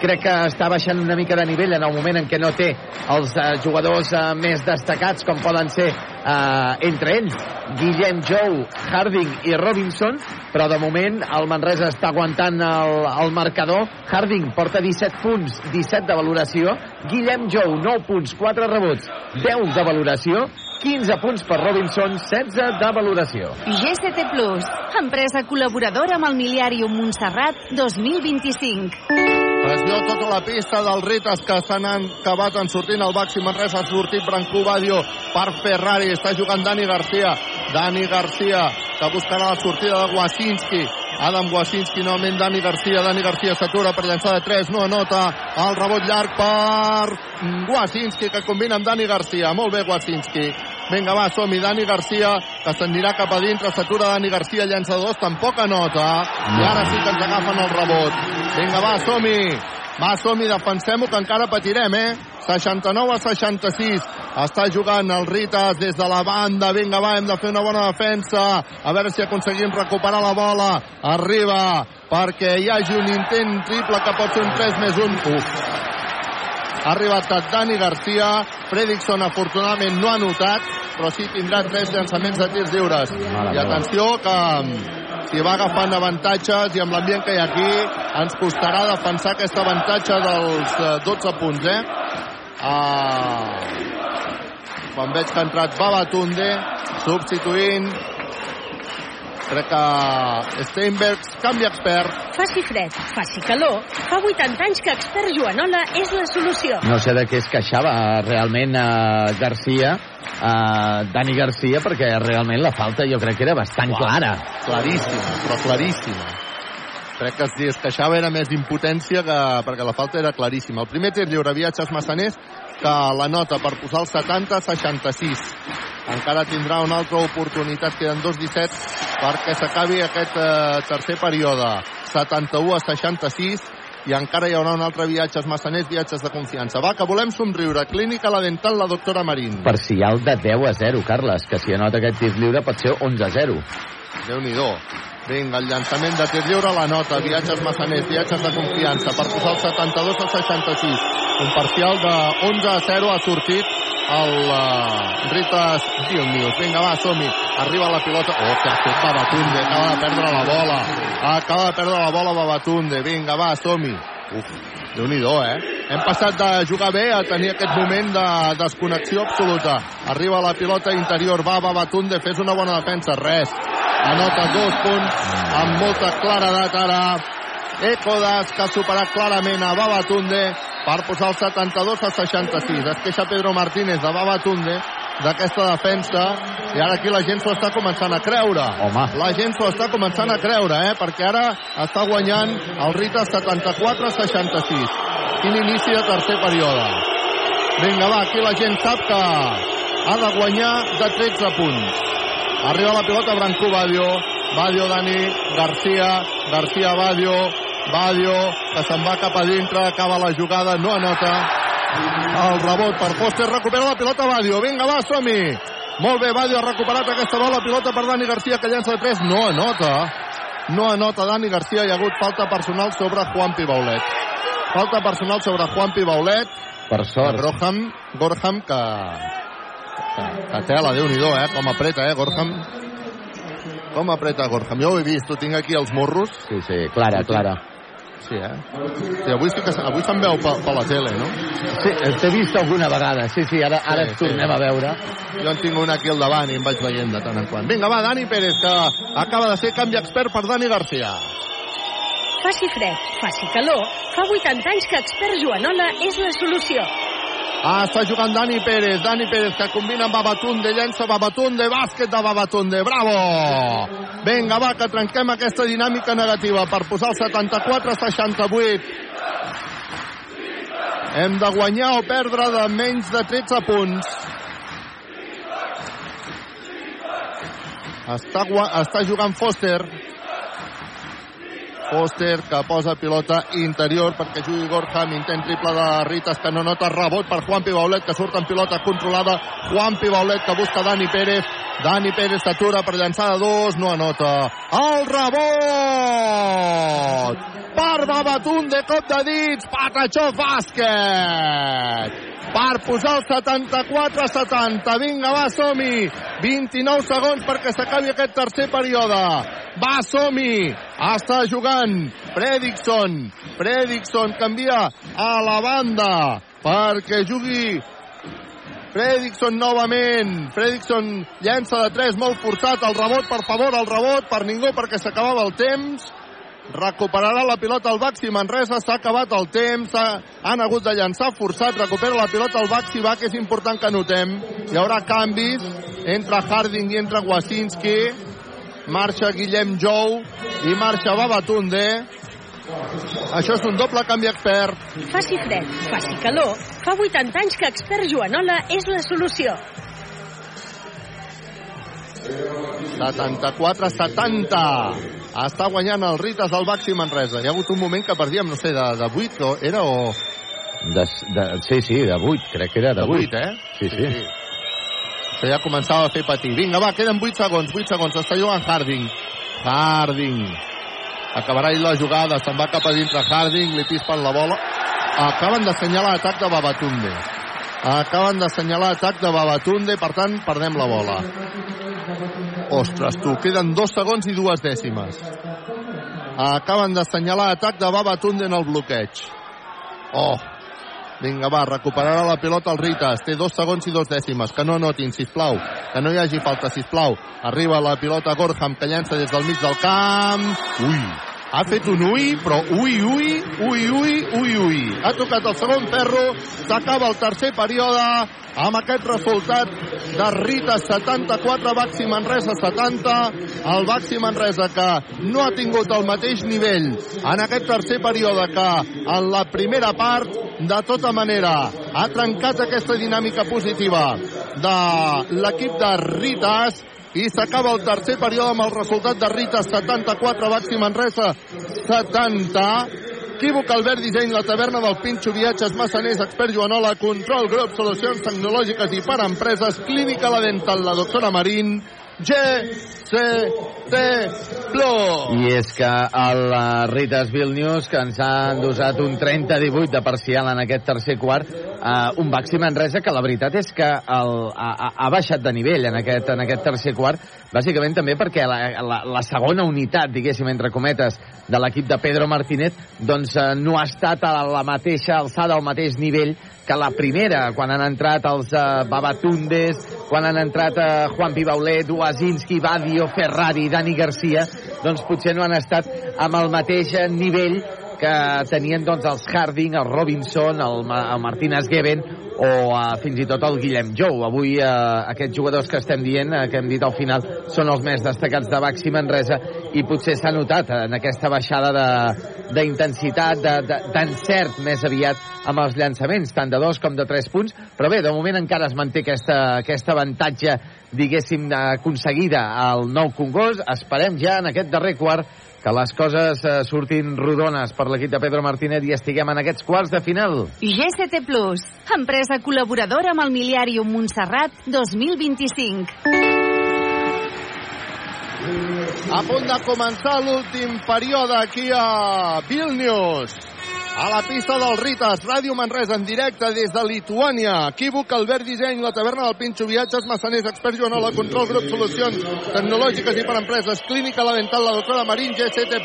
S9: crec que està baixant una mica de nivell en el moment en què no té els eh, jugadors eh, més destacats com poden ser eh, entre ells Guillem Jou, Harding i Robinson però de moment el Manresa està aguantant el, el marcador Harding porta 17 punts 17 de valoració Guillem Jou 9 punts, 4 rebots 10 de valoració 15 punts per Robinson, 16 de valoració.
S13: GCT Plus, empresa col·laboradora amb el Miliàrium Montserrat 2025.
S10: Pressió a tota la pista dels Ritas que s'han acabat en sortint el Baxi Manresa. Ha sortit Brancú Badio per Ferrari. Està jugant Dani Garcia. Dani Garcia que buscarà la sortida de Wasinski. Adam Wasinski, novament Dani Garcia. Dani Garcia s'atura per llançar de 3. No anota. El rebot llarg per Wasinski que combina amb Dani Garcia. Molt bé Wasinski. Vinga, va, som-hi. Dani Garcia, que s'anirà cap a dintre, s'atura Dani Garcia, llença de dos, tampoc anota. I ara sí que ens agafen el rebot. Vinga, va, som-hi. Va, som-hi, defensem-ho, que encara patirem, eh? 69 a 66. Està jugant el Ritas des de la banda. Vinga, va, hem de fer una bona defensa. A veure si aconseguim recuperar la bola. Arriba perquè hi hagi un intent triple que pot ser un 3 més 1. Uf. Ha arribat Dani Garcia. Fredrickson, afortunadament, no ha notat, però sí tindrà tres llançaments de tirs lliures. I atenció que si va agafant avantatges i amb l'ambient que hi ha aquí ens costarà defensar aquest avantatge dels 12 punts, eh? Ah, quan veig que ha entrat Babatunde substituint crec que Steinberg canvia expert
S12: Faci fred, faci calor, fa 80 anys que expert Joanola és la solució.
S9: No sé de què es queixava realment eh, Garcia, eh, Dani Garcia, perquè realment la falta jo crec que era bastant clara.
S10: claríssima, però claríssima crec que si es queixava era més impotència que, perquè la falta era claríssima. El primer tir lliure, viatges massaners, que la nota per posar el 70-66. Encara tindrà una altra oportunitat, queden 2-17 perquè s'acabi aquest eh, tercer període. 71 a 66 i encara hi haurà un altre viatges massaners, viatges de confiança. Va, que volem somriure. Clínica La Dental, la doctora Marín.
S9: Parcial de 10 a 0, Carles, que si anota aquest tir lliure pot ser 11 a 0.
S10: Déu-n'hi-do. Vinga, el llançament de tir lliure, la nota, viatges massaners, viatges de confiança, per posar el 72 a 66. Un parcial de 11 a 0 ha sortit el uh, Ritas Vilnius. Vinga, va, som -hi. Arriba la pilota. Oh, que ha fet Babatunde. Acaba de perdre la bola. Acaba de perdre la bola Babatunde. Vinga, va, som -hi. Uf, déu nhi eh? Hem passat de jugar bé a tenir aquest moment de desconnexió absoluta. Arriba la pilota interior, va Babatunde, fes una bona defensa, res. Anota dos punts amb molta claredat ara. Ecodas, que ha superat clarament a Babatunde per posar el 72 a 66. Es queixa Pedro Martínez de Babatunde d'aquesta defensa i ara aquí la gent s'ho està començant a creure.
S9: Home.
S10: La gent s'ho està començant a creure, eh? perquè ara està guanyant el Rita 74 a 66. Quin inici de tercer període. Vinga, va, aquí la gent sap que ha de guanyar de 13 punts. Arriba la pilota Brancú Badio. Badio Dani, Garcia, Garcia Badio, Badio, que se'n va cap a dintre, acaba la jugada, no anota. El rebot per Foster, recupera la pilota Badio. Vinga, va, som -hi. Molt bé, Badio ha recuperat aquesta bola, pilota per Dani Garcia, que llença de 3, no anota. No anota Dani Garcia, hi ha hagut falta personal sobre Juan Pibaulet. Falta personal sobre Juan Pibaulet.
S9: Per sort.
S10: Gorham, Gorham, que, que, que tela, déu nhi eh? Com apreta, eh, Gorham. Com apreta Gorham. Jo ho he vist, ho tinc aquí els morros.
S9: Sí, sí, clara, clara.
S10: Sí, eh? Sí, avui, sí que, avui se'n veu per, per la tele, no?
S9: Sí, t'he vist alguna vegada. Sí, sí, ara, ara
S10: Sí,
S9: sí,
S10: sí.
S9: tornem a veure.
S10: Jo en tinc una aquí al davant i em vaig veient de tant en quant. Vinga, va, Dani Pérez, que acaba de ser canvi expert per Dani Garcia.
S12: Faci fred, faci calor, fa 80 anys que expert Joanola és la solució.
S10: Ah, està jugant Dani Pérez, Dani Pérez que combina amb Babatunde, llença Babatunde, bàsquet de Babatunde, bravo! Vinga, va, que trenquem aquesta dinàmica negativa per posar el 74 a 68. Hem de guanyar o perdre de menys de 13 punts. Està, està jugant Foster. Foster que posa pilota interior perquè jugui Gorham, intent triple de Ritas que no nota rebot per Juan Pibaulet que surt en pilota controlada, Juan Pibaulet que busca Dani Pérez, Dani Pérez s'atura per llançar de dos, no anota. El rebot! Per Babatunde, cop de dits Patachó bàsquet per posar el 74 a 70 vinga va som-hi 29 segons perquè s'acabi aquest tercer període va som-hi està jugant Fredrickson Fredrickson canvia a la banda perquè jugui Fredrickson novament. Fredrickson llença de 3 molt forçat. El rebot, per favor, el rebot per ningú perquè s'acabava el temps. Recuperarà la pilota al Baxi Manresa. S'ha acabat el temps. Ha- Han hagut de llançar forçat. Recupera la pilota al Baxi Bac. És important que notem. Hi haurà canvis. Entra Harding i entra Wasinski. Marxa Guillem Jou i marxa Babatunde. Això és un doble canvi expert.
S12: Faci fred, faci calor, fa 80 anys que expert Joanola és la solució.
S10: 74-70. Està guanyant el Ritas al Baxi Manresa. Hi ha hagut un moment que perdíem, no sé, de, de 8 o era o...
S9: De, de, sí, sí, de 8, crec que era de,
S10: De
S9: 8.
S10: vuit, eh?
S9: Sí, sí.
S10: Sí, sí. Això ja començava a fer patir. Vinga, va, queden 8 segons, 8 segons. Està jugant Harding. Harding. Acabarà ell la jugada, se'n va cap a dintre Harding, li pispen la bola. Acaben d'assenyalar atac de Babatunde. Acaben d'assenyalar atac de Babatunde, per tant, perdem la bola. Ostres, tu, queden dos segons i dues dècimes. Acaben d'assenyalar atac de Babatunde en el bloqueig. Oh, Vinga, va, recuperarà la pilota el Ritas. Té dos segons i dos dècimes. Que no notin, sisplau. Que no hi hagi falta, sisplau. Arriba la pilota Gorham, que llença des del mig del camp. Ui, ha fet un ui, però ui, ui, ui, ui, ui, ui. Ha tocat el segon ferro, s'acaba el tercer període amb aquest resultat de Rita 74, Baxi Manresa 70, el Baxi Manresa que no ha tingut el mateix nivell en aquest tercer període que en la primera part, de tota manera ha trencat aquesta dinàmica positiva de l'equip de Ritas i s'acaba el tercer període amb el resultat de Rita 74, Baxi Manresa 70. Equívoc Albert Disseny, la taverna del Pinxo, viatges massaners, expert Joanola, control grup, solucions tecnològiques i per empreses, clínica la dental, la doctora Marín, G, C, T, Plus.
S9: I és que el Ritas Vilnius, que ens ha endosat un 30-18 de parcial en aquest tercer quart, uh, un Baxi Manresa que la veritat és que el, ha, ha baixat de nivell en aquest, en aquest tercer quart, bàsicament també perquè la, la, la segona unitat, diguéssim, entre cometes, de l'equip de Pedro Martínez, doncs uh, no ha estat a la mateixa alçada, al mateix nivell que la primera, quan han entrat els uh, Babatundes, quan han entrat uh, Juan Pibaulet, Wazinski, Badio, Ferrari, Dani Garcia, doncs potser no han estat amb el mateix nivell que tenien doncs, els Harding, el Robinson, el, Ma el Martínez Geben o uh, fins i tot el Guillem Jou. Avui uh, aquests jugadors que estem dient, uh, que hem dit al final, són els més destacats de Baxi Manresa i potser s'ha notat en aquesta baixada d'intensitat, d'encert de, més aviat amb els llançaments, tant de dos com de tres punts, però bé, de moment encara es manté aquesta, aquest avantatge, diguéssim, aconseguida al nou Congost. Esperem ja en aquest darrer quart que les coses eh, surtin rodones per l'equip de Pedro Martínez i estiguem en aquests quarts de final.
S13: GCT Plus, empresa col·laboradora amb el Miliàrium Montserrat 2025.
S10: A punt de començar l'últim període aquí a Vilnius. A la pista del Ritas, Ràdio Manresa en directe des de Lituània. Equívoc, Albert Disseny, la taverna del Pinxo, viatges, massaners, expert Joanola, control, grup, solucions tecnològiques i per empreses, clínica, la dental, la doctora Marín, GCT+.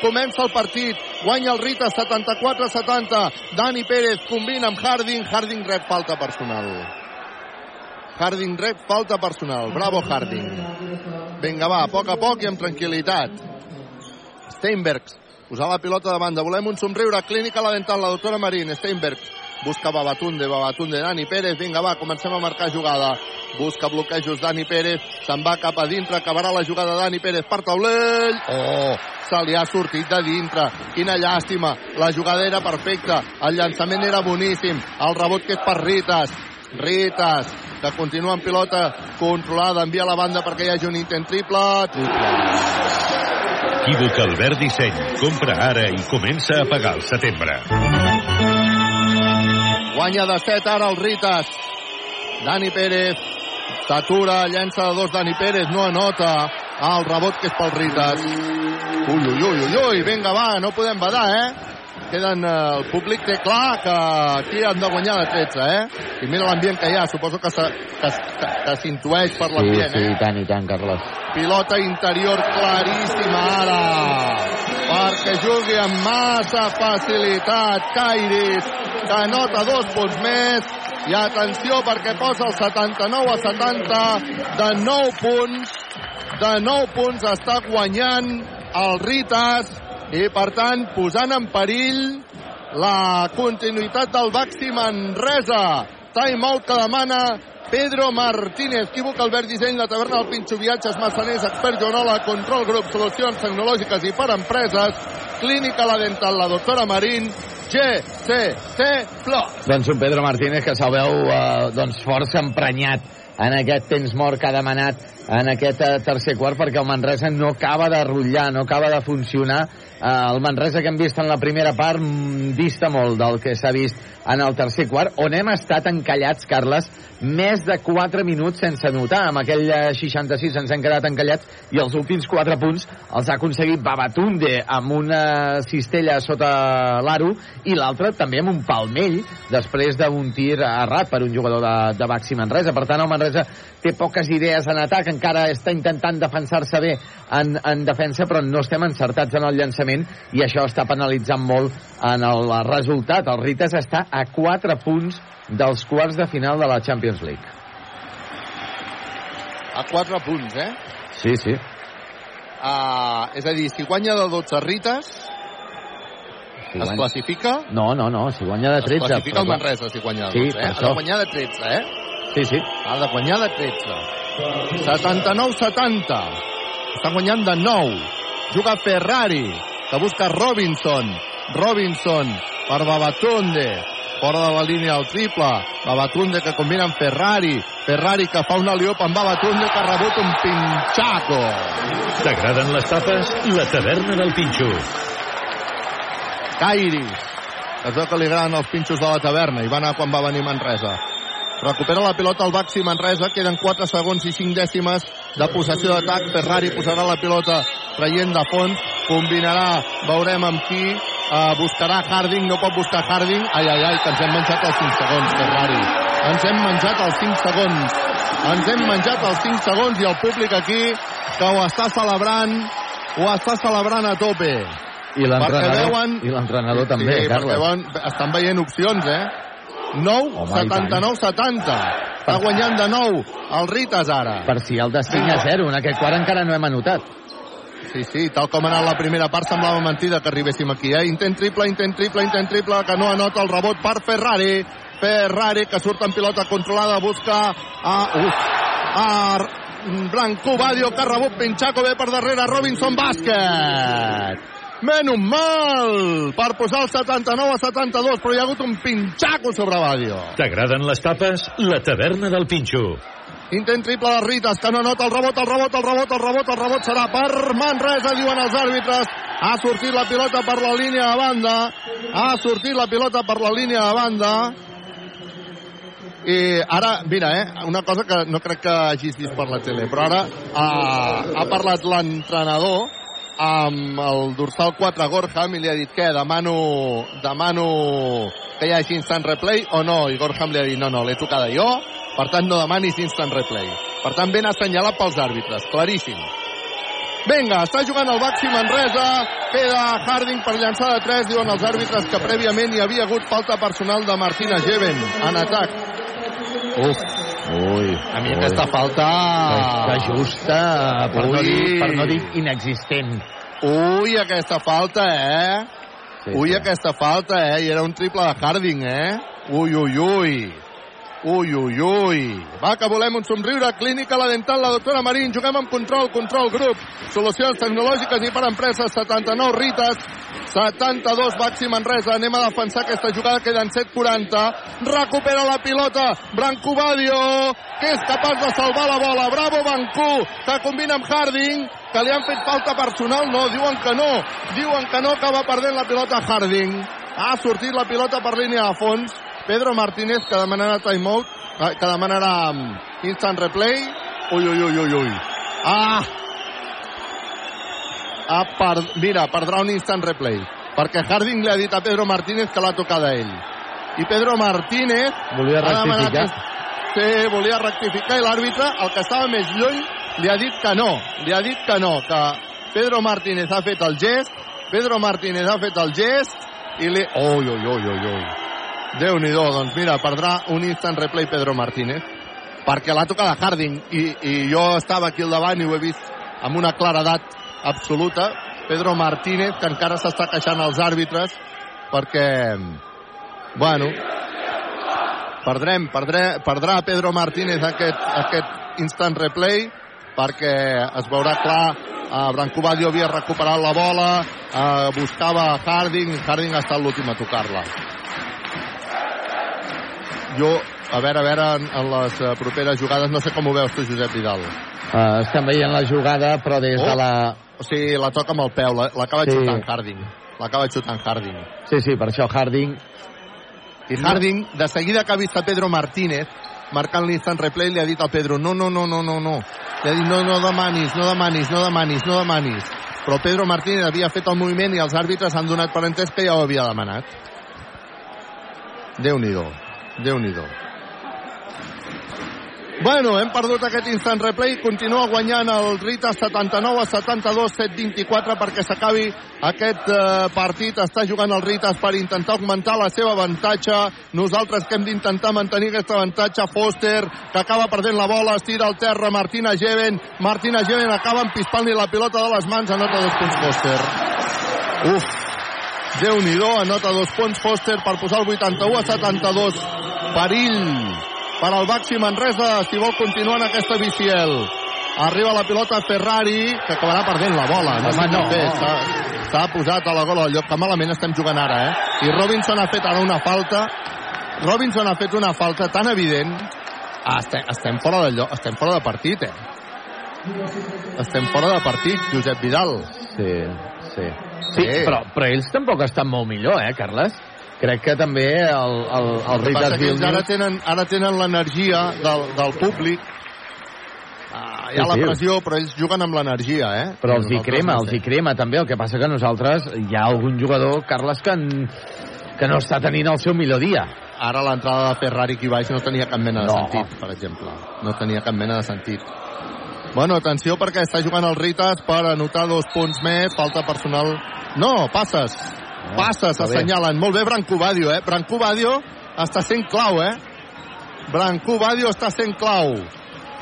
S10: Comença el partit, guanya el Ritas 74-70. Dani Pérez combina amb Harding, Harding rep falta personal. Harding rep falta personal. Bravo, Harding. Vinga, va, a poc a poc i amb tranquil·litat. Steinbergs posar la pilota de banda. Volem un somriure. Clínica la dental, la doctora Marín. Steinberg busca Babatunde, Babatunde, Dani Pérez. Vinga, va, comencem a marcar jugada. Busca bloquejos Dani Pérez. Se'n va cap a dintre. Acabarà la jugada Dani Pérez per taulell. Oh, se li ha sortit de dintre. Quina llàstima. La jugada era perfecta. El llançament era boníssim. El rebot que és per Ritas. Ritas, que continua amb pilota controlada, envia a la banda perquè hi hagi un intent triple. Triple.
S11: Equívoc Albert Disseny. Compra ara i comença a pagar al setembre.
S10: Guanya de 7 ara el Ritas. Dani Pérez s'atura, llença de dos Dani Pérez, no anota. Ah, el rebot que és pel Ritas. Ui, ui, ui, ui, ui, vinga, va, no podem badar, eh? Queden, eh, el públic té clar que aquí han de guanyar de 13, eh? I mira l'ambient que hi ha, suposo que s'intueix per l'ambient,
S9: sí, sí,
S10: eh?
S9: i tant, i tant, Carles.
S10: Pilota interior claríssima ara perquè jugui amb massa facilitat Kairis que anota dos punts més i atenció perquè posa el 79 a 70 de 9 punts de 9 punts està guanyant el Ritas i per tant posant en perill la continuïtat del Baxi Manresa timeout que demana Pedro Martínez, equívoc Albert Disseny, la taverna del Pinxo Viatges, Massaners, expert Joanola, control grup, solucions tecnològiques i per empreses, clínica la dental, la doctora Marín, GCC Plus.
S9: Doncs un Pedro Martínez que se'l veu eh, doncs força emprenyat en aquest temps mort que ha demanat en aquest eh, tercer quart perquè el Manresa no acaba de rotllar, no acaba de funcionar. Eh, el Manresa que hem vist en la primera part mm, dista molt del que s'ha vist en el tercer quart, on hem estat encallats, Carles, més de 4 minuts sense notar. Amb aquell eh, 66 ens hem quedat encallats i els últims 4 punts els ha aconseguit Babatunde amb una cistella sota l'aro i l'altre també amb un palmell després d'un tir errat per un jugador de, de Baxi Manresa. Per tant, el Manresa té poques idees en atac, encara està intentant defensar-se bé en, en defensa, però no estem encertats en el llançament i això està penalitzant molt en el resultat. El Ritas està a 4 punts dels quarts de final de la Champions League.
S10: A 4 punts, eh?
S9: Sí, sí.
S10: Uh, és a dir, si guanya de 12 rites,
S9: Si
S10: es
S9: guanya-
S10: classifica...
S9: No, no, no, si guanya de 13...
S10: Es classifica el
S9: però-
S10: Manresa si guanya de
S9: Sí,
S10: 12,
S9: per
S10: eh? Ha de guanyar de 13, eh?
S9: Sí, sí.
S10: Ha de guanyar de 13. 79-70. Està guanyant de 9. Juga Ferrari, que busca Robinson. Robinson per Babatunde. Fora de la línia el triple. Babatunde que combina amb Ferrari. Ferrari que fa una liop amb Babatunde que ha rebut un pinxaco.
S11: T'agraden les tapes? La taverna del Pinxo.
S10: Kairis. Es veu que li agraden els pinxos de la taverna i va anar quan va venir Manresa. Recupera la pilota el Baxi Manresa, queden 4 segons i 5 dècimes de possessió d'atac. Ferrari posarà la pilota traient de fons, combinarà, veurem amb qui, uh, buscarà Harding, no pot buscar Harding. Ai, ai, ai, que ens hem menjat els 5 segons, Ferrari. Ens hem menjat els 5 segons. Ens hem menjat els 5 segons i el públic aquí que ho està celebrant, ho està celebrant a tope.
S9: I l'entrenador
S10: veuen-
S9: i l'entrenador també,
S10: sí,
S9: Carles.
S10: perquè van, estan veient opcions, eh? 9,
S9: Home, i
S10: 79, 70. Està guanyant de 9 el Ritas ara.
S9: Parcial de 5 a 0. En aquest quart encara no hem anotat.
S10: Sí, sí, tal com ha anat la primera part semblava mentida que arribéssim aquí, eh? Intent triple, intent triple, intent triple, que no anota el rebot per Ferrari. Ferrari que surt en pilota controlada, busca a... Uf, a Blanco Badio, que ha rebut Pinchaco bé per darrere, Robinson Bàsquet. Menys mal per posar el 79 a 72, però hi ha hagut un pinxaco sobre Badio.
S11: T'agraden les tapes? La taverna del Pinxo.
S10: Intent triple de Ritas, que no nota el rebot, el rebot, el rebot, el rebot, el rebot serà per Manresa, diuen els àrbitres. Ha sortit la pilota per la línia de banda. Ha sortit la pilota per la línia de banda. I ara, mira, eh, una cosa que no crec que hagis vist per la tele, però ara ha, ha parlat l'entrenador amb el dorsal 4 Gorham i li ha dit què, demano, demano que hi hagi instant replay o no? I Gorham li ha dit no, no, l'he tocada jo, per tant no demanis instant replay. Per tant ben assenyalat pels àrbitres, claríssim. Vinga, està jugant el Baxi Manresa, queda Harding per llançar de 3, diuen els àrbitres que prèviament hi havia hagut falta personal de Martina Geven en atac. Uf,
S9: Ui,
S10: a mi
S9: ui.
S10: aquesta falta...
S9: Que justa, per no, dir, per no dir inexistent.
S10: Ui, aquesta falta, eh?
S9: Sí,
S10: ui,
S9: sí.
S10: aquesta falta, eh? I era un triple de Harding, eh? Ui, ui, ui. Ui, ui, ui. Va, que volem un somriure. Clínica La Dental, la doctora Marín. Juguem amb control, control grup. Solucions tecnològiques i per empreses. 79 Rites. 72 Baxi Manresa. Anem a defensar aquesta jugada. Queden 7'40. Recupera la pilota. Branco Badio, que és capaç de salvar la bola. Bravo, Bancú, que combina amb Harding que li han fet falta personal, no, diuen que no, diuen que no, que va perdent la pilota Harding. Ha sortit la pilota per línia de fons. Pedro Martínez, que demanarà timeout, eh, que demanarà um, instant replay. Ui, ui, ui, ui, ui. Ah! Ah, per, mira, perdrà un instant replay. Perquè Harding li ha dit a Pedro Martínez que l'ha tocada ell. I Pedro Martínez...
S9: Volia rectificar.
S10: Sí, volia rectificar i l'àrbitre, el que estava més lluny, li ha dit que no. Li ha dit que no, que Pedro Martínez ha fet el gest, Pedro Martínez ha fet el gest i li... Ui, ui, ui, ui, ui. Déu-n'hi-do, doncs mira, perdrà un instant replay Pedro Martínez perquè l'ha tocada Harding i, i jo estava aquí al davant i ho he vist amb una claredat absoluta. Pedro Martínez, que encara s'està queixant als àrbitres perquè, bueno, perdrem, perdré, perdrà Pedro Martínez aquest, aquest instant replay perquè es veurà clar uh, Branco Badio havia recuperat la bola uh, buscava Harding i Harding ha estat l'últim a tocar-la jo, a veure, a veure en, en les uh, properes jugades no sé com ho veus tu Josep Vidal
S9: Uh, estem veient la jugada, però des
S10: Oh.
S9: de la...
S10: O sigui, la toca amb el peu, la- l'acaba
S9: Sí.
S10: sí. xutant Harding. L'acaba xutant Harding.
S9: Sí, sí, per això Harding...
S10: I Harding, de seguida que ha vist a Pedro Martínez, marcant l'instant replay, li ha dit al Pedro, no, no, no, no, no, no. Li ha dit, no, no demanis, no demanis, no demanis, no demanis. Però Pedro Martínez havia fet el moviment i els àrbitres han donat per entès que ja ho havia demanat. Déu-n'hi-do, Déu-n'hi-do. Bueno, hem perdut aquest instant replay. Continua guanyant el Rita 79 a 72, 7-24 perquè s'acabi aquest eh, partit. Està jugant el Ritas per intentar augmentar la seva avantatge. Nosaltres que hem d'intentar mantenir aquest avantatge. Foster, que acaba perdent la bola, es tira al terra. Martina Geven. Martina Geven acaba empispant-li la pilota de les mans. Anota dos punts Foster. Uf, Déu-n'hi-do, anota dos punts Foster per posar el 81 a 72. Perill per al Baxi Manresa si vol continuar en aquesta biciel. Arriba la pilota Ferrari, que acabarà perdent la bola. No,
S9: no.
S10: Bé, s'ha- S'ha posat a la gola del lloc, que malament estem jugant ara, eh? I Robinson ha fet ara una falta. Robinson ha fet una falta tan evident. Ah, estem, estem fora de lloc, estem fora de partit, eh? Estem fora de partit, Josep Vidal.
S9: Sí, sí. Sí, però, però ells tampoc estan molt millor, eh, Carles? Crec que també el, el, el
S10: El que
S9: Ritas
S10: ells ara
S9: Vilnius...
S10: tenen, ara tenen l'energia del, del públic. Ah, hi ha
S9: Sí,
S10: la
S9: sí.
S10: pressió, però ells juguen amb l'energia, eh?
S9: Però els hi crema, els hi crema també. El que passa que nosaltres hi ha algun jugador, Carles, que, en, que no està tenint el seu millor dia.
S10: Ara l'entrada de Ferrari aquí baix no tenia cap mena de
S9: No.
S10: sentit, per exemple. No tenia cap mena de sentit. Bueno, atenció perquè està jugant el Ritas per anotar dos punts més, falta personal... No, passes. Passes,
S9: està bé.
S10: assenyalen. Molt bé, Branco Badio, eh? Branco Badio està sent clau, eh? Branco Badio està sent clau.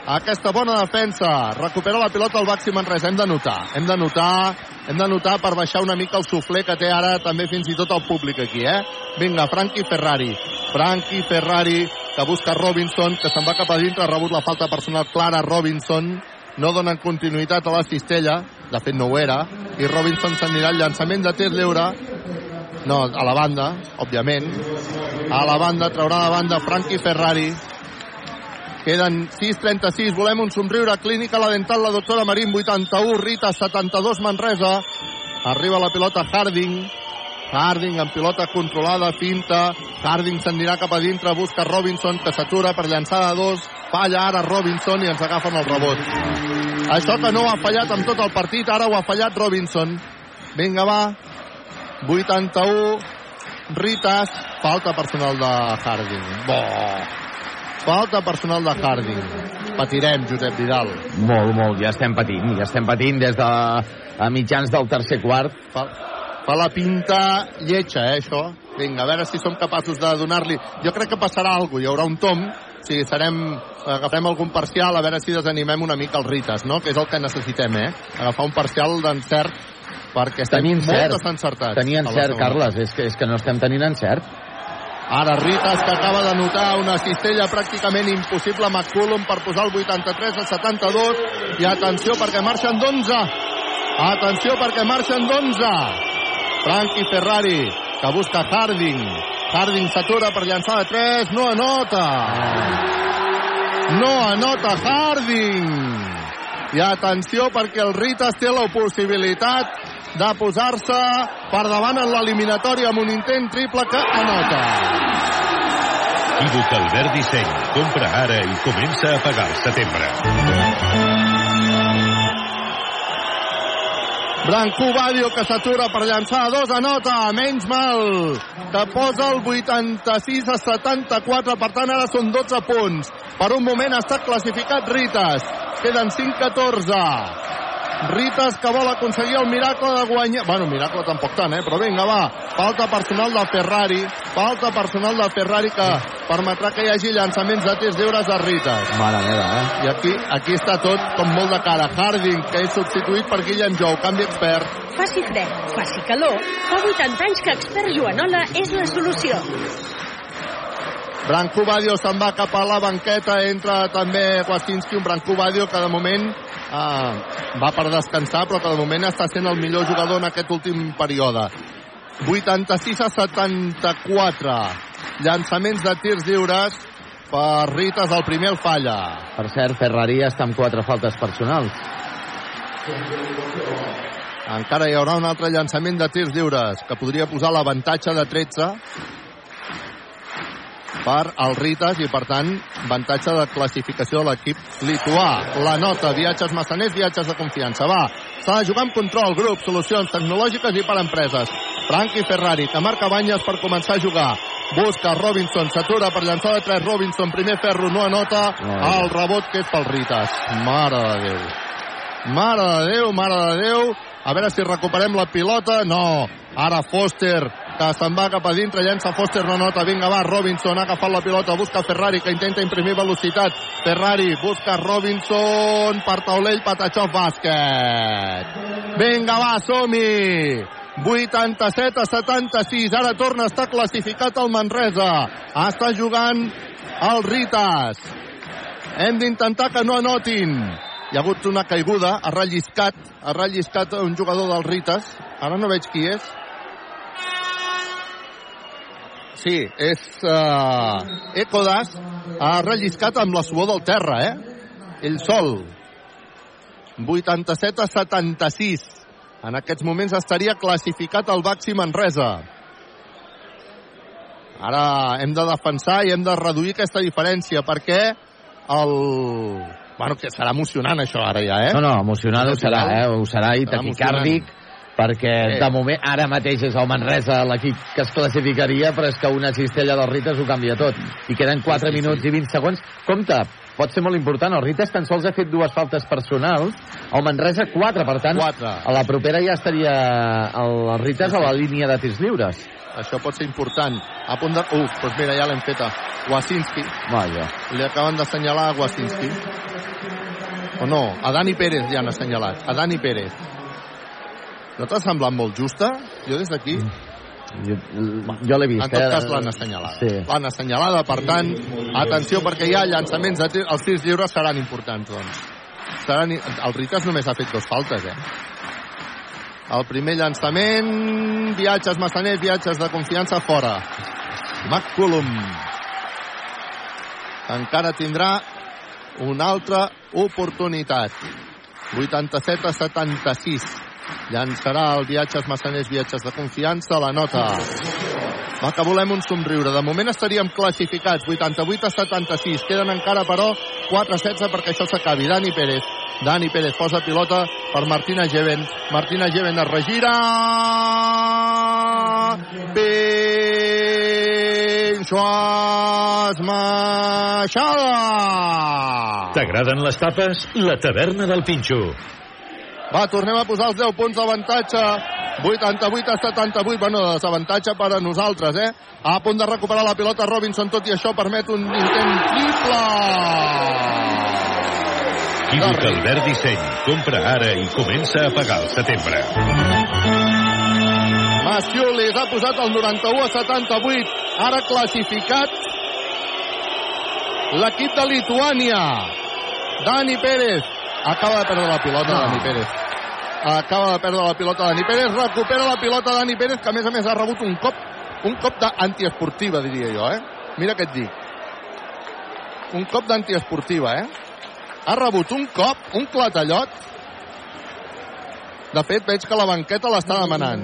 S10: Aquesta bona defensa. Recupera la pilota al Baxi Manresa. Hem de notar. Hem de notar, hem de notar per baixar una mica el suflé que té ara també fins i tot el públic aquí, eh? Vinga, Frankie Ferrari. Frankie Ferrari, que busca Robinson, que se'n va cap a dintre, ha rebut la falta personal clara Robinson. No donen continuïtat a la cistella, de fet no ho era, i Robinson s'anirà al llançament de tir lliure. No, a la banda, òbviament. A la banda, traurà de banda Frankie Ferrari. Queden 6.36, volem un somriure clínica, la dental, la doctora Marín, 81, Rita, 72, Manresa. Arriba la pilota Harding. Harding amb pilota controlada, finta. Harding s'anirà cap a dintre, busca Robinson, que s'atura per llançar de dos. Falla ara Robinson i ens agafen el rebot. Això que no ha fallat amb tot el partit, ara ho ha fallat Robinson. Vinga, va. 81. Ritas. Falta personal de Harding. Bo. Falta personal de Harding. Patirem, Josep Vidal.
S9: Molt, molt, ja estem patint, ja estem patint des de a mitjans del tercer quart.
S10: Fa, fa la pinta lletja, eh, això. Vinga, a veure si som capaços de donar-li... Jo crec que passarà alguna cosa, hi haurà un tom, o sigui, serem, agafarem algun parcial, a veure si desanimem una mica els Rites, no? Que és el que necessitem, eh? Agafar un parcial d'encert, perquè estem
S9: Tenir
S10: molt
S9: encert.
S10: desencertats.
S9: Tenir encert. Carles, és que, és que no estem tenint encert.
S10: Ara Ritas, que acaba de notar una cistella pràcticament impossible a McCullum per posar el 83 a 72. I atenció perquè marxen d'11. Atenció perquè marxen d'11. Frankie Ferrari, que busca Harding. Harding s'atura per llançar de 3. No anota. No anota Harding. I atenció perquè el Ritas té la possibilitat de posar-se per davant en l'eliminatòria amb un intent triple que anota.
S11: Equívoc Albert Disseny. Compra ara i comença a pagar al setembre.
S10: Branco Badio que s'atura per llançar a dos, anota, menys mal, que posa el 86 a 74, per tant ara són 12 punts. Per un moment estat classificat Ritas, queden 5-14. Ritas que vol aconseguir el miracle de guanyar... Bueno, miracle tampoc tant, eh? Però vinga, va. Falta personal de Ferrari. Falta personal de Ferrari que permetrà que hi hagi llançaments de tirs lliures a Ritas.
S9: Mare meva, eh?
S10: I aquí, aquí està tot com molt de cara. Harding, que és substituït per Guillem Jou, canvi expert.
S12: Faci fred, faci calor, fa 80 anys que expert Joanola és la solució.
S10: Branco Badio se'n va cap a la banqueta, entra també Kwastinski, un Branco Badio que de moment eh, va per descansar, però que de moment està sent el millor jugador en aquest últim període. 86 a 74. Llançaments de tirs lliures per Ritas, el primer el falla.
S9: Per cert, Ferrari està amb quatre faltes personals.
S10: Encara hi haurà un altre llançament de tirs lliures que podria posar l'avantatge de 13 per al Ritas i, per tant, avantatge de classificació de l'equip lituà. La nota, viatges massaners, viatges de confiança. Va, s'ha de jugar amb control, grup, solucions tecnològiques i per empreses. Franqui Ferrari, que marca banyes per començar a jugar. Busca Robinson, s'atura per llançar de 3 Robinson, primer ferro, no anota el rebot que és pel Ritas. Mare de Déu. Mare de Déu, mare de Déu. A veure si recuperem la pilota. No. Ara Foster, que se'n va cap a dintre, llença Foster, no nota. Vinga, va, Robinson ha agafat la pilota, busca Ferrari, que intenta imprimir velocitat. Ferrari busca Robinson per taulell, Patachov, bàsquet. Vinga, va, som-hi! 87 a 76. Ara torna a estar classificat el Manresa. Està jugant el Ritas. Hem d'intentar que no anotin. Hi ha hagut una caiguda, ha relliscat, ha relliscat un jugador del Ritas. Ara no veig qui és. Sí, és uh, Ecodas. Ha relliscat amb la suor del terra, eh? Ell sol. 87 a 76. En aquests moments estaria classificat el Baxi Manresa. Ara hem de defensar i hem de reduir aquesta diferència perquè el... Bueno, que serà emocionant això ara ja, eh?
S9: No, no, emocionant ho serà, eh? Ho serà i taquicàrdic, perquè
S10: Sí.
S9: de moment, ara mateix és el Manresa l'equip que es classificaria, però és que una cistella dels Rites ho canvia tot. I queden 4
S10: Sí, sí,
S9: minuts
S10: sí.
S9: i 20 segons. Compte, pot ser molt important. El Rites tan sols ha fet dues faltes personals, el Manresa 4, per tant,
S10: Quatre.
S9: a la propera ja estaria el, Rites a la línia de tirs lliures.
S10: Això pot ser important. A punt de... Uf, doncs mira, ja l'hem feta. Wasinski.
S9: Vaja.
S10: Li acaben d'assenyalar a Wasinski. O no, a Dani Pérez li han assenyalat. A Dani Pérez. No t'ha semblat molt justa? Jo des d'aquí...
S9: Jo, jo l'he vist.
S10: En tot
S9: eh?
S10: cas l'han assenyalada.
S9: Sí.
S10: L'han assenyalada, per tant, atenció perquè hi ha llançaments, de tir, els tirs lliures seran importants, doncs. Seran, el Ritas només ha fet dos faltes, eh? El primer llançament, viatges massaners, viatges de confiança fora. McCullum. Encara tindrà una altra oportunitat. 87 a 76. Llançarà el viatges massaners, viatges de confiança, la nota. Va, que volem un somriure. De moment estaríem classificats 88 a 76. Queden encara, però, 4 a 16 perquè això s'acabi. Dani Pérez. Dani Pérez posa pilota per Martina Geven. Martina Geven es regira. Pinxo esmaixada.
S11: T'agraden les tapes? La taverna del Pinxo.
S10: Va, tornem a posar els 10 punts d'avantatge. 88 a 78. Bueno, desavantatge per a nosaltres, eh? A punt de recuperar la pilota Robinson, tot i això permet un intent triple.
S11: Equívoc Albert Disseny. Compra ara i comença a pagar al setembre.
S10: Masciulis ha posat el 91 a 78. Ara classificat l'equip de Lituània. Dani Pérez. Acaba de perdre la pilota, Dani Pérez. Acaba de perdre la pilota Dani Pérez. Recupera la pilota Dani Pérez, que a més a més ha rebut un cop un cop d'antiesportiva, diria jo, eh? Mira què et dic. Un cop d'antiesportiva, eh? Ha rebut un cop, un clatallot. De fet, veig que la banqueta l'està demanant.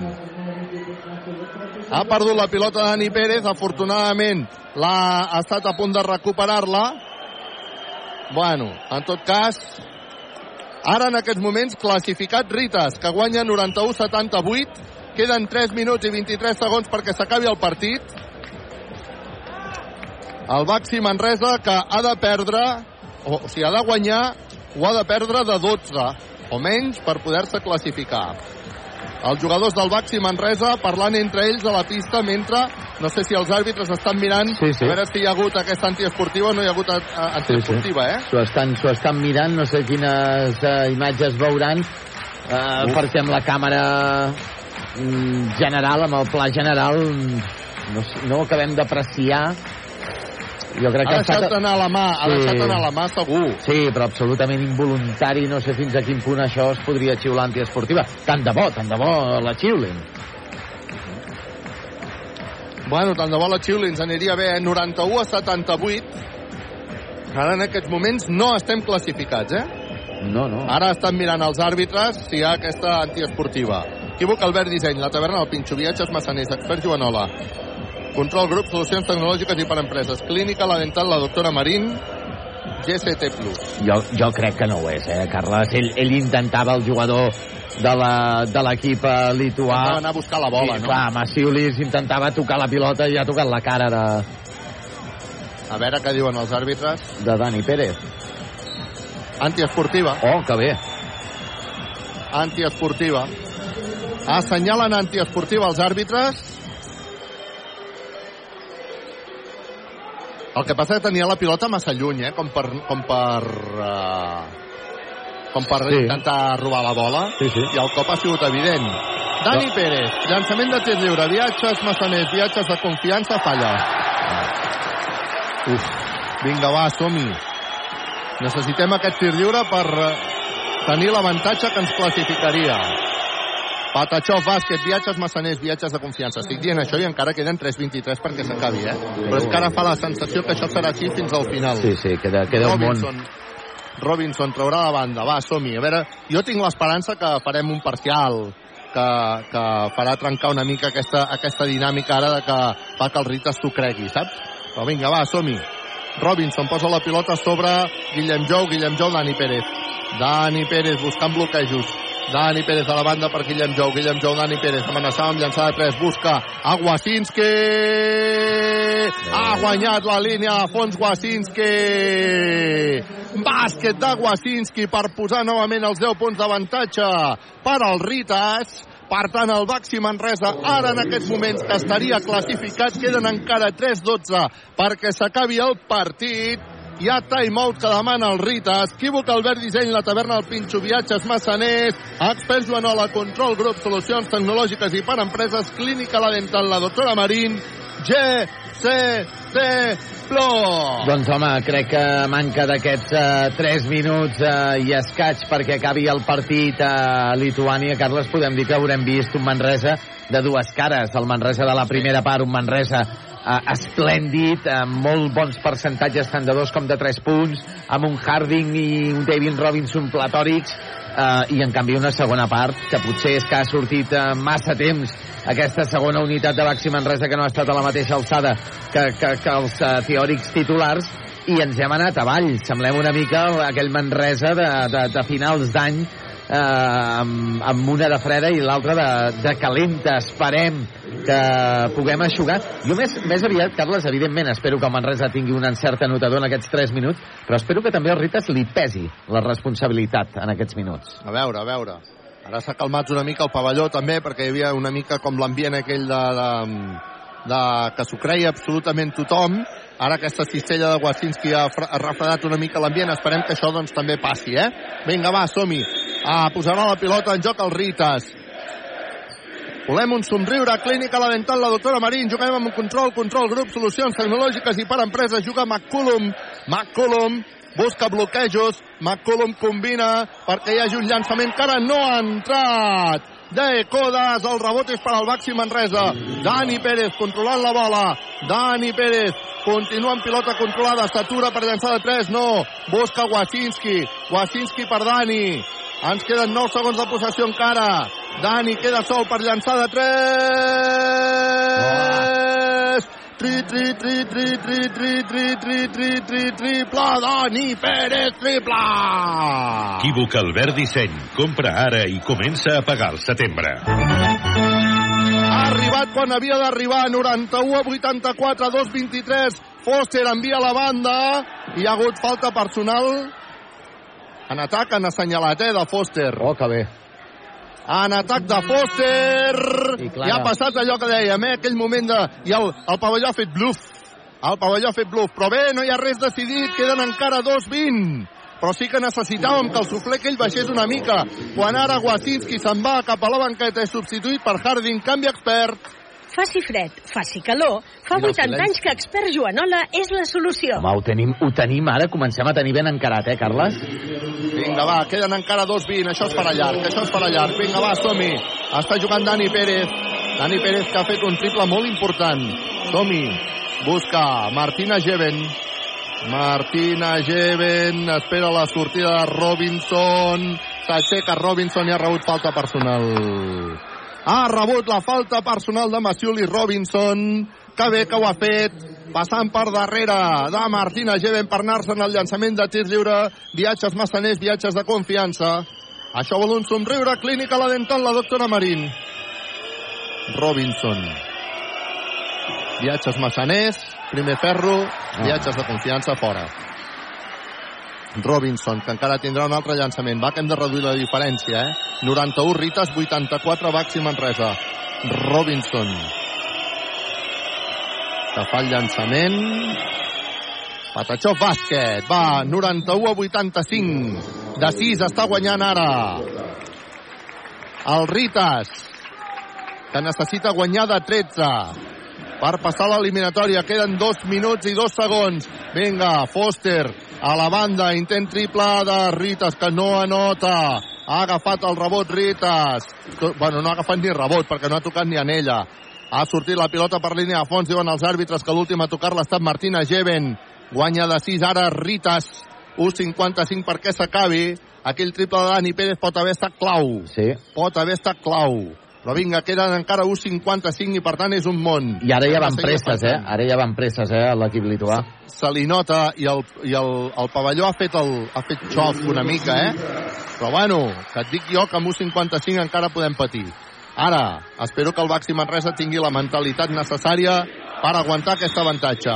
S10: Ha perdut la pilota Dani Pérez, afortunadament l'ha ha estat a punt de recuperar-la. Bueno, en tot cas, ara en aquests moments classificat Ritas, que guanya 91-78. Queden 3 minuts i 23 segons perquè s'acabi el partit. El Baxi Manresa que ha de perdre, o, o sigui, ha de guanyar, o ha de perdre de 12 o menys per poder-se classificar els jugadors del Baxi Manresa parlant entre ells a la pista mentre no sé si els àrbitres estan mirant
S9: Sí, sí.
S10: a veure si hi ha hagut aquesta antiesportiva o no hi ha hagut eh, antiesportiva, eh?
S9: S'ho estan, estan mirant, no sé quines uh, imatges veuran, uh,
S10: Uf.
S9: perquè amb la càmera mm, general, amb el pla general, mm, no, no acabem d'apreciar. Jo crec que ha estat...
S10: deixat anar la mà, ha deixat anar la mà segur.
S9: Sí, però absolutament involuntari, no sé fins a quin punt això es podria xiular antiesportiva. Tant de bo, tant de bo la xiulin.
S10: Bueno, tant de bo la Xiuli ens aniria bé, eh? 91 a 78. Ara en aquests moments no estem classificats, eh?
S9: No, no.
S10: Ara estan mirant els àrbitres si hi ha aquesta antiesportiva. Equívoc Albert Disseny, la taverna del Pinxo, viatges Massaners, expert Joanola. Control grup, solucions tecnològiques i per empreses. Clínica, la dental, la doctora Marín, GCT+.
S9: Jo, jo crec que no ho és, eh, Carles. Ell, ell intentava el jugador de l'equip eh, lituà...
S10: Intentava anar a buscar la bola,
S9: I,
S10: no?
S9: Clar, Massiulis intentava tocar la pilota i ha tocat la cara de,
S10: A veure què diuen els àrbitres.
S9: de Dani Pérez.
S10: Antiesportiva.
S9: Oh, que bé.
S10: Antiesportiva. Assenyalen antiesportiva els àrbitres. El que passa que tenia la pilota massa lluny, eh? Com per... Com per uh, com per
S9: Sí.
S10: intentar robar la bola.
S9: Sí, sí.
S10: I el cop ha sigut evident. Dani Pérez, llançament de tir lliure, viatges massaners, viatges de confiança, falla. Uf, vinga, va, som-hi. Necessitem aquest tir lliure per eh, tenir l'avantatge que ens classificaria. Patachó, bàsquet, viatges massaners, viatges de confiança. Estic dient això i encara queden 3.23 perquè s'acabi, eh? Però és que ara fa la sensació que això serà així fins al final.
S9: Sí, sí, queda, queda un món.
S10: Robinson, traurà la banda, va, som-hi. A veure, jo tinc l'esperança que farem un parcial que, que farà trencar una mica aquesta, aquesta dinàmica ara de que fa que el Ritas t'ho cregui, saps? Però vinga, va, som-hi. Robinson posa la pilota sobre Guillem Jou, Guillem Jou, Dani Pérez. Dani Pérez buscant bloquejos. Dani Pérez a la banda per Guillem Jou. Guillem Jou, Dani Pérez amenaçava amb llançada de 3. Busca a Wasinski. Ha guanyat la línia a fons Wasinski. Bàsquet de Wasinski per posar novament els 10 punts d'avantatge per als Ritas. Per tant, el Baxi Manresa, ara en aquests moments que estaria classificat, queden encara 3-12 perquè s'acabi el partit. Hi ha timeout que demana el Ritas. Equívoc Albert Disseny, la taverna del Pinxo, viatges Massaners, experts Joanola, control grup, solucions tecnològiques i per empreses, clínica la dental, la doctora Marín, GCT Plus.
S9: Doncs home, crec que manca d'aquests uh, 3 minuts uh, i escaig perquè acabi el partit a Lituània. Carles, podem dir que haurem vist un Manresa de dues cares. El Manresa de la primera part, un Manresa uh, esplèndid, amb molt bons percentatges tant de dos com de tres punts, amb un Harding i un David Robinson platòrics, uh, i en canvi una segona part que potser és que ha sortit uh, massa temps aquesta segona unitat de Baxi Manresa que no ha estat a la mateixa alçada que, que, que els uh, teòrics titulars i ens hem anat avall. Semblem una mica aquell Manresa de, de, de finals d'any eh, amb, amb una de freda i l'altra de, de calenta. Esperem que puguem aixugar. Jo més, més aviat, Carles, evidentment, espero que el Manresa tingui un encert anotador en aquests 3 minuts, però espero que també el Ritas li pesi la responsabilitat en aquests minuts.
S10: A veure, a veure. Ara s'ha calmat una mica el pavelló també perquè hi havia una mica com l'ambient aquell de, de, de, que s'ho creia absolutament tothom. Ara aquesta cistella de Wasinski ha, ha refredat una mica l'ambient. Esperem que això doncs també passi, eh? Vinga, va, som-hi. Ah, posarà la pilota en joc el Ritas. Volem un somriure, clínica la dental, la doctora Marín, juguem amb un control, control grup, solucions tecnològiques i per empreses, juga McCullum, McCullum, busca bloquejos, McCullum combina perquè hi hagi un llançament que ara no ha entrat. De Codas, el rebot és per al Baxi Manresa. Dani Pérez controlant la bola. Dani Pérez continua amb pilota controlada, s'atura per llançar de 3, no. Busca Wasinski, Wasinski per Dani. Ens queden 9 segons de possessió encara. Dani queda sol per llançar de 3. Tri, tri, tri, tri, tri, tri, tri, tri, tri, tri, triple, Dani Pérez, triple!
S11: Equívoc Albert Disseny. Compra ara i comença a pagar el setembre.
S10: Ha arribat quan havia d'arribar, 91 a 84, 2 23. Foster envia la banda. Hi ha hagut falta personal. En atac han assenyalat, eh, de Foster.
S9: Oh, que bé.
S10: En atac de Foster. I,
S9: Clara.
S10: I ha passat allò que dèiem, eh, aquell moment de... I el, el pavelló ha fet bluff. El pavelló ha fet bluff. Però bé, no hi ha res decidit. Queden encara 2-20 però sí que necessitàvem que el suflé aquell baixés una mica. Quan ara Wasinski se'n va cap a la banqueta és substituït per Harding, canvi expert.
S12: Faci fred, faci calor, fa
S9: Mira el
S12: 80
S9: silenci.
S12: anys que expert Joanola és la solució.
S9: Home, ho tenim, ho tenim ara, comencem a tenir ben encarat, eh, Carles?
S10: Vinga, va, queden encara 2-20, això es farà llarg, això es farà llarg. Vinga, va, som-hi. Està jugant Dani Pérez. Dani Pérez que ha fet un triple molt important. Som-hi. Busca Martina Geven. Martina Geven espera la sortida de Robinson. S'aixeca Robinson i ha rebut falta personal. Ha rebut la falta personal de Maciuli Robinson. Que bé que ho ha fet, passant per darrere de Martina Geven per anar-se en el llançament de tir lliure. Viatges massaners, viatges de confiança. Això vol un somriure clínica la dental, la doctora Marín. Robinson. Viatges massaners, primer ferro, viatges de confiança fora. Robinson, que encara tindrà un altre llançament. Va que hem de reduir la diferència, eh? 91 Rites, 84 Baxi Manresa. Robinson. Que fa el llançament. Patachó bàsquet. Va, 91 a 85. De 6 està guanyant ara. El Ritas, que necessita guanyar de 13 per passar l'eliminatòria. Queden dos minuts i dos segons. Vinga, Foster a la banda, intent triple de Ritas, que no anota. Ha agafat el rebot Ritas. Bueno, no ha agafat ni rebot, perquè no ha tocat ni en ella. Ha sortit la pilota per línia de fons, diuen els àrbitres que l'últim a tocar-la ha estat Martina Geven. Guanya de 6 ara Ritas. 1.55 perquè s'acabi. Aquell triple de Dani Pérez pot haver estat clau.
S9: Sí.
S10: Pot haver estat clau. Però vinga, queden encara 1.55 i per tant és un món.
S9: I ara ja van presses, eh? Ara ja van presses, eh, l'equip lituà.
S10: Se li nota i el, i el, el pavelló ha fet, el, ha fet xoc una mica, eh? Però bueno, que et dic jo que amb 1.55 encara podem patir. Ara, espero que el Baxi Manresa tingui la mentalitat necessària per aguantar aquest avantatge.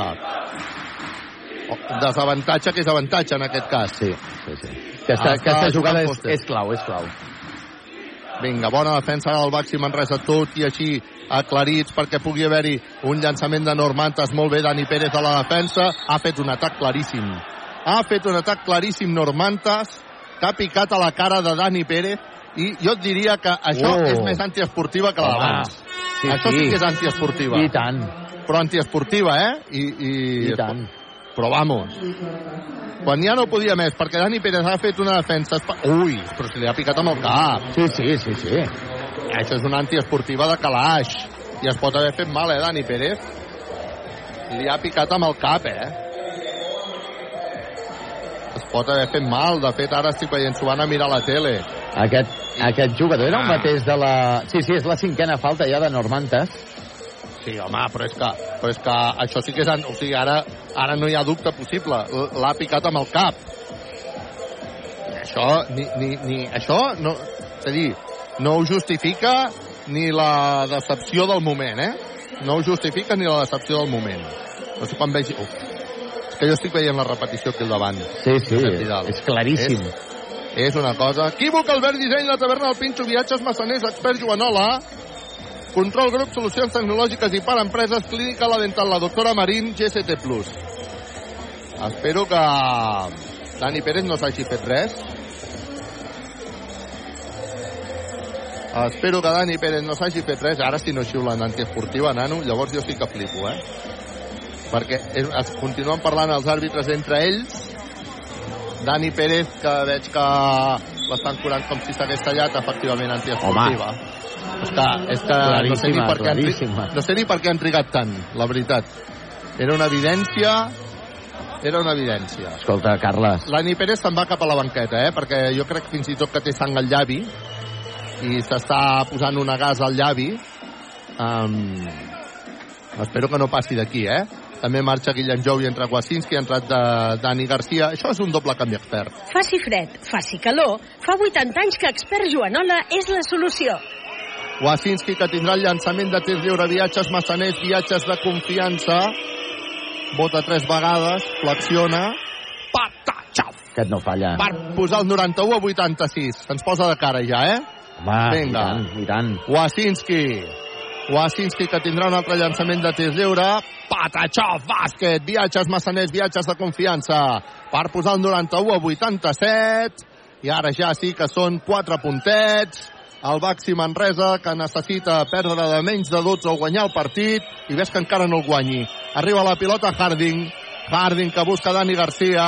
S10: Desavantatge que és avantatge en aquest cas.
S9: Sí, sí, sí. Aquesta, aquesta jugada és, és clau, és clau.
S10: Vinga, bona defensa del Baxi Manresa, tot i així aclarits perquè pugui haver-hi un llançament de Normantes. Molt bé, Dani Pérez a la defensa. Ha fet un atac claríssim. Ha fet un atac claríssim Normantes, que ha picat a la cara de Dani Pérez i jo et diria que això
S9: Oh.
S10: és més antiesportiva que la
S9: Home,
S10: d'abans.
S9: sí,
S10: això sí
S9: sí.
S10: que és antiesportiva.
S9: I tant.
S10: Però antiesportiva, eh? I, i...
S9: I tant.
S10: Però vamos. Quan ja no podia més, perquè Dani Pérez ha fet una defensa... Ui, però si li ha picat amb el cap.
S9: Sí, sí, sí, sí.
S10: Això és una antiesportiva de calaix. I es pot haver fet mal, eh, Dani Pérez? Li ha picat amb el cap, eh? Es pot haver fet mal. De fet, ara estic veient, s'ho van a mirar a la tele.
S9: Aquest, aquest jugador era el
S10: Ah.
S9: mateix de la... Sí, sí, és la cinquena falta ja de Normantes.
S10: Sí, home, però és que, però és que això sí que és... O sigui, ara, ara no hi ha dubte possible. L'ha picat amb el cap. Això, ni, ni, ni, això no, és a dir, no ho justifica ni la decepció del moment, eh? No ho justifica ni la decepció del moment. No sé quan vegi... Uf, és que jo estic veient la repetició aquí al davant.
S9: Sí, sí, és claríssim.
S10: És, és una cosa... Equívoc, Albert Disseny, la taverna del Pinxo, viatges massaners, expert Joanola, control grup, solucions tecnològiques i per empreses, clínica la dental, la doctora Marín, GST+. Espero que Dani Pérez no s'hagi fet res. Espero que Dani Pérez no s'hagi fet res. Ara, si no xiulen antiesportiva, nano, llavors jo sí que flipo, eh? Perquè és, es continuen parlant els àrbitres entre ells. Dani Pérez, que veig que l'estan curant com si s'hagués tallat, efectivament antiesportiva. És és que no, sé ni per què han, no sé ni per què han trigat tant, la veritat. Era una evidència era una evidència.
S9: Escolta, Carles,
S10: L'Ani Pérez se'n va cap a la banqueta, eh? perquè jo crec fins i tot que té sang al llavi i s'està posant una gas al llavi. Um, espero que no passi d'aquí, eh? També marxa Guillem Jou i entra Wasinski, ha entrat de Dani Garcia. Això és un doble canvi expert.
S12: Faci fred, faci calor, fa 80 anys que Expert Joanola és la solució.
S10: Wasinski que tindrà el llançament de tir lliure, viatges massaners, viatges de confiança. Vota tres vegades, flexiona,
S9: que no falla.
S10: per posar el 91 a 86. Se'ns posa de cara ja, eh?
S9: Home,
S10: Vinga.
S9: i tant, i tant.
S10: Wasinski. Wasinski que tindrà un altre llançament de tir lliure. Patachov, bàsquet, viatges massaners, viatges de confiança. Per posar el 91 a 87. I ara ja sí que són 4 puntets. El Baxi Manresa, que necessita perdre de menys de 12 o guanyar el partit, i ves que encara no el guanyi. Arriba la pilota Harding. Harding que busca Dani Garcia.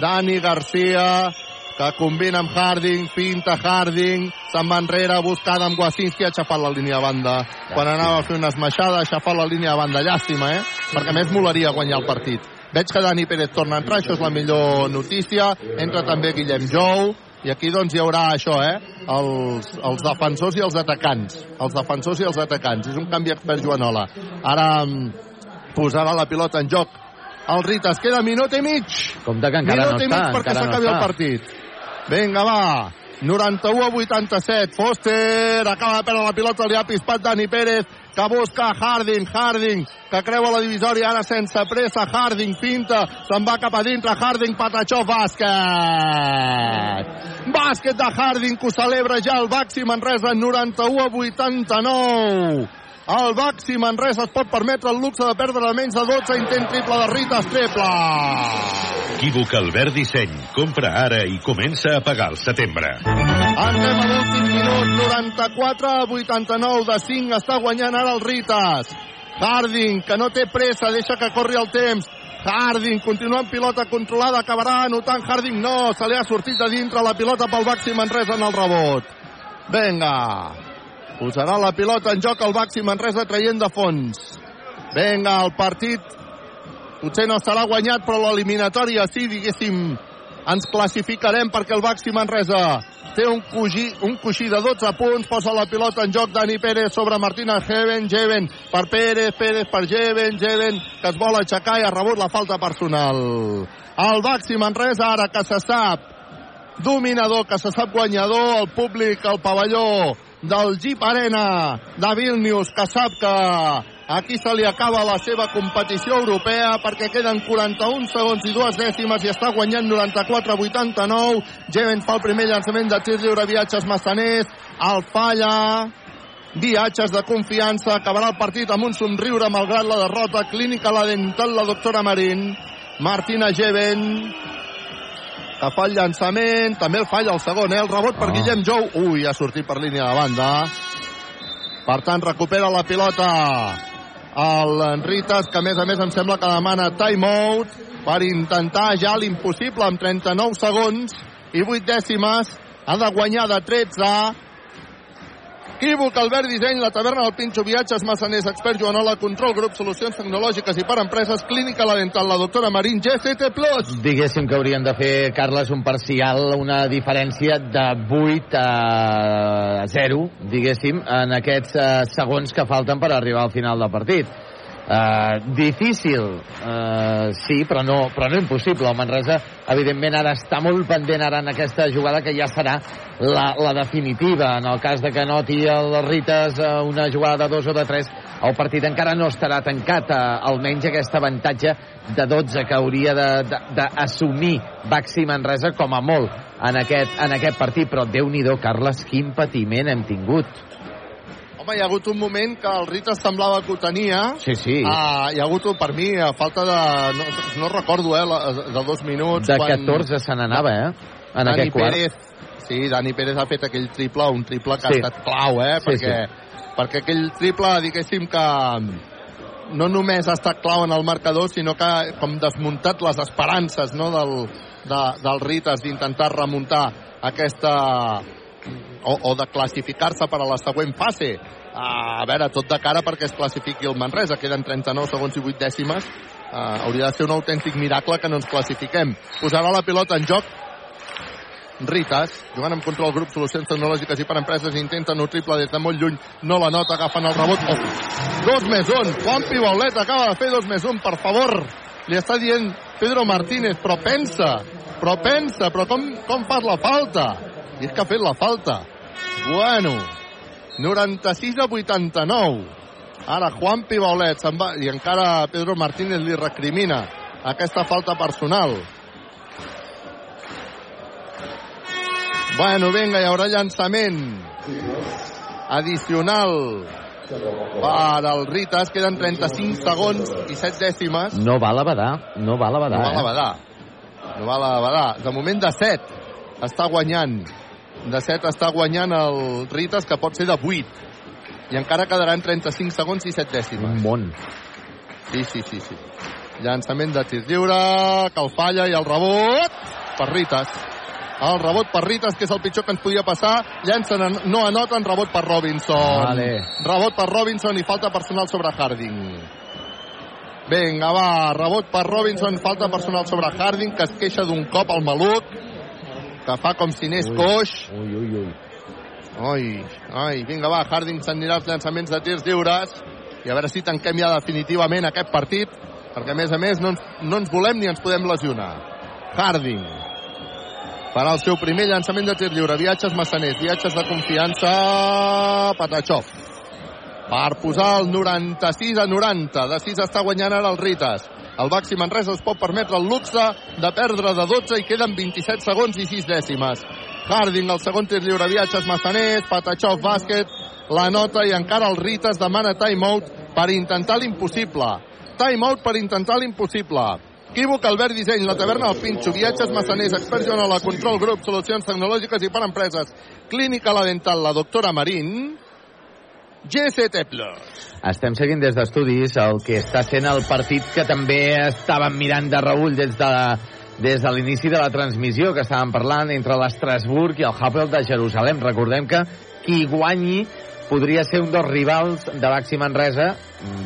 S10: Dani Garcia, que combina amb Harding, pinta Harding, se'n va enrere, buscada amb Wasinski, ha aixafat la línia de banda. Quan anava a fer una esmaixada, ha aixafat la línia de banda. Llàstima, eh? Perquè més molaria guanyar el partit. Veig que Dani Pérez torna a entrar, això és la millor notícia. Entra també Guillem Jou, i aquí doncs hi haurà això, eh? Els, els defensors i els atacants. Els defensors i els atacants. És un canvi expert Joanola. Ara mm, posarà la pilota en joc el Ritas. Queda minut i mig.
S9: Compte que encara
S10: minut
S9: no
S10: i mig
S9: està,
S10: perquè
S9: encara no
S10: s'acabi el partit. Vinga, va. 91 a 87. Foster acaba de perdre la pilota, li ha pispat Dani Pérez, que busca Harding, Harding, que creua la divisòria ara sense pressa, Harding pinta, se'n va cap a dintre, Harding, Patachó, bàsquet! Bàsquet de Harding, que ho celebra ja el Baxi Manresa, 91 a 89. El Baxi Manresa es pot permetre el luxe de perdre menys de 12, intent triple de Ritas, triple!
S11: Equívoc Albert Disseny. Compra ara i comença a pagar al setembre.
S10: Anem a l'últim minut, 94 a 89 de 5, està guanyant ara el Ritas. Harding, que no té pressa, deixa que corri el temps. Harding, continua amb pilota controlada, acabarà anotant Harding, no, se li ha sortit de dintre la pilota pel Baxi Manresa en el rebot. Vinga, posarà la pilota en joc el Baxi Manresa traient de fons. Vinga, el partit potser no estarà guanyat, però l'eliminatòria sí, diguéssim, ens classificarem perquè el Baxi Manresa té un coixí, un coixí de 12 punts, posa la pilota en joc Dani Pérez sobre Martina Jeven, Jeven per Pérez, Pérez per Jeven, Jeven que es vol aixecar i ha rebut la falta personal. El Baxi Manresa ara que se sap dominador, que se sap guanyador, el públic, el pavelló del Jeep Arena de Vilnius, que sap que aquí se li acaba la seva competició europea perquè queden 41 segons i dues dècimes i està guanyant 94 a 89. Jeven fa el primer llançament de tir lliure, viatges massaners, el falla, viatges de confiança, acabarà el partit amb un somriure malgrat la derrota, clínica la dental la doctora Marín, Martina Jeven, que fa el llançament, també el falla el segon, eh? el rebot per
S9: Ah.
S10: Guillem Jou, ui, ha sortit per línia de banda, per tant recupera la pilota el Ritas, que a més a més em sembla que demana timeout per intentar ja l'impossible amb 39 segons i 8 dècimes, ha de guanyar de 13 Equívoc, Albert Disseny, la taverna del Pinxo, viatges, massaners, expert Joanola, control, grup, solucions tecnològiques i per empreses, clínica la dental, la doctora Marín, GCT+.
S9: Diguéssim que haurien de fer, Carles, un parcial, una diferència de 8 a 0, diguéssim, en aquests eh, segons que falten per arribar al final del partit. Uh, difícil, uh, sí, però no, però no impossible. El Manresa, evidentment, ara està molt pendent ara en aquesta jugada que ja serà la, la definitiva. En el cas de que noti el Rites uh, una jugada de dos o de tres, el partit encara no estarà tancat, uh, almenys aquest avantatge de 12 que hauria d'assumir Baxi Manresa com a molt en aquest, en aquest partit. Però déu-n'hi-do, Carles, quin patiment hem tingut.
S10: Home, hi ha hagut un moment que el Ritas semblava que ho tenia.
S9: Sí, sí.
S10: Ah, hi ha hagut, per mi, a falta de... No, no recordo, eh, la- de dos minuts.
S9: De
S10: quan
S9: 14 se n'anava, eh? En
S10: Dani
S9: aquest quart.
S10: Pérez, sí, Dani Pérez ha fet aquell triple, un triple que
S9: Sí.
S10: ha estat clau, eh?
S9: Sí,
S10: perquè, perquè aquell triple, diguéssim que no només ha estat clau en el marcador, sinó que ha com desmuntat les esperances no, del, de, del Ritas d'intentar remuntar aquesta o, o de classificar-se per a la següent fase. A veure, tot de cara perquè es classifiqui el Manresa. Queden 39 segons i 8 dècimes. Uh, hauria de ser un autèntic miracle que no ens classifiquem. Posarà la pilota en joc Ritas, jugant amb control grup, solucions tecnològiques i per empreses, intenten un triple des de molt lluny, no la nota, agafen el rebot. Oh. Dos més un, Juan Pibaulet acaba de fer dos més un, per favor. Li està dient Pedro Martínez, però pensa, però pensa, però com, com fas la falta? I és que ha fet la falta. Bueno, 96 a 89. Ara Juan Pibaulet se'n va, i encara Pedro Martínez li recrimina aquesta falta personal. Bueno, vinga, hi haurà llançament addicional per al Ritas. Queden 35 segons i 7 dècimes.
S9: No val a badar, no val a badar.
S10: No val a
S9: eh?
S10: badar. No val a badar. De moment de 7 està guanyant. De 7 està guanyant el Ritas, que pot ser de 8. I encara quedaran 35 segons i 7 dècimes.
S9: Un món.
S10: Sí, sí, sí, sí. Llançament de tir lliure, que el falla i el rebot per Ritas. El rebot per Ritas, que és el pitjor que ens podia passar. Llancen, no anoten, rebot per Robinson.
S9: Vale.
S10: Rebot per Robinson i falta personal sobre Harding. Vinga, va, rebot per Robinson, falta personal sobre Harding, que es queixa d'un cop al maluc, que fa com si anés coix.
S9: Ui, ui, ui.
S10: Ai, ai, vinga, va, Harding s'anirà als llançaments de tirs lliures i a veure si tanquem ja definitivament aquest partit, perquè a més a més no ens, no ens volem ni ens podem lesionar. Harding farà el seu primer llançament de tir lliure. Viatges massaners, viatges de confiança, Patachov. Per posar el 96 a 90. De 6 està guanyant ara el Ritas. El Baxi Manresa es pot permetre el luxe de perdre de 12 i queden 27 segons i 6 dècimes. Harding, el segon tir lliure, viatges massaners, Patachov, bàsquet, la nota i encara el Ritas demana timeout per intentar l'impossible. Timeout per intentar l'impossible. Equívoc, Albert Disseny, la taverna del Pinxo, viatges massaners, experts la control grup, solucions tecnològiques i per empreses, clínica la dental, la doctora Marín, Plus.
S9: Estem seguint des d'estudis el que està sent el partit que també estàvem mirant de reull des de des de l'inici de la transmissió que estàvem parlant entre l'Estrasburg i el Hapoel de Jerusalem. Recordem que qui guanyi podria ser un dels rivals de Baxi Manresa,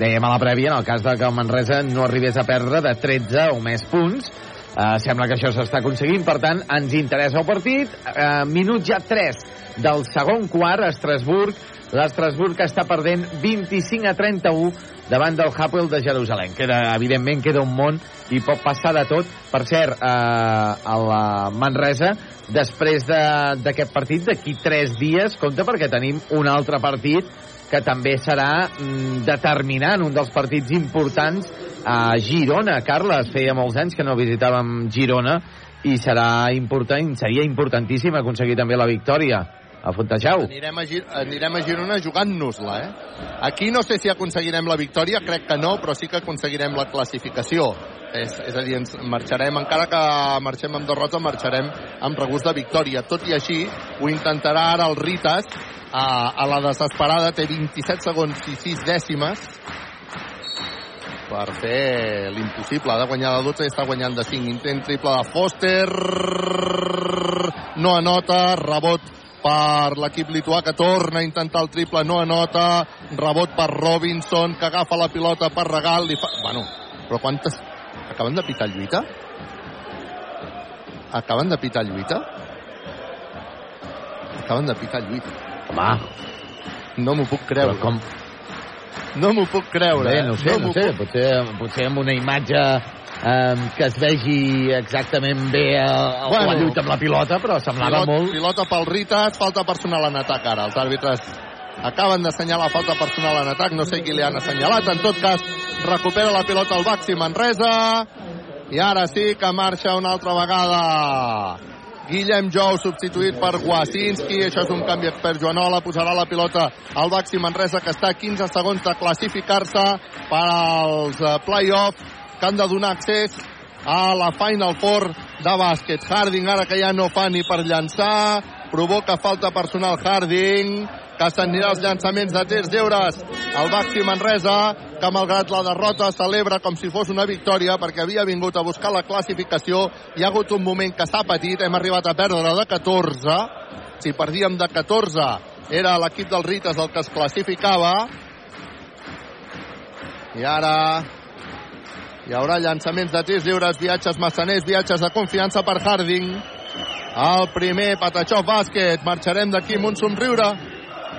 S9: dèiem a la prèvia, en el cas de que el Manresa no arribés a perdre de 13 o més punts. Uh, sembla que això s'està aconseguint, per tant, ens interessa el partit. Uh, minut ja 3 del segon quart, Estrasburg. L'Estrasburg està perdent 25 a 31 davant del Hapoel de Jerusalem. Queda, evidentment, queda un món i pot passar de tot. Per cert, eh, a la Manresa, després d'aquest de, partit, d'aquí tres dies, compte perquè tenim un altre partit que també serà mm, determinant, un dels partits importants a Girona. Carles, feia molts anys que no visitàvem Girona i serà important, seria importantíssim aconseguir també la victòria a Fontejau.
S10: Anirem a, anirem a Girona jugant-nos-la, eh? Aquí no sé si aconseguirem la victòria, crec que no, però sí que aconseguirem la classificació. És, és a dir, ens marxarem, encara que marxem amb derrota, marxarem amb regust de victòria. Tot i així, ho intentarà ara el Ritas, a, a la desesperada, té 27 segons i 6 dècimes, per fer l'impossible. Ha de guanyar de 12 i està guanyant de 5. Intent triple de Foster. No anota. Rebot per l'equip lituà que torna a intentar el triple, no anota, rebot per Robinson, que agafa la pilota per regal, li fa... Bueno, però quantes... Acaben de pitar lluita? Acaben de pitar lluita? Acaben de pitar lluita.
S9: Home.
S10: No m'ho puc creure.
S9: Però com...
S10: No m'ho puc creure.
S9: Bé,
S10: eh?
S9: no sé,
S10: no
S9: no sé. Potser, potser amb una imatge eh, que es vegi exactament bé a
S10: Bueno.
S9: la lluita amb la pilota, però semblava
S10: Pilot,
S9: molt...
S10: Pilota pel Ritas, falta personal en atac ara. Els àrbitres acaben d'assenyalar falta personal en atac, no sé qui li han assenyalat. En tot cas, recupera la pilota el Baxi Manresa. I ara sí que marxa una altra vegada. Guillem Jou substituït per Wasinski, això és un canvi expert Joanola, posarà la pilota al Baxi Manresa que està a 15 segons de classificar-se per als eh, play-off que han de donar accés a la Final Four de bàsquet. Harding ara que ja no fa ni per llançar, provoca falta personal Harding, que s'anirà als llançaments de tirs lliures. El Baxi Manresa, que malgrat la derrota celebra com si fos una victòria perquè havia vingut a buscar la classificació. Hi ha hagut un moment que s'ha patit, hem arribat a perdre de 14. Si perdíem de 14 era l'equip del Ritas el que es classificava. I ara hi haurà llançaments de tirs lliures, viatges massaners, viatges de confiança per Harding. El primer, Patachov bàsquet. Marxarem d'aquí amb un somriure.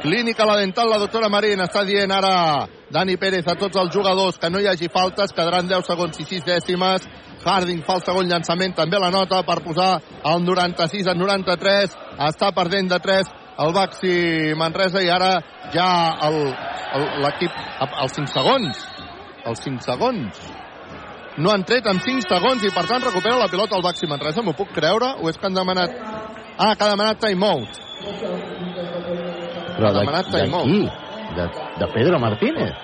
S10: Clínica La Dental, la doctora Marín està dient ara Dani Pérez a tots els jugadors que no hi hagi faltes, quedaran 10 segons i 6 dècimes. Harding fa el segon llançament, també la nota per posar el 96 a 93. Està perdent de 3 el Baxi Manresa i ara ja l'equip als 5 segons. Els 5 segons. No han tret amb 5 segons i per tant recupera la pilota el Baxi Manresa. M'ho puc creure? O és que han demanat... Ah, que ha demanat timeout.
S9: Però
S10: Ha
S9: de,
S10: demanat
S9: de
S10: timeout.
S9: De, de Pedro Martínez.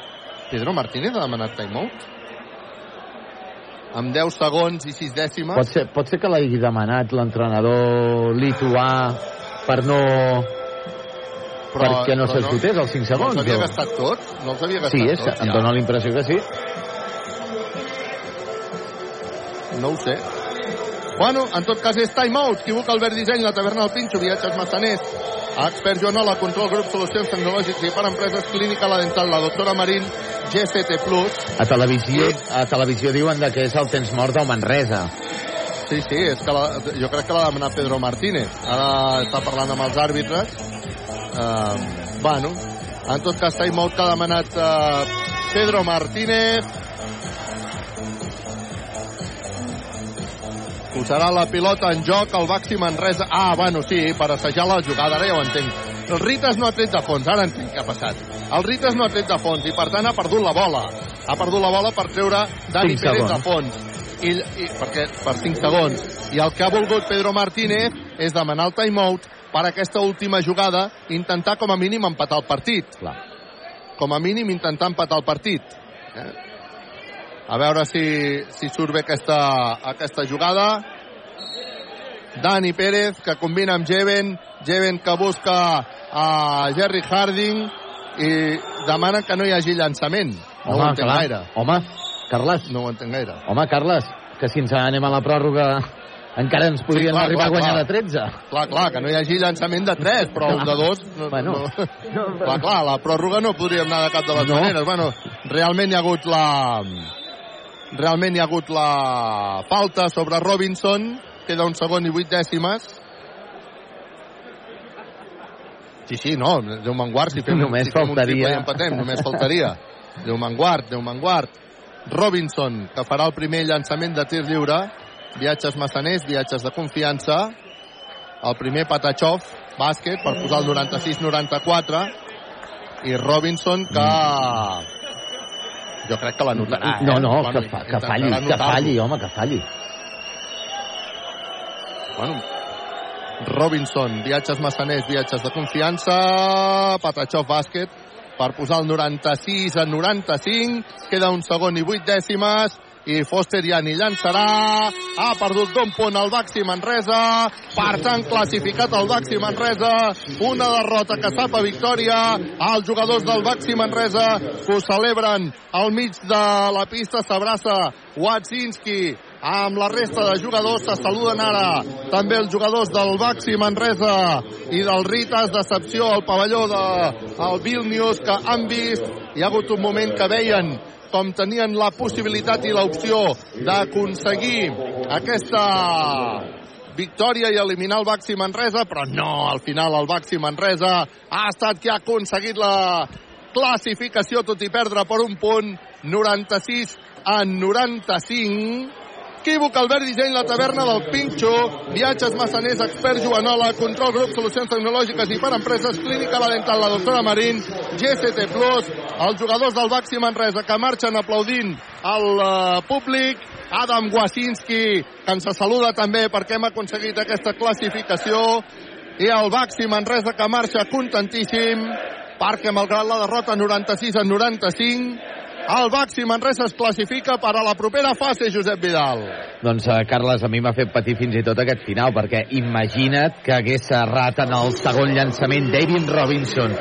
S10: Pedro Martínez ha demanat timeout? Amb 10 segons i 6 dècimes.
S9: Pot ser, pot ser que l'hagi demanat l'entrenador lituà per no... perquè no
S10: però
S9: s'esgotés els 5 segons.
S10: No els havia gastat tots? No els havia gastat
S9: Sí, és,
S10: tots,
S9: em
S10: ja.
S9: dóna la impressió que sí.
S10: No ho sé. Bueno, en tot cas és timeout. Equivoca Albert Disseny, la taverna del Pinxo, viatges massaners. Expert Joanola, control grup, solucions tecnològics i per empreses, clínica la dental, la doctora Marín, GCT Plus.
S9: A televisió, a televisió diuen de que és el temps mort del Manresa.
S10: Sí, sí, és que la, jo crec que l'ha demanat Pedro Martínez. Ara està parlant amb els àrbitres. Uh, bueno, en tot cas, timeout que ha demanat uh, Pedro Martínez. Posarà la pilota en joc el Baxi Manresa. Ah, bueno, sí, per assajar la jugada, ara ja ho entenc. El Ritas no ha tret de fons, ara entenc què ha passat. El Ritas no ha tret de fons i, per tant, ha perdut la bola. Ha perdut la bola per treure Dani
S9: Cinc
S10: Pérez de fons. I, i, perquè, per 5 segons. I el que ha volgut Pedro Martínez és demanar el timeout per aquesta última jugada, intentar com a mínim empatar el partit.
S9: Clar.
S10: Com a mínim intentar empatar el partit. Eh? A veure si, si surt bé aquesta, aquesta jugada. Dani Pérez, que combina amb Jeven. Jeven que busca a Jerry Harding i demanen que no hi hagi llançament. No ho entenc
S9: clar.
S10: gaire.
S9: Home, Carles.
S10: No ho entenc gaire.
S9: Home, Carles, que si ens anem a la pròrroga encara ens podrien
S10: Sí, clar,
S9: arribar
S10: clar,
S9: a guanyar
S10: clar.
S9: de 13.
S10: Clar, clar, que no hi hagi llançament de 3, però un de 2... No,
S9: Bueno.
S10: no. Clar, clar, la pròrroga no podríem anar de cap de les
S9: No.
S10: maneres. Bueno, realment hi ha hagut la... Realment hi ha hagut la falta sobre Robinson. Queda un segon i vuit dècimes. Sí, sí, no, Déu me'n guard si fem,
S9: Només
S10: si fem un
S9: faltaria.
S10: triple i empatem, només faltaria. Déu me'n guard, Déu me'n guard. Robinson, que farà el primer llançament de tir lliure. Viatges massaners, viatges de confiança. El primer Patachov, bàsquet, per posar el 96-94. I Robinson, que... Jo crec que l'anotarà, eh?
S9: No, no,
S10: Bueno,
S9: que, fa, que falli, que falli, home, que falli.
S10: Bueno, Robinson, viatges massaners, viatges de confiança, Patachov bàsquet, per posar el 96 a 95, queda un segon i vuit dècimes, i Foster ja ni llançarà, ha perdut d'un punt el Baxi Manresa, per tant classificat el Baxi Manresa, una derrota que sap a victòria, els jugadors del Baxi Manresa que ho celebren. Al mig de la pista, s'abraça Watzinski amb la resta de jugadors se saluden ara. També els jugadors del Baxi Manresa i del Ritas decepció al pavelló de Vilnius que han vist. Hi ha hagut un moment que veien com tenien la possibilitat i l'opció d'aconseguir aquesta victòria i eliminar el Baxi Manresa, però no, al final el Baxi Manresa ha estat qui ha aconseguit la classificació, tot i perdre per un punt, 96 a 95. Equívoc, Albert Disseny, la taverna del Pinxo, viatges massaners, expert Joanola, control grup, solucions tecnològiques i per empreses, clínica la dental, la doctora Marín, GCT Plus, els jugadors del Baxi Manresa que marxen aplaudint al uh, públic, Adam Wasinski, que ens saluda també perquè hem aconseguit aquesta classificació, i el Baxi Manresa que marxa contentíssim, perquè malgrat la derrota 96 a 95, el Baxi Manresa es classifica per a la propera fase, Josep Vidal.
S9: Doncs, uh, Carles, a mi m'ha fet patir fins i tot aquest final, perquè imagina't que hagués errat en el segon llançament David Robinson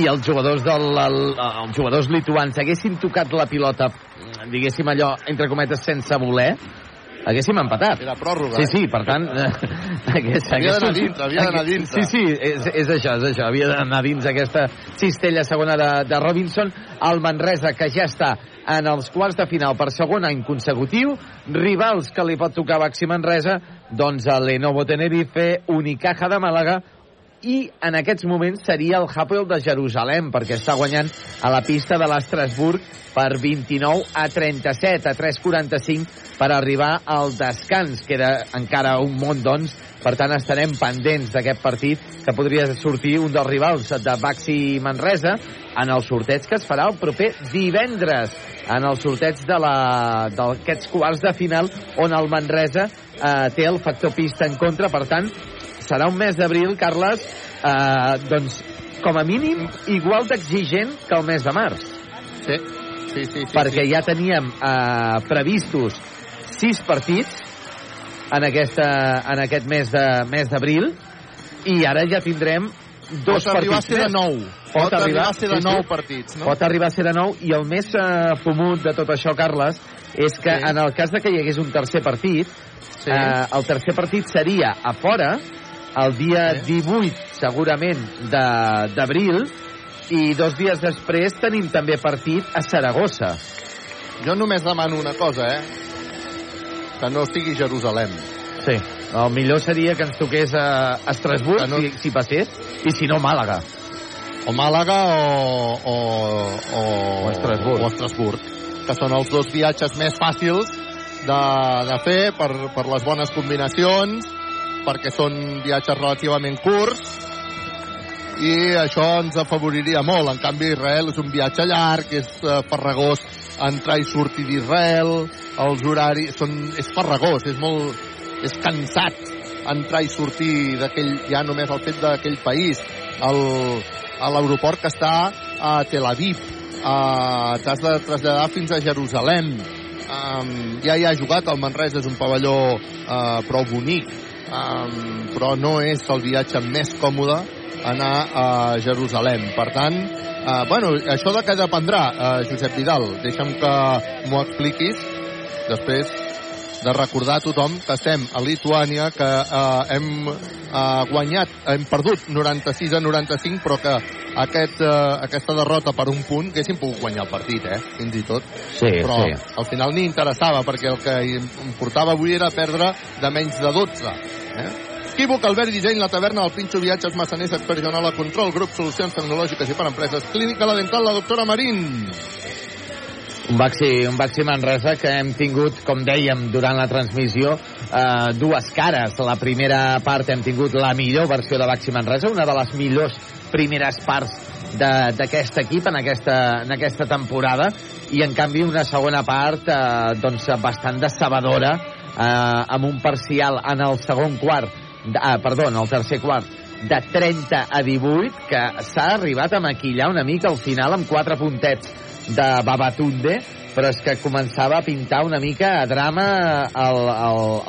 S9: i els jugadors, del, el, els jugadors lituans haguessin tocat la pilota, diguéssim allò, entre cometes, sense voler, haguéssim empatat.
S10: Era pròrroga,
S9: Sí,
S10: eh?
S9: sí, per tant... Eh, <laughs> hagués,
S10: Havia d'anar dins, havia d'anar dins.
S9: Sí, sí, és, és això, és això. Havia d'anar dins aquesta cistella segona de, de Robinson. El Manresa, que ja està en els quarts de final per segon any consecutiu. Rivals que li pot tocar Baxi Manresa, doncs el Lenovo Tenerife, Unicaja de Màlaga, i en aquests moments seria el Hapoel de Jerusalem, perquè està guanyant a la pista de l'Estrasburg per 29 a 37, a 3.45 per arribar al descans. Queda encara un món, doncs, per tant estarem pendents d'aquest partit que podria sortir un dels rivals de Baxi Manresa en el sorteig que es farà el proper divendres en el sorteig d'aquests quarts de final on el Manresa eh, té el factor pista en contra, per tant serà un mes d'abril, Carles, eh, doncs, com a mínim, igual d'exigent que el mes de març.
S10: Sí, sí, sí. sí
S9: perquè
S10: sí.
S9: ja teníem eh, previstos sis partits en, aquesta, en aquest mes de mes d'abril i ara ja tindrem dos
S10: Pot arribar a
S9: partits
S10: ser de nou. Pot arribar a ser de nou partits, no?
S9: Pot arribar a ser de nou i el més eh, fumut de tot això, Carles, és que
S10: Sí.
S9: en el cas de que hi hagués un tercer partit,
S10: Sí.
S9: eh, el tercer partit seria a fora el dia
S10: Sí.
S9: 18, segurament, de- d'abril, i dos dies després tenim també partit a Saragossa.
S10: Jo només demano una cosa, eh? Que no sigui Jerusalem.
S9: Sí, el millor seria que ens toqués a Estrasburg, no... si, si passés, i si no, Màlaga.
S10: O Màlaga o... o, o,
S9: o Estrasburg.
S10: O Estrasburg, que són els dos viatges més fàcils de, de fer per, per les bones combinacions, perquè són viatges relativament curts, i això ens afavoriria molt. En canvi, Israel és un viatge llarg, és uh, farragós entrar i sortir d'Israel, els horaris... Són, és farragós, és molt... és cansat entrar i sortir d'aquell... ja només el fet d'aquell país. El, a l'aeroport que està a Tel Aviv. T'has de traslladar fins a Jerusalem. Um, ja hi ha jugat, el Manresa és un pavelló uh, prou bonic, um, però no és el viatge més còmode anar a Jerusalem. Per tant, eh, bueno, això de què dependrà, eh, Josep Vidal? Deixa'm que m'ho expliquis després de recordar a tothom que estem a Lituània, que eh, hem eh, guanyat, hem perdut 96 a 95, però que aquest, eh, aquesta derrota per un punt haguéssim pogut guanyar el partit, eh? fins i tot.
S9: Sí,
S10: però
S9: sí.
S10: al final ni interessava, perquè el que em portava avui era perdre de menys de 12. Eh? Equívoc, Albert Disseny, la taverna, el Pinxo Viatges, Massaners, Expert Joanola, Control, Grup Solucions Tecnològiques i per Empreses, Clínica La Dental, la doctora Marín.
S9: Un Baxi, un Baxi Manresa que hem tingut, com dèiem, durant la transmissió, eh, dues cares. La primera part hem tingut la millor versió de Baxi Manresa, una de les millors primeres parts d'aquest equip en aquesta, en aquesta temporada i en canvi una segona part eh, doncs bastant decebedora eh, amb un parcial en el segon quart ah, perdó, en el tercer quart de 30 a 18 que s'ha arribat a maquillar una mica al final amb quatre puntets de Babatunde però és que començava a pintar una mica a drama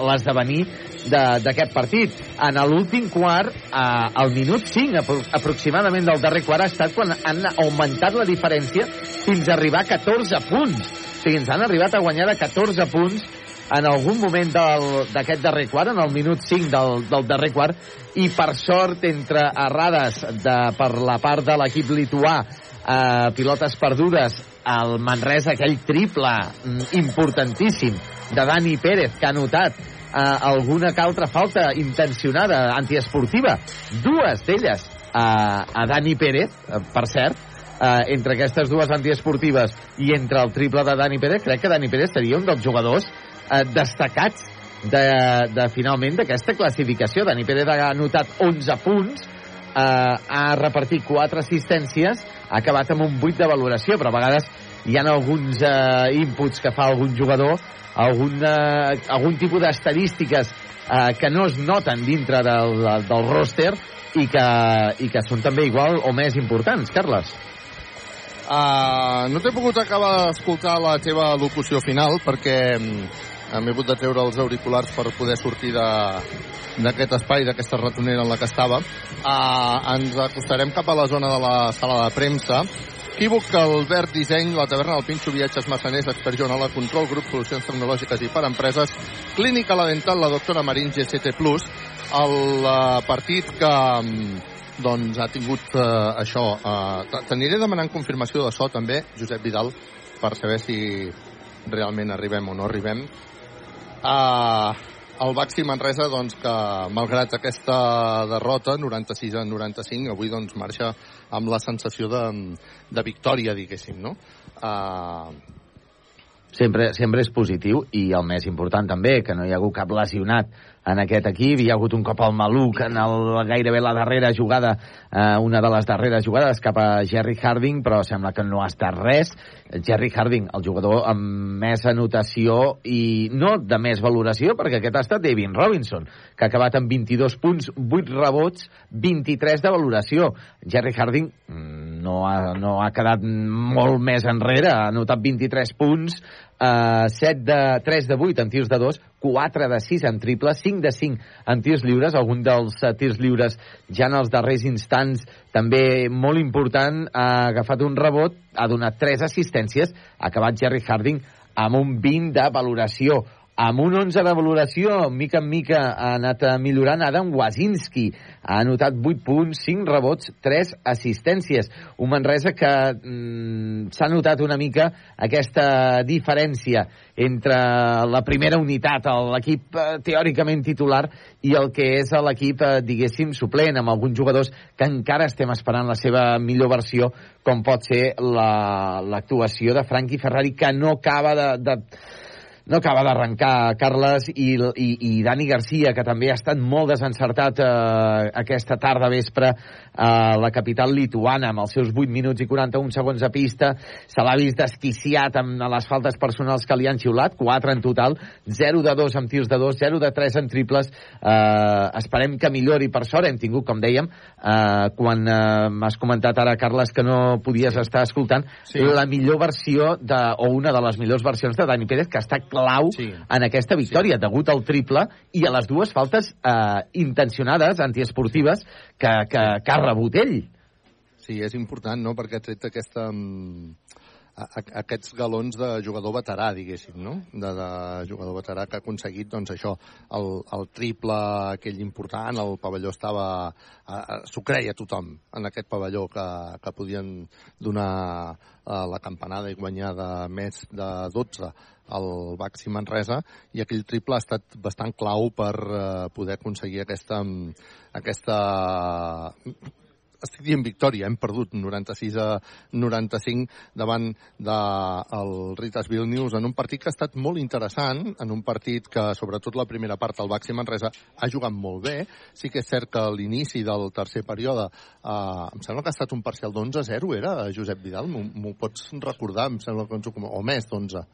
S9: l'esdevenir d'aquest partit. En l'últim quart, eh, al minut 5 apro aproximadament del darrer quart, ha estat quan han augmentat la diferència fins a arribar a 14 punts. O sigui, ens han arribat a guanyar de 14 punts en algun moment d'aquest darrer quart, en el minut 5 del, del darrer quart, i per sort, entre errades de, per la part de l'equip lituà, eh, pilotes perdudes, el Manresa, aquell triple mm, importantíssim de Dani Pérez, que ha notat eh, alguna que altra falta intencionada, antiesportiva, dues d'elles eh, a Dani Pérez, eh, per cert, eh, entre aquestes dues antiesportives i entre el triple de Dani Pérez, crec que Dani Pérez seria un dels jugadors eh, destacats de, de finalment d'aquesta classificació. Dani Pérez ha anotat 11 punts, eh, ha repartit 4 assistències, ha acabat amb un 8 de valoració, però a vegades hi ha alguns eh, inputs que fa algun jugador, algun, eh, algun tipus d'estadístiques eh, que no es noten dintre del, del roster i que, i que són també igual o més importants, Carles.
S10: Uh, no t'he pogut acabar d'escoltar la teva locució final perquè mm, m'he hagut de treure els auriculars per poder sortir d'aquest espai, d'aquesta ratonera en la que estava. Uh, ens acostarem cap a la zona de la sala de premsa. Equívoc, Albert Disseny, la taverna del Pinxo, Viatges Massaners, Expert Joanola, Control, Grup Solucions Tecnològiques i per Empreses, Clínica La Dental, la doctora Marín, GCT+, el uh, partit que mm, doncs ha tingut uh, això. Uh, T'aniré demanant confirmació de so també, Josep Vidal, per saber si realment arribem o no arribem. Uh, el Baxi Manresa, doncs, que malgrat aquesta derrota, 96 a 95, avui doncs marxa amb la sensació de, de victòria, diguéssim, no? Uh,
S9: sempre, sempre és positiu i el més important també, que no hi ha hagut cap lesionat en aquest equip. Hi ha hagut un cop al maluc en el, gairebé la darrera jugada, eh, una de les darreres jugades cap a Jerry Harding, però sembla que no ha estat res. Jerry Harding, el jugador amb més anotació i no de més valoració, perquè aquest ha estat David Robinson, que ha acabat amb 22 punts, 8 rebots, 23 de valoració. Jerry Harding mm, no ha, no ha quedat molt més enrere, ha anotat 23 punts, eh, 7 de, 3 de 8 en tirs de 2, 4 de 6 en triple, 5 de 5 en tirs lliures, algun dels uh, tirs lliures ja en els darrers instants també molt important, ha agafat un rebot, ha donat 3 assistències, ha acabat Jerry Harding amb un 20 de valoració. Amb un 11 de valoració, mica en mica ha anat eh, millorant Adam Wazinski, ha anotat 8 punts, 5 rebots, 3 assistències. Un Manresa que mm, s'ha notat una mica aquesta diferència entre la primera unitat, l'equip eh, teòricament titular, i el que és l'equip, eh, diguéssim, suplent, amb alguns jugadors que encara estem esperant la seva millor versió, com pot ser l'actuació la, de Frankie Ferrari, que no acaba de, de no acaba d'arrencar Carles i, i, i Dani Garcia, que també ha estat molt desencertat eh, aquesta tarda vespre a la capital lituana, amb els seus 8 minuts i 41 segons a pista. Se l'ha vist desquiciat amb les faltes personals que li han xiulat, 4 en total, 0 de 2 amb tirs de 2, 0 de 3 en triples. Eh, esperem que millori, per sort hem tingut, com dèiem, eh, quan eh, m'has comentat ara, Carles, que no podies estar escoltant, sí. la millor versió, de, o una de les millors versions de Dani Pérez, que està clau sí. en aquesta victòria, sí. degut al triple i a les dues faltes eh, intencionades, antiesportives, que, que, que ha rebut ell.
S10: Sí, és important, no?, perquè ha tret aquesta, mm, a, a, aquests galons de jugador veterà, diguéssim, no? De, de jugador veterà que ha aconseguit, doncs, això, el, el triple aquell important, el pavelló estava... S'ho creia tothom en aquest pavelló que, que podien donar a la campanada i guanyar de més de 12 al Baxi Manresa i aquell triple ha estat bastant clau per uh, poder aconseguir aquesta, aquesta estic dient victòria, hem perdut 96 a 95 davant del Ritas Vilnius en un partit que ha estat molt interessant, en un partit que sobretot la primera part el Baxi Manresa ha jugat molt bé, sí que és cert que a l'inici del tercer període eh, em sembla que ha estat un parcial d'11-0 era, Josep Vidal, m'ho pots recordar, em sembla que o més d'11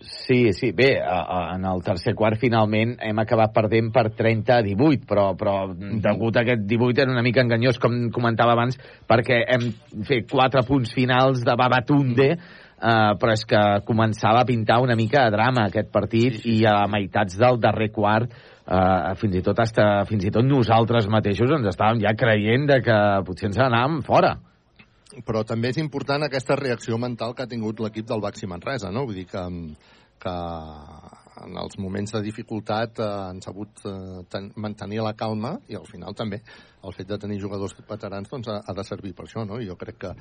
S9: Sí, sí, bé, en el tercer quart finalment hem acabat perdent per 30 a 18, però, però mhm. degut a aquest 18 era una mica enganyós, com comentava abans, perquè hem fet quatre punts finals de Babatunde, uh, però és que començava a pintar una mica de drama aquest partit sí, sí. i a meitats del darrer quart uh, fins i tot hasta, fins i tot nosaltres mateixos ens estàvem ja creient de que potser ens anàvem fora
S10: però també és important aquesta reacció mental que ha tingut l'equip del Baxi Manresa, no? Vull dir que, que en els moments de dificultat eh, han sabut eh, ten, mantenir la calma i al final també el fet de tenir jugadors veterans doncs, ha, ha de servir per això, no? I jo crec que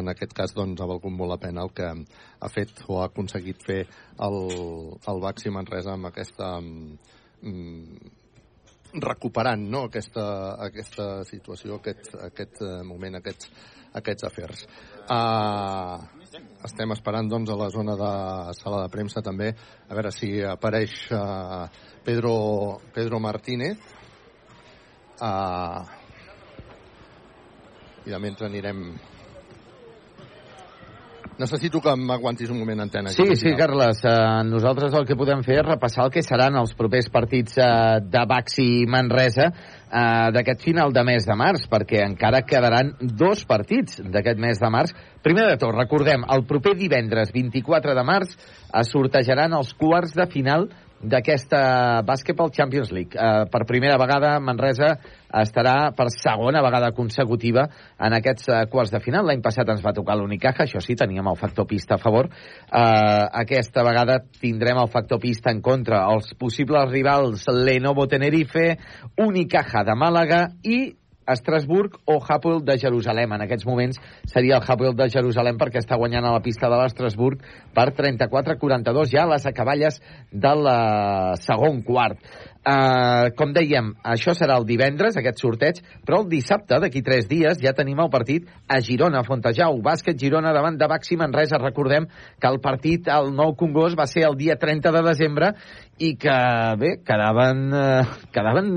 S10: en aquest cas doncs, ha valgut molt la pena el que ha fet o ha aconseguit fer el, el Baxi Manresa amb aquesta mm, recuperant no? aquesta, aquesta situació, aquest, aquest eh, moment, aquests aquests afers. Uh, estem esperant doncs, a la zona de sala de premsa també a veure si apareix uh, Pedro, Pedro Martínez uh, i de mentre anirem Necessito que m'aguantis un moment antena.
S9: Sí, sí, Carles. Uh, nosaltres el que podem fer és repassar el que seran els propers partits uh, de Baxi Manresa uh, d'aquest final de mes de març, perquè encara quedaran dos partits d'aquest mes de març. Primer de tot, recordem, el proper divendres 24 de març es sortejaran els quarts de final d'aquesta Basketball Champions League. Eh, per primera vegada Manresa estarà per segona vegada consecutiva en aquests eh, quarts de final. L'any passat ens va tocar l'Unicaja, això sí, teníem el factor pista a favor. Eh, aquesta vegada tindrem el factor pista en contra. Els possibles rivals Lenovo Tenerife, Unicaja de Màlaga i Estrasburg o Hapoel de Jerusalem. En aquests moments seria el Hapoel de Jerusalem perquè està guanyant a la pista de l'Estrasburg per 34-42 ja a les acaballes del uh, segon quart. Uh, com dèiem, això serà el divendres, aquest sorteig, però el dissabte, d'aquí tres dies, ja tenim el partit a Girona, a Fontejau. Bàsquet Girona davant de Baxi Manresa. Recordem que el partit al Nou Congost va ser el dia 30 de desembre i que, bé, quedaven, uh, quedaven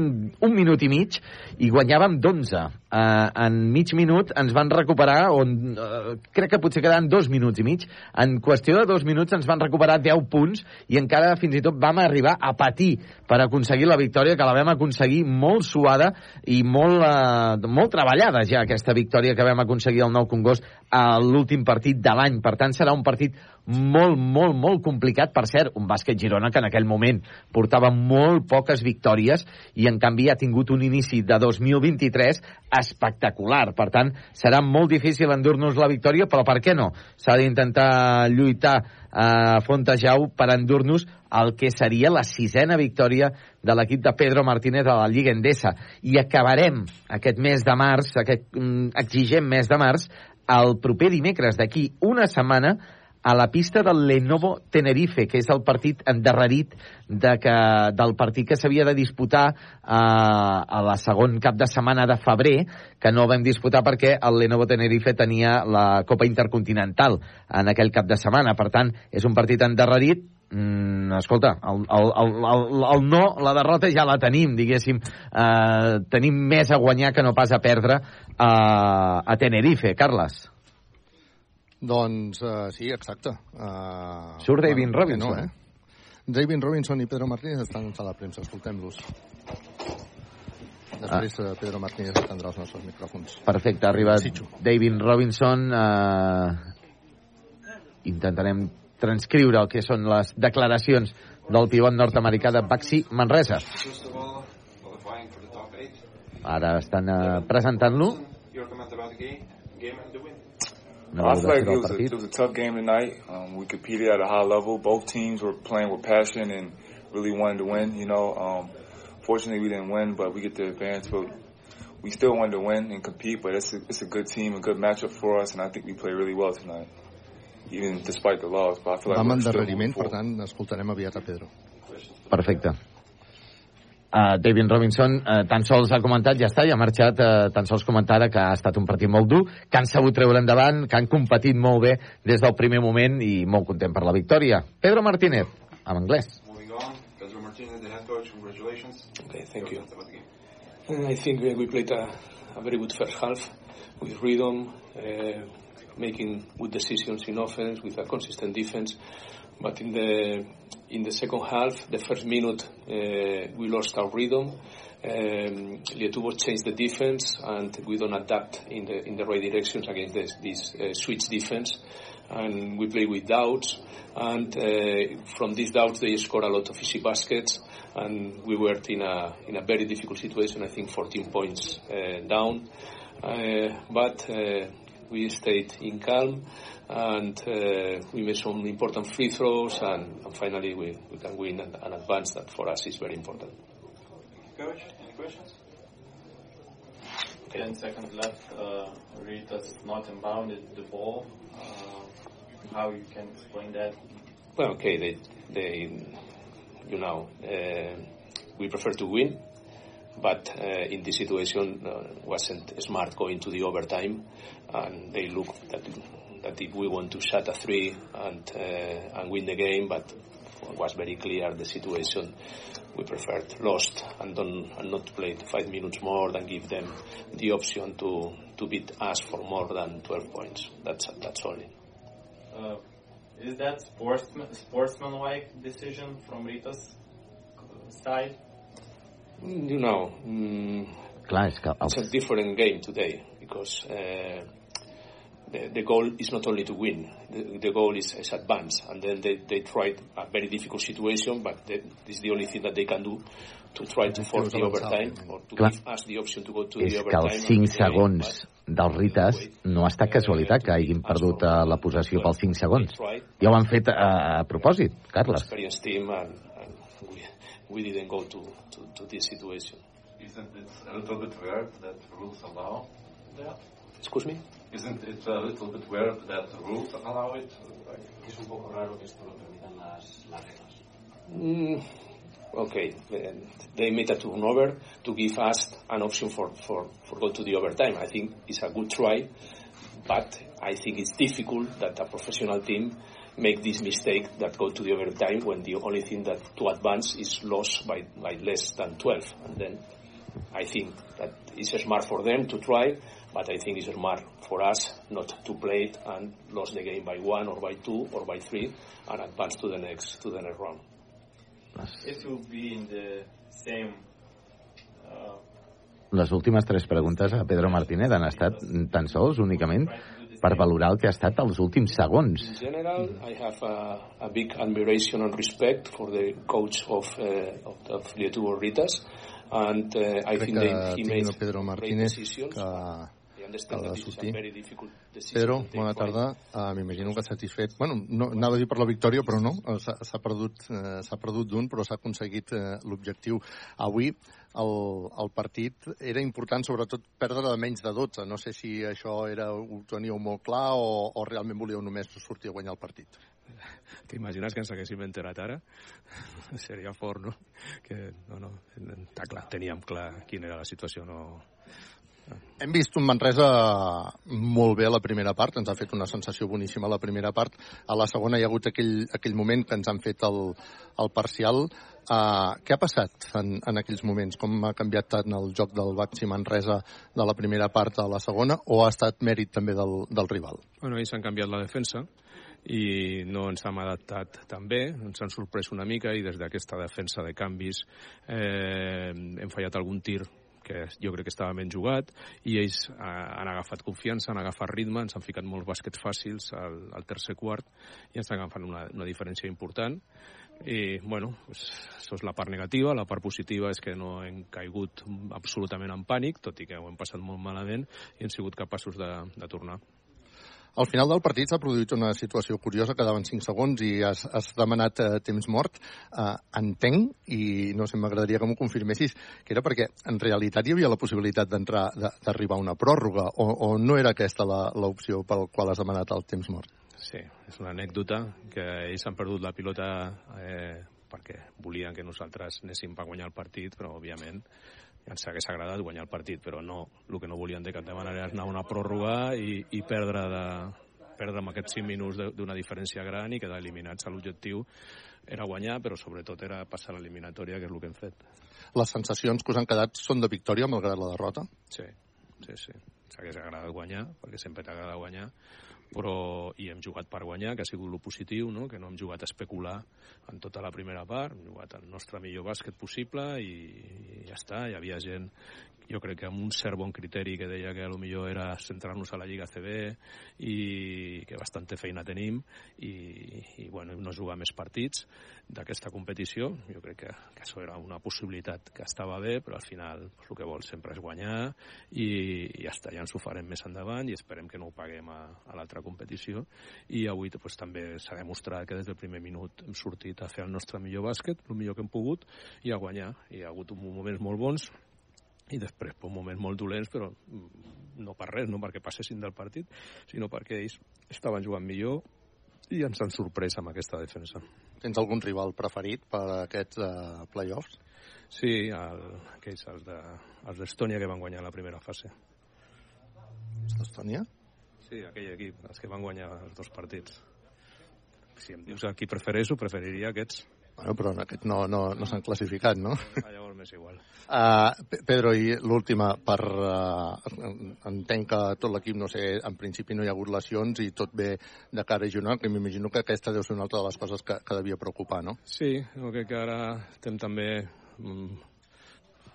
S9: un minut i mig i guanyàvem d'11. Uh, en mig minut ens van recuperar, on, uh, crec que potser quedaven dos minuts i mig, en qüestió de dos minuts ens van recuperar 10 punts i encara fins i tot vam arribar a patir per aconseguir la victòria, que la vam aconseguir molt suada i molt, uh, molt treballada ja, aquesta victòria que vam aconseguir al Nou Congost a l'últim partit de l'any. Per tant, serà un partit molt, molt, molt complicat. Per cert, un bàsquet Girona que en aquell moment portava molt poques victòries i en canvi ha tingut un inici de 2023 espectacular. Per tant, serà molt difícil endur-nos la victòria, però per què no? S'ha d'intentar lluitar a Fontejau per endur-nos el que seria la sisena victòria de l'equip de Pedro Martínez a la Lliga Endesa. I acabarem aquest mes de març, aquest mm, exigent mes de març, el proper dimecres d'aquí una setmana a la pista del Lenovo Tenerife, que és el partit endarrerit de que, del partit que s'havia de disputar eh, a la segon cap de setmana de febrer, que no vam disputar perquè el Lenovo Tenerife tenia la Copa Intercontinental en aquell cap de setmana. Per tant, és un partit endarrerit, mm, escolta, el, el, el, el, el no, la derrota ja la tenim, diguéssim. Eh, tenim més a guanyar que no pas a perdre eh, a Tenerife. Carles.
S10: Doncs uh, sí, exacte. Uh,
S9: Surt David
S10: bueno,
S9: Robinson.
S10: No, eh? David Robinson i Pedro Martínez estan en sala de premsa, escoltem-los. Després ah. Pedro Martínez atendrà els nostres micròfons.
S9: Perfecte, ha arribat David Robinson. Uh, intentarem transcriure el que són les declaracions del pivot nord-americà de Baxi Manresa. Ara estan uh, presentant-lo.
S24: No, I feel like it was, a, it was a tough game tonight. Um, we competed at a high level. Both teams were playing with passion and really wanted to win. You know, um, fortunately we didn't win, but we get the advance. But we still wanted to win and compete. But it's a, it's a good team, a good matchup for us, and I think we played really well tonight, even despite the loss. But I feel like
S10: Vam
S24: we're still
S10: endarreriment, per tant, escoltarem aviat a Pedro.
S9: Perfecte. Uh, David Robinson uh, tan sols ha comentat, ja està, i ha marxat uh, tan sols comentar que ha estat un partit molt dur, que han sabut treure endavant, que han competit molt bé des del primer moment i molt content per la victòria. Pedro Martínez, en anglès.
S24: Pedro Martinez, the head coach, congratulations.
S25: Okay, thank you. Uh, I think we played a, a very good first half with rhythm, uh, making good decisions in offense with a consistent defense. But in the in the second half, the first minute, uh, we lost our rhythm. Um, Lietuvo changed the defense, and we don't adapt in the in the right directions against this, this uh, switch defense. And we play with doubts, and uh, from these doubts, they score a lot of easy baskets, and we were in a in a very difficult situation. I think 14 points uh, down, uh, but uh, we stayed in calm and uh, we made some important free throws and, and finally we, we can win and, and advance that for us is very important.
S24: Coach, any questions?
S26: 10 seconds left. Uh, Ritas not inbounded the ball. Uh, how you can explain that?
S25: Well, okay, they, they you know, uh, we prefer to win, but uh, in this situation uh, wasn't smart going to the overtime, and they looked that that if we want to shut a three and uh, and win the game, but it was very clear the situation. We preferred lost and don't and not played five minutes more than give them the option to to beat us for more than 12 points. That's that's only.
S26: Uh, is that sportsman sportsmanlike decision from Rita's side?
S25: You know, mm,
S9: Clar, és que
S25: it's a different game today because uh, the, the goal is not only to win, the, the goal is, is advance. And then they, they tried a very difficult situation, but they, this is the only thing that they can do to try to force the overtime or to
S9: Clar.
S25: give us the option to go to
S9: és
S25: the
S9: que
S25: overtime.
S9: els 5 segons dels Rites no ha estat casualitat que hagin perdut la possessió pels 5 segons. Ja ho han fet a, a propòsit, Carles.
S25: experienced team and, and we, we didn't go to, to, to this situation.
S27: Isn't it a little bit weird that rules allow that?
S25: Excuse me?
S27: Isn't it a little bit weird that rules allow it?
S26: Es un poco raro que esto lo permitan las, las reglas.
S25: Mm, okay, they made a turnover to give us an option for, for, for go to the overtime. I think it's a good try, but I think it's difficult that a professional team make this mistake that go to the overtime when the only thing that to advance is lost by, by less than 12. And then I think that it's smart for them to try, but I think it's smart for us not to play it and lose the game by one or by two or by three and advance to the next to the next round.
S26: It will be in the same uh,
S9: Les últimes tres preguntes a Pedro Martínez han estat tan sols, únicament, per valorar el que ha estat els últims segons.
S25: In general, I have a, a big admiration and respect for the coach of uh, of, of Lietuvo Ritas,
S28: and uh, I
S10: Crec
S28: think
S10: que
S28: that he made
S10: Pedro
S28: great
S10: Martínez
S28: decisions.
S10: que, ha de sortir.
S28: take
S10: bona tarda. Uh, M'imagino que satisfet. Bueno, no, anava a dir per la victòria, però no. Eh, S'ha perdut, eh, s'ha perdut d'un, però s'ha aconseguit eh, l'objectiu. Avui el, el partit era important, sobretot, perdre de menys de 12. No sé si això era, ho teníeu molt clar o, o realment volíeu només sortir a guanyar el partit.
S25: T'imagines que ens haguéssim enterat ara? <laughs> Seria fort, no? Que, no, no, està clar, teníem clar quina era la situació, no...
S10: Hem vist un Manresa molt bé a la primera part, ens ha fet una sensació boníssima a la primera part. A la segona hi ha hagut aquell, aquell moment que ens han fet el, el parcial. Uh, què ha passat en, en aquells moments? Com ha canviat tant el joc del Baxi Manresa de la primera part a la segona o ha estat mèrit també del, del rival?
S25: Bueno, ells han canviat la defensa i no ens hem adaptat tan bé, ens han sorprès una mica i des d'aquesta defensa de canvis eh, hem fallat algun tir que jo crec que estava ben jugat i ells eh, han agafat confiança, han agafat ritme, ens han ficat molts bàsquets fàcils al, al tercer quart i ens han agafat una, una diferència important i, bueno, pues, això és la part negativa. La part positiva és que no hem caigut absolutament en pànic, tot i que ho hem passat molt malament i hem sigut capaços de, de tornar.
S10: Al final del partit s'ha produït una situació curiosa, quedaven 5 segons i has, has demanat eh, temps mort. Eh, entenc, i no sé, m'agradaria que m'ho confirmessis, que era perquè en realitat hi havia la possibilitat d'entrar, d'arribar a una pròrroga, o, o no era aquesta l'opció pel qual has demanat el temps mort?
S25: Sí, és una anècdota que ells han perdut la pilota eh, perquè volien que nosaltres anéssim per guanyar el partit, però òbviament ens hagués agradat guanyar el partit, però no, el que no volien de cap de manera és anar a una pròrroga i, i perdre, de, perdre amb aquests 5 minuts d'una diferència gran i quedar eliminats. L'objectiu era guanyar, però sobretot era passar l'eliminatòria, que és el que hem fet.
S10: Les sensacions que us han quedat són de victòria, malgrat la derrota?
S25: Sí, sí, sí. S'hagués agradat guanyar, perquè sempre t'agrada guanyar, però hi hem jugat per guanyar, que ha sigut lo positiu, no? que no hem jugat a especular en tota la primera part, hem jugat el nostre millor bàsquet possible i, i ja està, hi havia gent jo crec que amb un cert bon criteri que deia que a lo millor era centrar-nos a la Lliga CB i que bastanta feina tenim i, i bueno, no jugar més partits d'aquesta competició jo crec que, que això era una possibilitat que estava bé, però al final pues, el que vol sempre és guanyar i, i ja està, ja ens ho farem més endavant i esperem que no ho paguem a, a l'altra competició i avui pues, també s'ha demostrat que des del primer minut hem sortit a fer el nostre millor bàsquet, el millor que hem pogut i a guanyar, hi ha hagut moments molt bons i després per moments molt dolents, però no per res, no perquè passessin del partit, sinó perquè ells estaven jugant millor i ens han sorprès amb aquesta defensa.
S10: Tens algun rival preferit per a aquests uh, playoffs?
S25: Sí, el, aquells, els d'Estònia de, que van guanyar la primera fase.
S10: Els d'Estònia?
S25: Sí, aquell equip, els que van guanyar els dos partits. Si em dius a qui prefereixo, preferiria aquests.
S10: Bueno, però en aquest no, no, no s'han classificat, no?
S25: Ah, llavors m'és igual.
S10: Uh, Pedro, i l'última, per... Uh, entenc que tot l'equip, no sé, en principi no hi ha hagut lesions i tot bé de cara a Girona, que m'imagino que aquesta deu ser una altra de les coses que, que devia preocupar, no?
S25: Sí, jo crec que ara estem també, mm,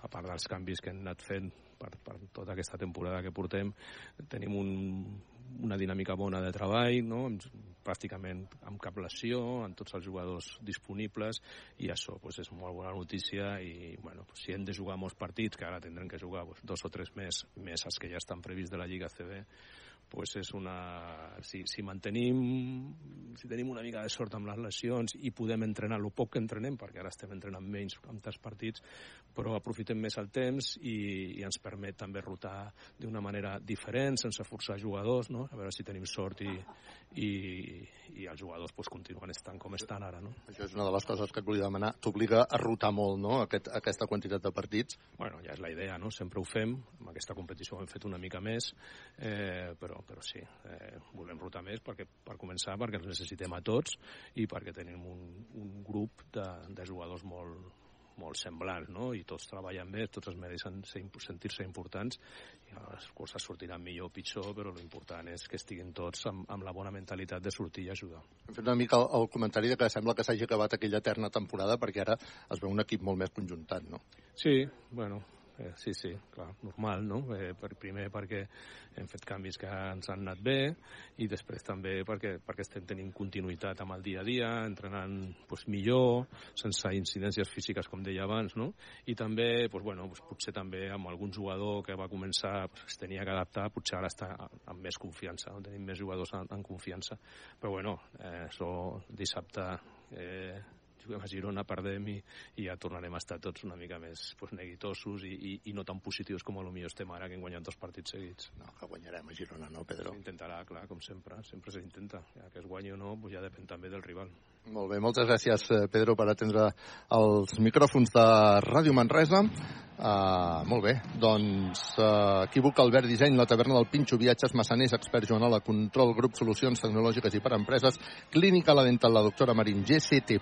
S25: a part dels canvis que hem anat fent per, per tota aquesta temporada que portem, tenim un, una dinàmica bona de treball, no? pràcticament amb cap lesió, amb tots els jugadors disponibles, i això pues, és molt bona notícia i bueno, pues, si hem de jugar molts partits, que ara tindrem que jugar pues, dos o tres més, més els que ja estan prevists de la Lliga CB, pues és una... Si, si mantenim... Si tenim una mica de sort amb les lesions i podem entrenar el poc que entrenem, perquè ara estem entrenant menys amb tants partits, però aprofitem més el temps i, i ens permet també rotar d'una manera diferent, sense forçar jugadors, no? A veure si tenim sort i, i, i els jugadors pues, continuen estant com estan ara, no?
S10: Això és una de les coses que et volia demanar. T'obliga a rotar molt, no?, Aquest, aquesta quantitat de partits.
S25: Bueno, ja és la idea, no? Sempre ho fem. Amb aquesta competició ho hem fet una mica més, eh, però, però sí, eh, volem rotar més perquè, per començar perquè els necessitem a tots i perquè tenim un, un grup de, de jugadors molt, molt semblants, no? I tots treballen bé, tots es mereixen sentir-se importants i les coses sortiran millor o pitjor, però l'important és que estiguin tots amb, amb la bona mentalitat de sortir i ajudar.
S10: Hem fet una mica el, el comentari de que sembla que s'hagi acabat aquella eterna temporada perquè ara es veu un equip molt més conjuntat, no?
S25: Sí, bueno, eh, sí, sí, clar, normal, no? Eh, per, primer perquè hem fet canvis que ens han anat bé i després també perquè, perquè estem tenint continuïtat amb el dia a dia, entrenant pues, millor, sense incidències físiques, com deia abans, no? I també, pues, bueno, pues, potser també amb algun jugador que va començar, pues, es tenia que adaptar, potser ara està amb més confiança, no? tenim més jugadors en, en confiança. Però bueno, eh, això dissabte eh, juguem a Girona, perdem i, i ja tornarem a estar tots una mica més pues, neguitosos i, i, i no tan positius com a lo millor estem ara, que hem guanyat dos partits seguits.
S10: No, que guanyarem a Girona, no, Pedro?
S25: S'intentarà, clar, com sempre, sempre s'intenta. Ja que es guanyi o no, pues ja depèn també del rival.
S10: Molt bé, moltes gràcies, eh, Pedro, per atendre els micròfons de Ràdio Manresa. Uh, molt bé, doncs uh, equívoc Albert Disseny, la taverna del Pinxo, viatges massaners, expert Joanol, control, grup solucions tecnològiques i per empreses, clínica la dental, la doctora Marín, GCT+,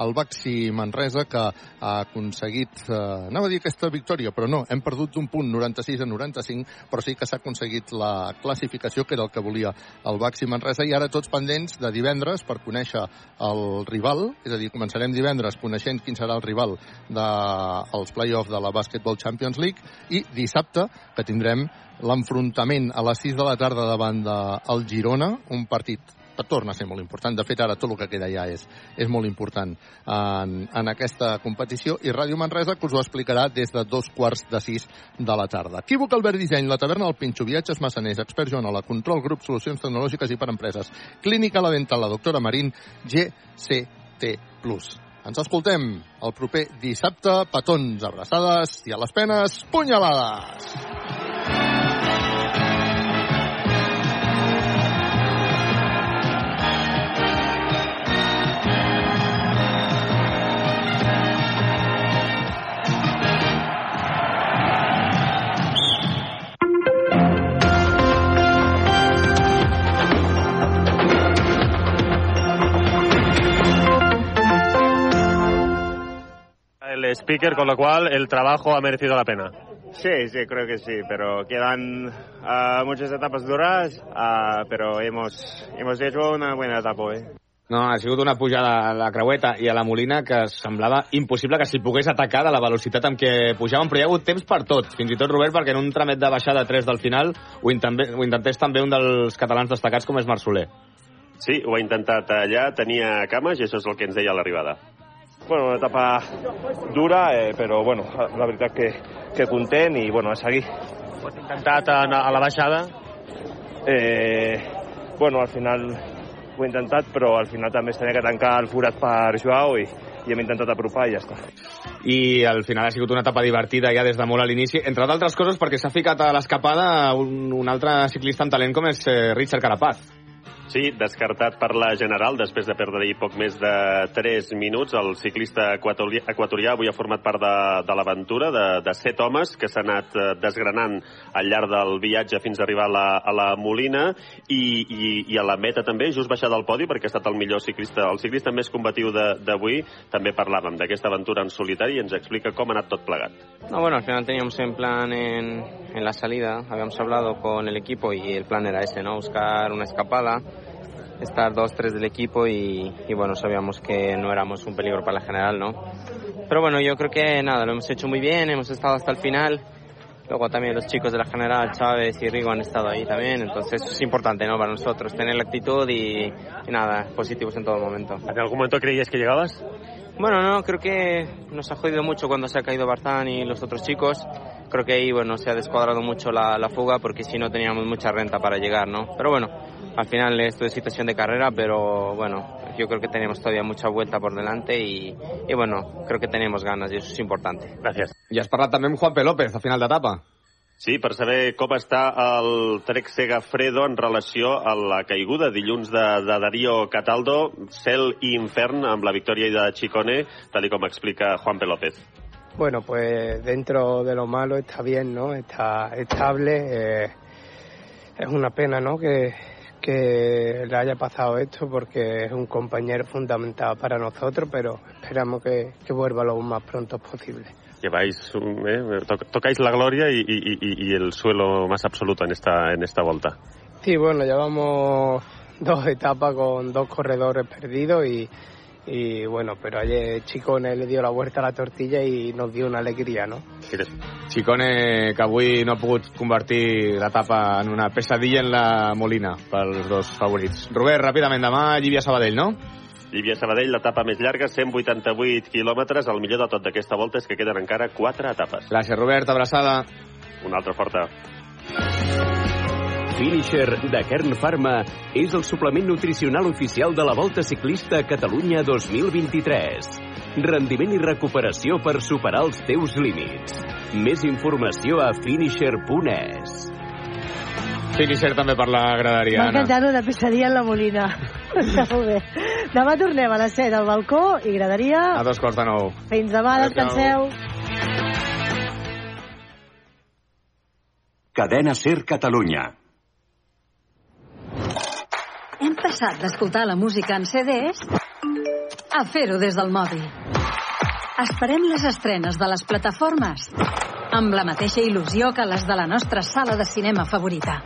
S10: el Baxi Manresa, que ha aconseguit, uh, anava a dir aquesta victòria, però no, hem perdut d'un punt, 96 a 95, però sí que s'ha aconseguit la classificació, que era el que volia el Baxi Manresa, i ara tots pendents de divendres per conèixer el rival, és a dir, començarem divendres coneixent quin serà el rival dels de, play-off de la Basketball Champions League i dissabte que tindrem l'enfrontament a les 6 de la tarda davant del Girona, un partit torna a ser molt important. De fet, ara tot el que queda ja és, és molt important en, en aquesta competició i Ràdio Manresa que us ho explicarà des de dos quarts de sis de la tarda. Equívoc Albert Disseny, la taverna del Pinxo, viatges massaners, expert Joanola, control, grup, solucions tecnològiques i per empreses, clínica la dental, la doctora Marín, GCT+. Ens escoltem el proper dissabte. Petons, abraçades i a les penes, punyalades!
S29: Speaker, con lo cual el trabajo ha merecido la pena.
S30: Sí, sí, creo que sí, pero quedan uh, muchas etapas duras, uh, pero hemos, hemos hecho una buena etapa hoy.
S31: No, ha sigut una pujada a la creueta i a la Molina que semblava impossible que s'hi pogués atacar de la velocitat amb què pujaven, però hi ha hagut temps per tot. Fins i tot, Robert, perquè en un tramet de baixada 3 del final ho, intenté, ho intentés també un dels catalans destacats com és Marc Soler.
S29: Sí, ho ha intentat allà, tenia cames i això és el que ens deia a l'arribada.
S27: Bueno, una etapa dura, eh, però bueno, la veritat que, que content i bueno, a seguir.
S29: Ho has intentat a, a la baixada?
S27: Eh, bueno, al final ho he intentat, però al final també es tenia que tancar el forat per Joao i, i hem intentat apropar i ja està.
S31: I al final ha sigut una etapa divertida ja des de molt a l'inici, entre d'altres coses perquè s'ha ficat a l'escapada un, un altre ciclista amb talent com és eh, Richard Carapaz.
S29: Sí, descartat per la General després de perdre-hi poc més de 3 minuts. El ciclista equatorià, avui ha format part de, de l'aventura de, de set homes que s'han anat eh, desgranant al llarg del viatge fins a arribar a la, a la Molina i, i, i a la meta també, just baixar del podi perquè ha estat el millor ciclista, el ciclista més combatiu d'avui. També parlàvem d'aquesta aventura en solitari i ens explica com ha anat tot plegat.
S32: No, bueno, al final teníamos en plan en, en la salida, habíamos hablado con el equipo y el plan era ese, ¿no? Buscar una escapada estar dos, tres del equipo y, y, bueno, sabíamos que no éramos un peligro para la general, ¿no? Pero bueno, yo creo que nada, lo hemos hecho muy bien, hemos estado hasta el final. Luego también los chicos de la general, Chávez y Rigo, han estado ahí también. Entonces es importante, ¿no? Para nosotros tener la actitud y, y nada, positivos en todo momento.
S29: ¿En algún momento creías que llegabas?
S32: Bueno, no, creo que nos ha jodido mucho cuando se ha caído Barzán y los otros chicos. Creo que ahí, bueno, se ha descuadrado mucho la, la fuga porque si no teníamos mucha renta para llegar, ¿no? Pero bueno, al final esto es situación de carrera, pero bueno, yo creo que tenemos todavía mucha vuelta por delante y, y bueno, creo que tenemos ganas y eso es importante.
S29: Gracias.
S31: I has parlat també amb Juan López a final d'etapa.
S29: Sí, per saber com està el Trek Segafredo en relació a la caiguda dilluns de, de Darío Cataldo, cel i infern amb la victòria de Chicone, tal com explica Juan P. López.
S33: Bueno, pues dentro de lo malo está bien, ¿no? Está estable. Eh, es una pena, ¿no? Que, que le haya pasado esto porque es un compañero fundamental para nosotros, pero esperamos que, que vuelva lo más pronto posible.
S29: Lleváis, eh, to tocáis la gloria y, y, y, y, el suelo más absoluto en esta, en esta vuelta.
S33: Sí, bueno, llevamos dos etapas con dos corredores perdidos y, y bueno, pero ayer Chicone le dio la vuelta a la tortilla y nos dio una alegría, ¿no?
S31: Chicone, que avui no ha pogut convertir l'etapa en una pesadilla en la Molina pels dos favorits. Robert, ràpidament, demà Llívia Sabadell, no?
S29: Llívia Sabadell, l'etapa més llarga, 188 quilòmetres. El millor de tot d'aquesta volta és que queden encara quatre etapes.
S31: Gràcies, Robert. Abraçada.
S29: Una altra forta.
S34: Finisher de Kern Pharma és el suplement nutricional oficial de la Volta Ciclista a Catalunya 2023. Rendiment i recuperació per superar els teus límits. Més informació a finisher.es.
S31: Finisher també per la graderia,
S12: M'ha
S31: Anna.
S12: encantat una pesadilla en la Molina. Està <laughs> molt bé. Demà tornem a les 7 al balcó i graderia.
S31: A dos quarts de nou.
S12: Fins demà, descanseu.
S34: Cadena Ser Catalunya.
S13: Hem passat d'escoltar la música en CDs a fer-ho des del mòbil. Esperem les estrenes de les plataformes amb la mateixa il·lusió que les de la nostra sala de cinema favorita.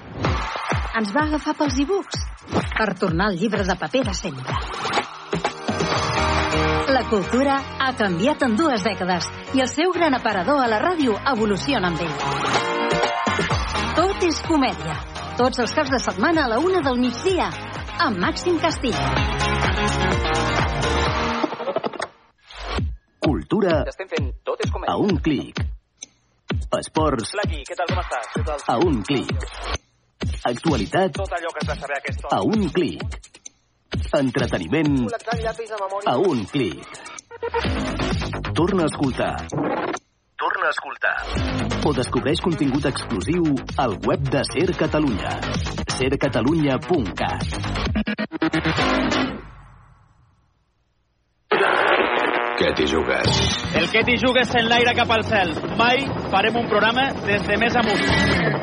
S13: Ens va agafar pels e-books per tornar al llibre de paper de sempre. La cultura ha canviat en dues dècades i el seu gran aparador a la ràdio evoluciona amb ell. Tot és comèdia. Tots els caps de setmana a la una del migdia amb Màxim Castilla.
S34: Cultura
S35: Estem fent tot és comèdia.
S34: a un clic. Esports
S35: Flaqui, què tal, com estàs? Què tal?
S34: a un clic. Actualitat
S35: Tot allò que has de saber a aquesta hora.
S34: a un clic. Entreteniment
S35: Col·lectant llapis de memòria.
S34: a un clic. Torna a escoltar. Torna a escoltar. O descobreix contingut exclusiu al web de Ser Catalunya. sercatalunya.cat
S36: Què t'hi jugues?
S35: El que t'hi jugues en l'aire cap al cel. Mai farem un programa des de més amunt.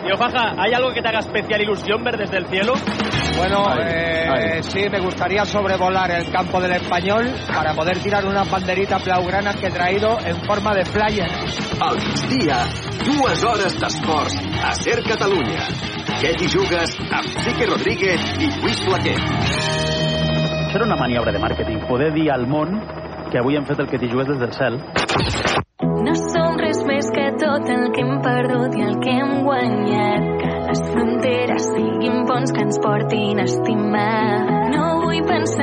S35: Yo, Faja, ¿hay algo que te haga especial ilusión ver desde el cielo?
S37: Bueno, eh, sí, me gustaría sobrevolar el campo del español para poder tirar unas banderitas blaugranas que he traído en forma de flyer.
S34: Al migdia, dues hores d'esports a Ser Catalunya. Què t'hi jugues amb Quique Rodríguez i Lluís Flaquer.
S35: Això era una maniobra de màrqueting. Poder dir al món que avui hem fet el que t'hi jugues des del cel.
S38: No som res més que tot el que hem perdut i el que hem guanyat. Que les fronteres siguin ponts que ens portin a estimar. No vull pensar